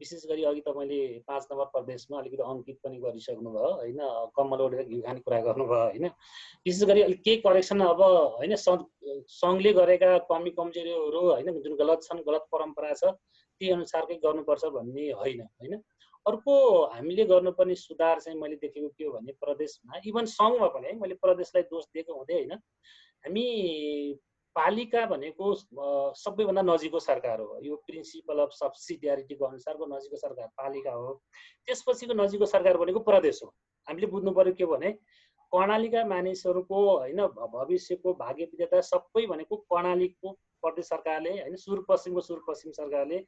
विशेष गरी अघि तपाईँले पाँच नम्बर प्रदेशमा अलिकति अङ्कित पनि गरिसक्नु भयो होइन? कम्मल ओढेर घिउ खाने कुरा गर्नुभयो होइन? विशेष गरी अलिक केही करेक्सन अब होइन? सङ्घ- सङ्घले गरेका कमी कमजोरीहरू होइन? जुन गलत छन् गलत परम्परा छ त्यही अनुसारकै गर्नुपर्छ भन्ने होइन होइन? अर्को हामीले गर्नुपर्ने सुधार चाहिँ मैले देखेको के हो भने प्रदेशमा इभन सङ्घमा पनि है? मैले प्रदेशलाई दोष दिएको हुँदै होइन। हामी पालिका भनेको सबैभन्दा नजिकको सरकार हो। यो प्रिन्सिपल अफ सब्सिडियारिटीको अनुसारको नजिकको सरकार पालिका हो। त्यसपछिको नजिकको सरकार भनेको प्रदेश हो। हामीले बुझ्नु पर्यो के भने कर्णालीका मानिसहरूको होइन भविष्यको भाग्य विजेता सबै भनेको कर्णालीको प्रदेश सरकारले होइन सुदूरपश्चिमको सुदूरपश्चिम सरकारले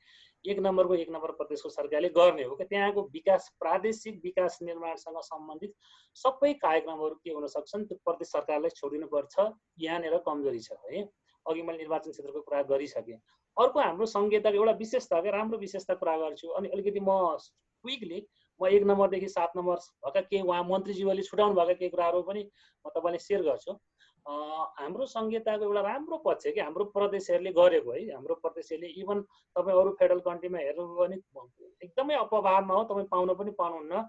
एक नम्बरको एक नम्बर प्रदेशको सरकारले गर्ने हो। क्या त्यहाँको विकास प्रादेशिक विकास निर्माणसँग सम्बन्धित सबै कार्यक्रमहरू के हुन सक्छन् त्यो प्रदेश सरकारलाई छोडिनुपर्छ यहाँनिर कमजोरी छ है। अघि मैले निर्वाचन क्षेत्रको कुरा गरिसकेँ। अर्को हाम्रो सङ्घीयताको एउटा विशेषता क्या राम्रो विशेषता कुरा गर्छु। अनि अलिकति म क्विकली म एक नम्बरदेखि सात नम्बर भएका केही उहाँ मन्त्रीज्यूले छुटाउनु भएका केही कुराहरू पनि म तपाईँलाई सेयर गर्छु। हाम्रो सङ्घीयताको एउटा राम्रो पक्ष कि हाम्रो प्रदेशहरूले गरेको है हाम्रो प्रदेशहरूले इभन तपाईँ अरू फेडरल कन्ट्रीमा हेर्नुभयो भने एकदमै अपवादमा हो तपाईँ पाउन पनि पाउनुहुन्न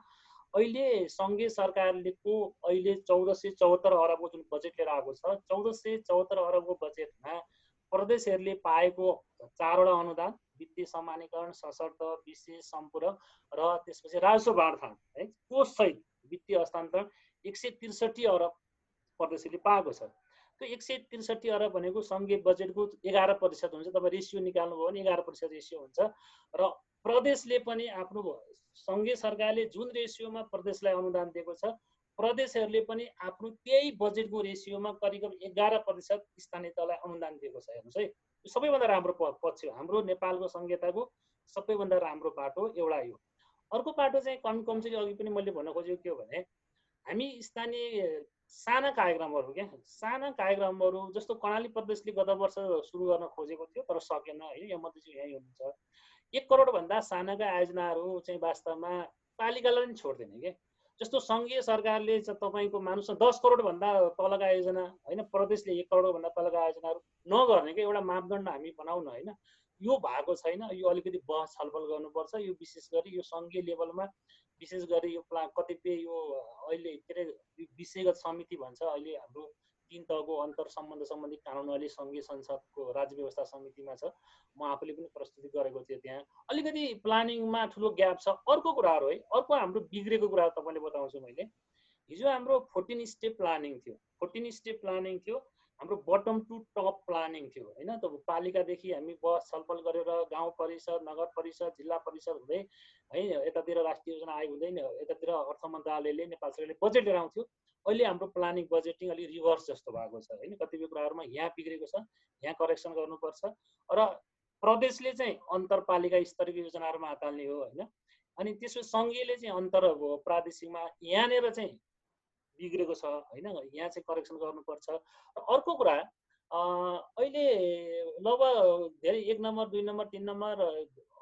अहिले सङ्घीय सरकारलेको अहिले चौध सय चौहत्तर अरबको जुन बजेट लिएर आएको छ चौध सय चौहत्तर अरबको बजेटमा प्रदेशहरूले पाएको चारवटा अनुदान वित्तीय समानीकरण सशर्त विशेष सम्पूरक र त्यसपछि राजस्व बाँडफाँड है कोषसहित वित्तीय हस्तान्तरण एक सय त्रिसठी अरब प्रदेशहरूले पाएको छ। त्यो एक सय त्रिसठी अरब भनेको सङ्घीय बजेटको एघार प्रतिशत हुन्छ तपाईँ रेसियो निकाल्नुभयो भने एघार प्रतिशत रेसियो हुन्छ। र प्रदेशले पनि आफ्नो सङ्घीय सरकारले जुन रेसियोमा प्रदेशलाई अनुदान दिएको छ प्रदेशहरूले पनि आफ्नो त्यही बजेटको रेसियोमा करिब करिब एघार प्रतिशत स्थानीय तहलाई अनुदान दिएको छ। हेर्नुहोस् है यो सबैभन्दा राम्रो पक्ष हो। हाम्रो नेपालको सङ्घीयताको सबैभन्दा राम्रो पाटो एउटा यो। अर्को पाटो चाहिँ कम कमजोरी अघि पनि मैले भन्न खोजेको के हो भने हामी स्थानीय साना कार्यक्रमहरू क्या? साना कार्यक्रमहरू जस्तो कर्णाली प्रदेशले गत वर्ष सुरु गर्न खोजेको थियो तर सकेन होइन। यहाँ मन्त्रीज्यू यहीँ हुनुहुन्छ। एक करोडभन्दा सानाका आयोजनाहरू चाहिँ वास्तवमा पालिकालाई पनि छोड्दैन क्या। जस्तो सङ्घीय सरकारले तपाईँको मानुस दस करोडभन्दा तलका आयोजना होइन प्रदेशले एक करोडभन्दा तलका आयोजनाहरू नगर्ने क्या एउटा मापदण्ड हामी बनाउन होइन। यो भएको छैन। यो अलिकति बहस छलफल गर्नुपर्छ। यो विशेष गरी यो सङ्घीय लेभलमा विशेष गरी यो प्ला कतिपय यो अहिले के अरे विषयगत समिति भन्छ अहिले हाम्रो तिन तहको अन्तर सम्बन्ध सम्बन्धी कानुन अहिले सङ्घीय संसदको राज्य व्यवस्था समितिमा छ। म आफूले पनि प्रस्तुति गरेको थिएँ त्यहाँ। अलिकति प्लानिङमा ठुलो ग्याप छ। अर्को कुराहरू है अर्को हाम्रो बिग्रेको कुरा तपाईँले बताउँछु मैले। हिजो हाम्रो फोर्टिन स्टेप प्लानिङ थियो। फोर्टिन स्टेप प्लानिङ थियो। हाम्रो बटम टु टप प्लानिङ थियो होइन? त पालिकादेखि हामी बस छलफल गरेर गाउँ परिषद नगर परिषद जिल्ला परिषद हुँदै है यतातिर राष्ट्रिय योजना आयोग हुँदै यतातिर अर्थ मन्त्रालयले नेपाल सरकारले बजेट लिएर आउँथ्यो अहिले हाम्रो प्लानिङ बजेटिङ अलिक रिभर्स जस्तो भएको छ होइन? कतिपय कुराहरूमा यहाँ बिग्रेको छ यहाँ करेक्सन गर्नुपर्छ। र प्रदेशले चाहिँ अन्तरपालिका स्तरीय योजनाहरूमा हात हाल्ने हो होइन? अनि त्यसपछि सङ्घीयले चाहिँ अन्तर प्रादेशिकमा यहाँनिर चाहिँ बिग्रेको छ होइन? यहाँ चाहिँ करेक्सन गर्नुपर्छ। र अर्को कुरा अहिले लगभग धेरै एक नम्बर दुई नम्बर तिन नम्बर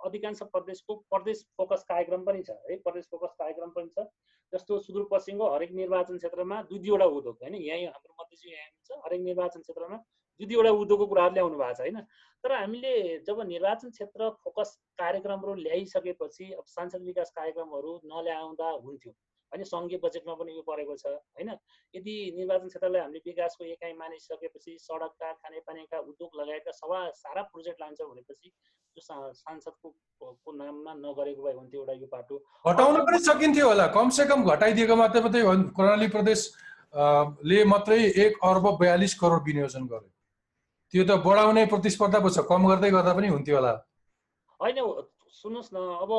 अधिकांश प्रदेशको प्रदेश फोकस कार्यक्रम पनि छ है? प्रदेश फोकस कार्यक्रम पनि छ जस्तो सुदूरपश्चिमको हरेक निर्वाचन क्षेत्रमा दुई दुईवटा उद्योग होइन? यहीँ हाम्रो मध्यजी यहाँ हुन्छ हरेक निर्वाचन क्षेत्रमा दुई दुईवटा उद्योगको कुराहरू ल्याउनु भएको छ होइन? तर हामीले जब निर्वाचन क्षेत्र फोकस कार्यक्रमहरू ल्याइसकेपछि अब सांसद विकास कार्यक्रमहरू नल्याउँदा हुन्थ्यो। होइन सङ्घीय बजेटमा पनि यो परेको छ होइन? यदि निर्वाचन क्षेत्रलाई हामीले विकासको एकाइ मानिसकेपछि सडकका खानेपानीका उद्योग लगायतका सभा सारा प्रोजेक्ट लान्छौँ भनेपछि त्यो सांसदको को नाममा नगरेको भए हुन्थ्यो एउटा यो बाटो घटाउन पनि सकिन्थ्यो होला। कमसे कम घटाइदिएको मात्रै मात्रै कर्णाली प्रदेश ले मात्रै एक अर्ब बयालिस करोड विनियोजन गर्यो। त्यो त बढाउने प्रतिस्पर्धा पो छ। कम गर्दै गर्दा पनि हुन्थ्यो होला। होइन सुन्नुहोस् न अब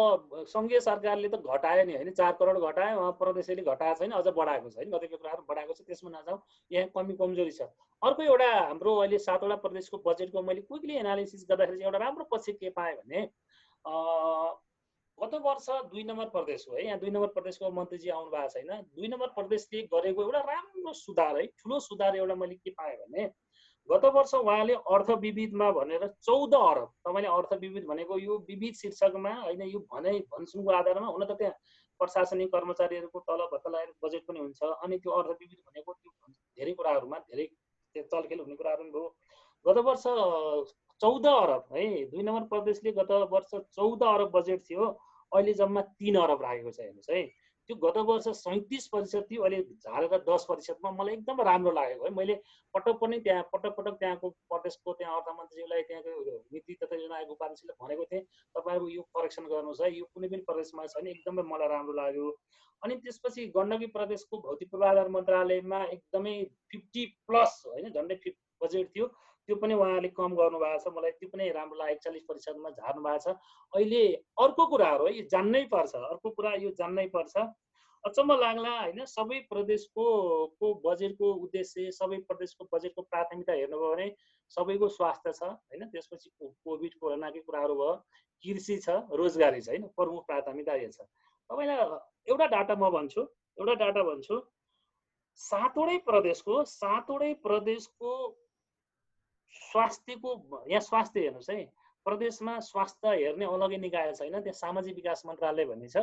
सङ्घीय सरकारले त घटायो नि होइन चार करोड घटायो उहाँ प्रदेशले घटाएको छैन अझ बढाएको छ होइन कतिपय कुराहरू बढाएको छ त्यसमा नजाउँ यहाँ कमी कमजोरी छ। अर्को एउटा हाम्रो अहिले सातवटा प्रदेशको बजेटको मैले क्विकली एनालिसिस गर्दाखेरि चाहिँ एउटा राम्रो पक्ष के पाएँ भने गत वर्ष दुई नम्बर प्रदेश हो है यहाँ दुई नम्बर प्रदेशको मन्त्रीजी आउनु भएको छैन। दुई नम्बर प्रदेशले गरेको एउटा राम्रो सुधार है ठुलो सुधार एउटा मैले के पाएँ भने गत वर्ष उहाँले अर्थ विविधमा भनेर चौध अरब तपाईँले अर्थ विविध भनेको यो विविध शीर्षकमा होइन यो भनाइ भनसुनको आधारमा हुन त त्यहाँ प्रशासनिक कर्मचारीहरूको तलब भत्ता बजेट पनि हुन्छ अनि त्यो अर्थ विविध भनेको त्यो धेरै कुराहरूमा धेरै चलखेल हुने कुराहरू पनि गत वर्ष चौध अरब है दुई नम्बर प्रदेशले गत वर्ष चौध अरब बजेट थियो अहिले जम्मा तिन अरब राखेको छ हेर्नुहोस् है। त्यो गत वर्ष सैँतिस प्रतिशत थियो अहिले झारेर दस प्रतिशतमा मलाई एकदम राम्रो लागेको है। मैले पटक पनि त्यहाँ पटक पटक त्यहाँको प्रदेशको त्यहाँ अर्थमन्त्रीज्यूलाई त्यहाँको नीति तथा योजना उपाध्यक्षले भनेको थिएँ तपाईँहरू यो करेक्सन गर्नुहोस् है। यो कुनै पनि प्रदेशमा छैन। एकदमै मलाई राम्रो लाग्यो। अनि त्यसपछि गण्डकी प्रदेशको भौतिक पूर्वाधार मन्त्रालयमा एकदमै फिफ्टी प्लस होइन झन्डै फिफ बजेट थियो। त्यो पनि उहाँले कम गर्नुभएको छ। मलाई त्यो पनि राम्रो लाग्यो। एकचालिस प्रतिशतमा झार्नु भएको छ। अहिले अर्को कुराहरू यो जान्नै पर्छ। अर्को कुरा यो जान्नै पर्छ। अचम्म लाग्ला होइन सबै प्रदेशको को बजेटको उद्देश्य सबै प्रदेशको बजेटको प्राथमिकता हेर्नुभयो भने सबैको स्वास्थ्य छ होइन? त्यसपछि कोभिड कोरोनाकै कुराहरू भयो। कृषि छ रोजगारी छ होइन? प्रमुख प्राथमिकता यो छ। तपाईँलाई एउटा डाटा म भन्छु एउटा डाटा भन्छु। सातवटै प्रदेशको सातवटै प्रदेशको स्वास्थ्यको यहाँ स्वास्थ्य हेर्नुहोस् है प्रदेशमा स्वास्थ्य हेर्ने अलग्गै निकाय छैन त्यहाँ सामाजिक विकास मन्त्रालय भन्ने छ।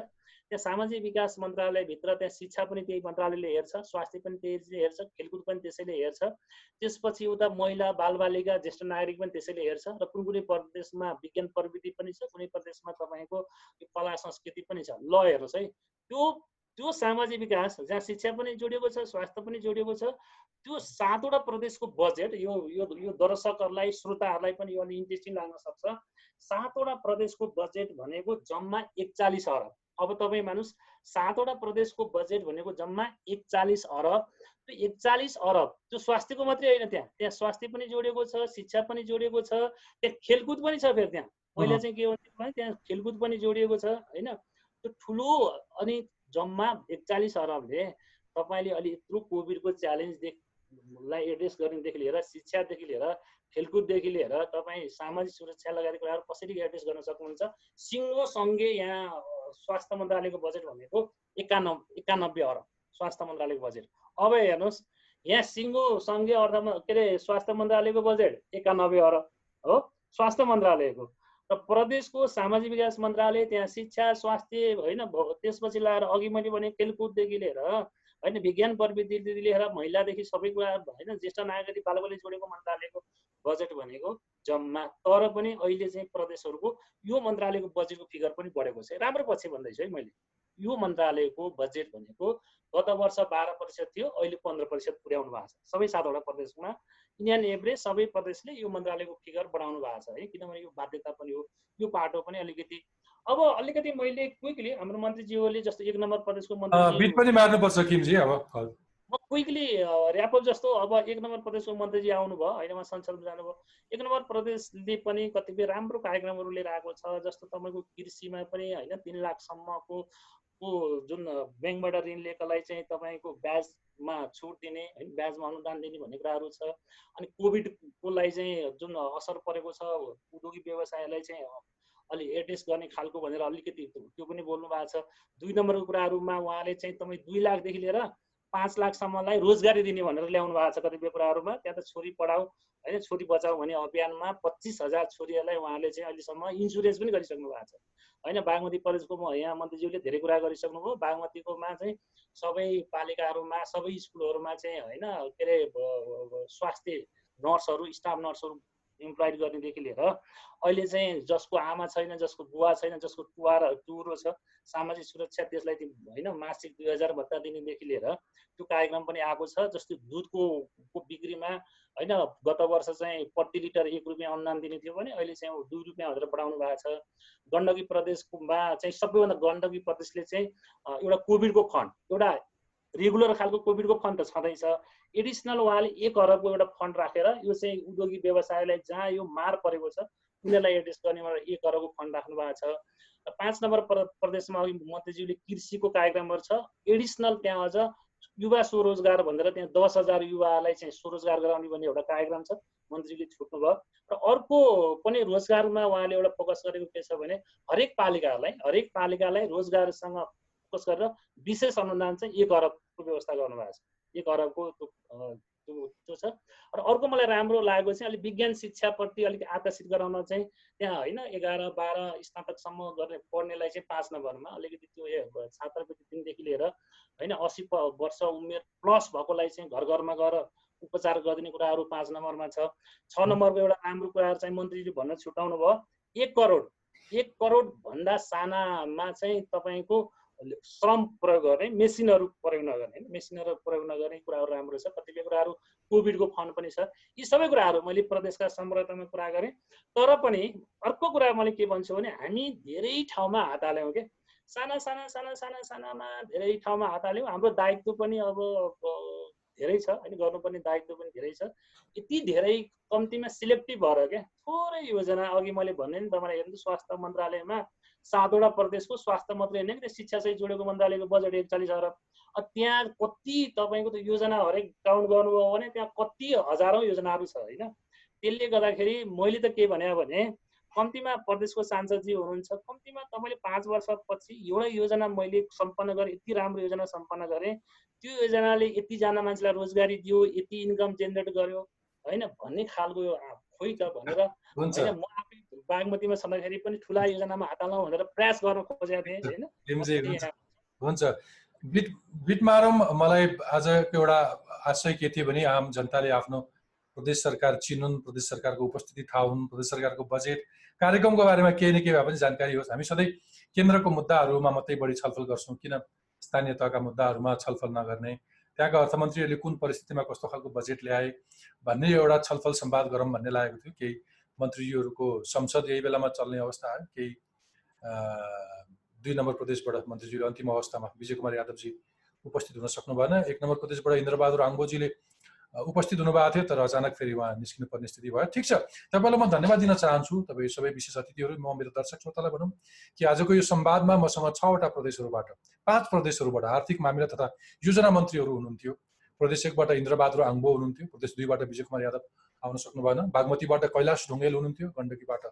त्यहाँ सामाजिक विकास मन्त्रालयभित्र त्यहाँ शिक्षा पनि त्यही मन्त्रालयले हेर्छ स्वास्थ्य पनि त्यसले हेर्छ खेलकुद पनि त्यसैले हेर्छ। त्यसपछि उता महिला बालबालिका ज्येष्ठ नागरिक पनि त्यसैले हेर्छ र कुन कुनै प्रदेशमा विज्ञान प्रविधि पनि छ कुनै प्रदेशमा तपाईँको कला संस्कृति पनि छ। ल हेर्नुहोस् है त्यो त्यो सामाजिक विकास जहाँ शिक्षा पनि जोडिएको छ स्वास्थ्य पनि जोडिएको छ त्यो सातवटा प्रदेशको बजेट यो यो यो दर्शकहरूलाई श्रोताहरूलाई पनि यो अलिक इन्ट्रेस्टिङ लाग्न सक्छ। सातवटा प्रदेशको बजेट भनेको जम्मा एकचालिस अरब। अब तपाईँ मानुस् सातवटा प्रदेशको बजेट भनेको जम्मा एकचालिस अरब। त्यो एकचालिस अरब त्यो स्वास्थ्यको मात्रै होइन त्यहाँ। त्यहाँ स्वास्थ्य पनि जोडिएको छ शिक्षा पनि जोडिएको छ त्यहाँ खेलकुद पनि छ फेरि त्यहाँ। पहिला चाहिँ के हुन्छ भने त्यहाँ खेलकुद पनि जोडिएको छ होइन? त्यो ठुलो अनि जम्मा एकचालिस अरबले तपाईँले अलि यत्रो कोभिडको च्यालेन्जदेखि लाई एड्रेस गर्नेदेखि लिएर शिक्षादेखि लिएर खेलकुददेखि लिएर तपाईँ सामाजिक सुरक्षा लगायत कुराहरू कसरी एड्रेस गर्न सक्नुहुन्छ? सिङ्गो सँगै यहाँ स्वास्थ्य मन्त्रालयको बजेट भनेको एकानब्बे एकानब्बे अरब स्वास्थ्य मन्त्रालयको बजेट। अब हेर्नुहोस् यहाँ सिङ्गो सँगै अर्थ के अरे स्वास्थ्य मन्त्रालयको बजेट एकानब्बे अरब हो स्वास्थ्य मन्त्रालयको। र प्रदेशको सामाजिक विकास मन्त्रालय त्यहाँ शिक्षा स्वास्थ्य होइन त्यसपछि लगाएर अघि मैले भने खेलकुददेखि लिएर होइन विज्ञान प्रविधिदेखि लिएर महिलादेखि सबै कुरा होइन ज्येष्ठ नागरिक बालबालिका जोडेको मन्त्रालयको बजेट भनेको जम्मा। तर पनि अहिले चाहिँ प्रदेशहरूको यो मन्त्रालयको बजेटको फिगर पनि बढेको छ। राम्रो पछि भन्दैछु है मैले। यो मन्त्रालयको बजेट भनेको गत वर्ष बाह्र प्रतिशत थियो अहिले पन्ध्र प्रतिशत पुर्याउनु भएको छ। सबै सातवटा प्रदेशमा इन्डियन एभरेज सबै प्रदेशले यो मन्त्रालयको फिगर बढाउनु भएको छ है किनभने यो बाध्यता पनि हो यो पाटो पनि अलिकति अब अलिकति मैले क्विकली हाम्रो मन्त्रीज्यूले जस्तो एक नम्बर प्रदेशको मन्त्री पनि मार्नुपर्छ किमजी अब क्विकली ऱ्यापअप जस्तो अब एक नम्बर प्रदेशको मन्त्रीजी आउनुभयो होइन उहाँ संसदमा जानुभयो। एक नम्बर प्रदेशले पनि कतिपय राम्रो कार्यक्रमहरू लिएर आएको छ जस्तो तपाईँको कृषिमा पनि होइन तिन लाखसम्मको को जुन ब्याङ्कबाट ऋण लिएकोलाई चाहिँ तपाईँको ब्याजमा छुट दिने होइन ब्याजमा अनुदान दिने भन्ने कुराहरू छ। अनि कोभिडकोलाई चाहिँ जुन असर परेको छ उद्योगिक व्यवसायलाई चाहिँ अलि एड्रेस गर्ने खालको भनेर अलिकति त्यो पनि बोल्नु भएको छ। दुई नम्बरको कुराहरूमा उहाँले चाहिँ तपाईँ दुई लाखदेखि लिएर पाँच लाखसम्मलाई रोजगारी दिने भनेर ल्याउनु भएको छ कतिपय कुराहरूमा। त्यहाँ त छोरी पढाऊ होइन छोरी बचाऊ भन्ने अभियानमा पच्चिस हजार छोरीहरूलाई उहाँले चाहिँ अहिलेसम्म इन्सुरेन्स पनि गरिसक्नु भएको छ। होइन बागमती प्रदेशको म यहाँ मन्त्रीज्यूले धेरै कुरा गरिसक्नुभयो। बागमतीकोमा चाहिँ सबै पालिकाहरूमा सबै स्कुलहरूमा चाहिँ होइन के अरे स्वास्थ्य नर्सहरू स्टाफ नर्सहरू इम्प्लोइड गर्नेदेखि लिएर अहिले चाहिँ जसको आमा छैन जसको बुवा छैन जसको टुवा र टुरो छ सामाजिक सुरक्षा त्यसलाई त्यो होइन मासिक दुई हजार भत्ता दिनेदेखि लिएर त्यो कार्यक्रम पनि आएको छ जस्तै दुधको बिक्रीमा होइन गत वर्ष चाहिँ प्रति लिटर एक रुपियाँ अनुदान दिने थियो भने अहिले चाहिँ दुई रुपियाँ भनेर बढाउनु भएको छ। गण्डकी प्रदेशमा चाहिँ सबैभन्दा गण्डकी प्रदेशले चाहिँ एउटा कोभिडको फन्ड एउटा रेगुलर खालको कोभिडको फन्ड त छँदैछ। एडिसनल उहाँले एक अरबको एउटा फन्ड राखेर यो चाहिँ उद्योगी व्यवसायलाई जहाँ यो मार परेको छ उनीहरूलाई एड्रेस गर्ने एक अरबको फन्ड राख्नु भएको छ। पाँच नम्बर प्र प्रदेशमा अघि मन्त्रीज्यूले कृषिको कार्यक्रमहरू छ। एडिसनल त्यहाँ अझ युवा स्वरोजगार भनेर त्यहाँ दस हजार युवालाई चाहिँ स्वरोजगार गराउने भन्ने एउटा कार्यक्रम छ मन्त्रीले छुट्नुभयो। र अर्को पनि रोजगारमा उहाँले एउटा फोकस गरेको के छ भने हरेक पालिकालाई हरेक पालिकालाई रोजगारसँग फोकस गरेर विशेष अनुदान चाहिँ एक अरबको व्यवस्था गर्नुभएको छ। एक अरबको त्यो छ। र अर्को मलाई राम्रो लागेको चाहिँ अलिक विज्ञान शिक्षाप्रति अलिक आकर्षित गराउन चाहिँ त्यहाँ होइन एघार बाह्र स्नातकसम्म गर्ने पढ्नेलाई चाहिँ पाँच नम्बरमा अलिकति त्यो छात्रवृत्ति दिनदेखि लिएर होइन असी वर्ष उमेर प्लस भएकोलाई चाहिँ घर घरमा गएर उपचार गरिदिने कुराहरू पाँच नम्बरमा छ। छ नम्बरको एउटा राम्रो कुराहरू चाहिँ मन्त्रीले भन्न छुट्याउनु भयो एक करोड एक करोड भन्दा सानामा चाहिँ तपाईँको श्रम प्रयोग गर्ने मेसिनहरू प्रयोग नगर्ने। होइन मेसिनहरू प्रयोग नगर्ने कुराहरू राम्रो छ। कतिपय कुराहरू कोभिडको फन्ड पनि छ। यी सबै कुराहरू मैले प्रदेशका संरचनामा कुरा गरेँ। तर पनि अर्को कुरा मैले के भन्छु भने हामी धेरै ठाउँमा हात हाल्यौँ क्या साना साना साना साना सानामा धेरै ठाउँमा हात हाल्यौँ। हाम्रो दायित्व पनि अब धेरै छ होइन गर्नुपर्ने दायित्व पनि धेरै छ। यति धेरै कम्तीमा सिलेक्टिभ भएर क्या थोरै योजना अघि मैले भने नि तपाईँलाई हेर्नु स्वास्थ्य मन्त्रालयमा सातवटा प्रदेशको स्वास्थ्य मात्रै होइन कि शिक्षासहित जोडेको मन्त्रालयको बजेट एकचालिस अरब। त्यहाँ कति तपाईँको त योजना हरेक काउन्ट गर्नुभयो भने त्यहाँ कति हजारौँ योजनाहरू छ होइन। त्यसले गर्दाखेरि मैले त के भने भने कम्तीमा प्रदेशको सांसदजी हुनुहुन्छ कम्तीमा तपाईँले पाँच वर्षपछि एउटा योजना मैले सम्पन्न गरेँ यति राम्रो योजना सम्पन्न गरेँ त्यो योजनाले यतिजना मान्छेलाई रोजगारी दियो यति इन्कम जेनेरेट गर्यो होइन? भन्ने खालको खोइ त भनेर होइन? म आफै बागमतीमा छँदाखेरि पनि ठुला योजनामा हात हालौँ भनेर प्रयास गर्न खोजेको थिएँ होइन? हुन्छ। बिट बिटमारम मलाई आजको एउटा आशय के थियो भने आम जनताले आफ्नो प्रदेश सरकार चिनुन् प्रदेश सरकारको उपस्थिति थाहा हुन् प्रदेश सरकारको बजेट कार्यक्रमको बारेमा केही न केही भए पनि जानकारी होस्। हामी सधैँ केन्द्रको मुद्दाहरूमा मात्रै बढी छलफल गर्छौँ। किन? स्थानीय तहका मुद्दाहरूमा छलफल नगर्ने। त्यहाँका अर्थमन्त्रीहरूले कुन परिस्थितिमा कस्तो खालको बजेट ल्याए भन्ने एउटा छलफल सम्वाद गरौँ भन्ने लागेको थियो। केही मन्त्रीज्यूहरूको संसद यही बेलामा चल्ने अवस्था आयो केही दुई नम्बर प्रदेशबाट मन्त्रीज्यूले अन्तिम अवस्थामा विजय कुमार यादवजी उपस्थित हुन सक्नु भएन एक नम्बर प्रदेशबाट इन्द्रबहादुर आङ्बोजीले उपस्थित हुनुभएको थियो तर अचानक फेरि उहाँ निस्किनु पर्ने स्थिति भयो। ठिक छ तपाईँलाई म धन्यवाद दिन चाहन्छु। तपाईँ सबै विशेष अतिथिहरू म मेरो दर्शक श्रोतालाई भनौँ कि आजको यो संवादमा मसँग छवटा प्रदेशहरूबाट पाँच प्रदेशहरूबाट आर्थिक मामिला तथा योजना मन्त्रीहरू हुनुहुन्थ्यो। प्रदेश एकबाट इन्द्रबहादुर आङ्बो हुनुहुन्थ्यो प्रदेश दुईबाट विजय कुमार यादव आउन सक्नु भएन। बागमतीबाट कैलाश ढुङ्गेल हुनुहुन्थ्यो गण्डकीबाट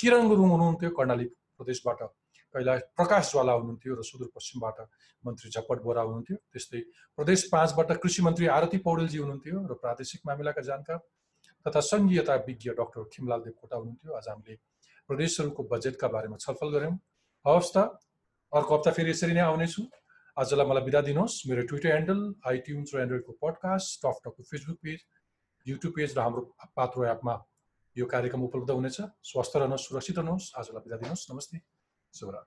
किरण गुरुङ हुनुहुन्थ्यो कर्णाली प्रदेशबाट कैलाश प्रकाश ज्वाला हुनुहुन्थ्यो र सुदूरपश्चिमबाट मन्त्री झप्पट बोरा हुनुहुन्थ्यो। त्यस्तै प्रदेश पाँचबाट कृषि मन्त्री आरती पौडेलजी हुनुहुन्थ्यो र प्रादेशिक मामिलाका जानकार तथा सङ्घीयता विज्ञ डाक्टर खिमलाल देवकोटा हुनुहुन्थ्यो। आज हामीले प्रदेशहरूको बजेटका बारेमा छलफल गऱ्यौँ। हवस् त अर्को हप्ता फेरि यसरी नै आउनेछु। आजलाई मलाई बिदा दिनुहोस्। मेरो ट्विटर ह्यान्डल आइट्युन्स र एन्ड्रोइडको पडकास्ट टफ टकको फेसबुक पेज युट्युब पेज र हाम्रो पात्रो एपमा यो कार्यक्रम उपलब्ध हुनेछ। स्वस्थ रहनुहोस् सुरक्षित रहनुहोस्। आजलाई बिदा दिनुहोस्। नमस्ते। Sobre.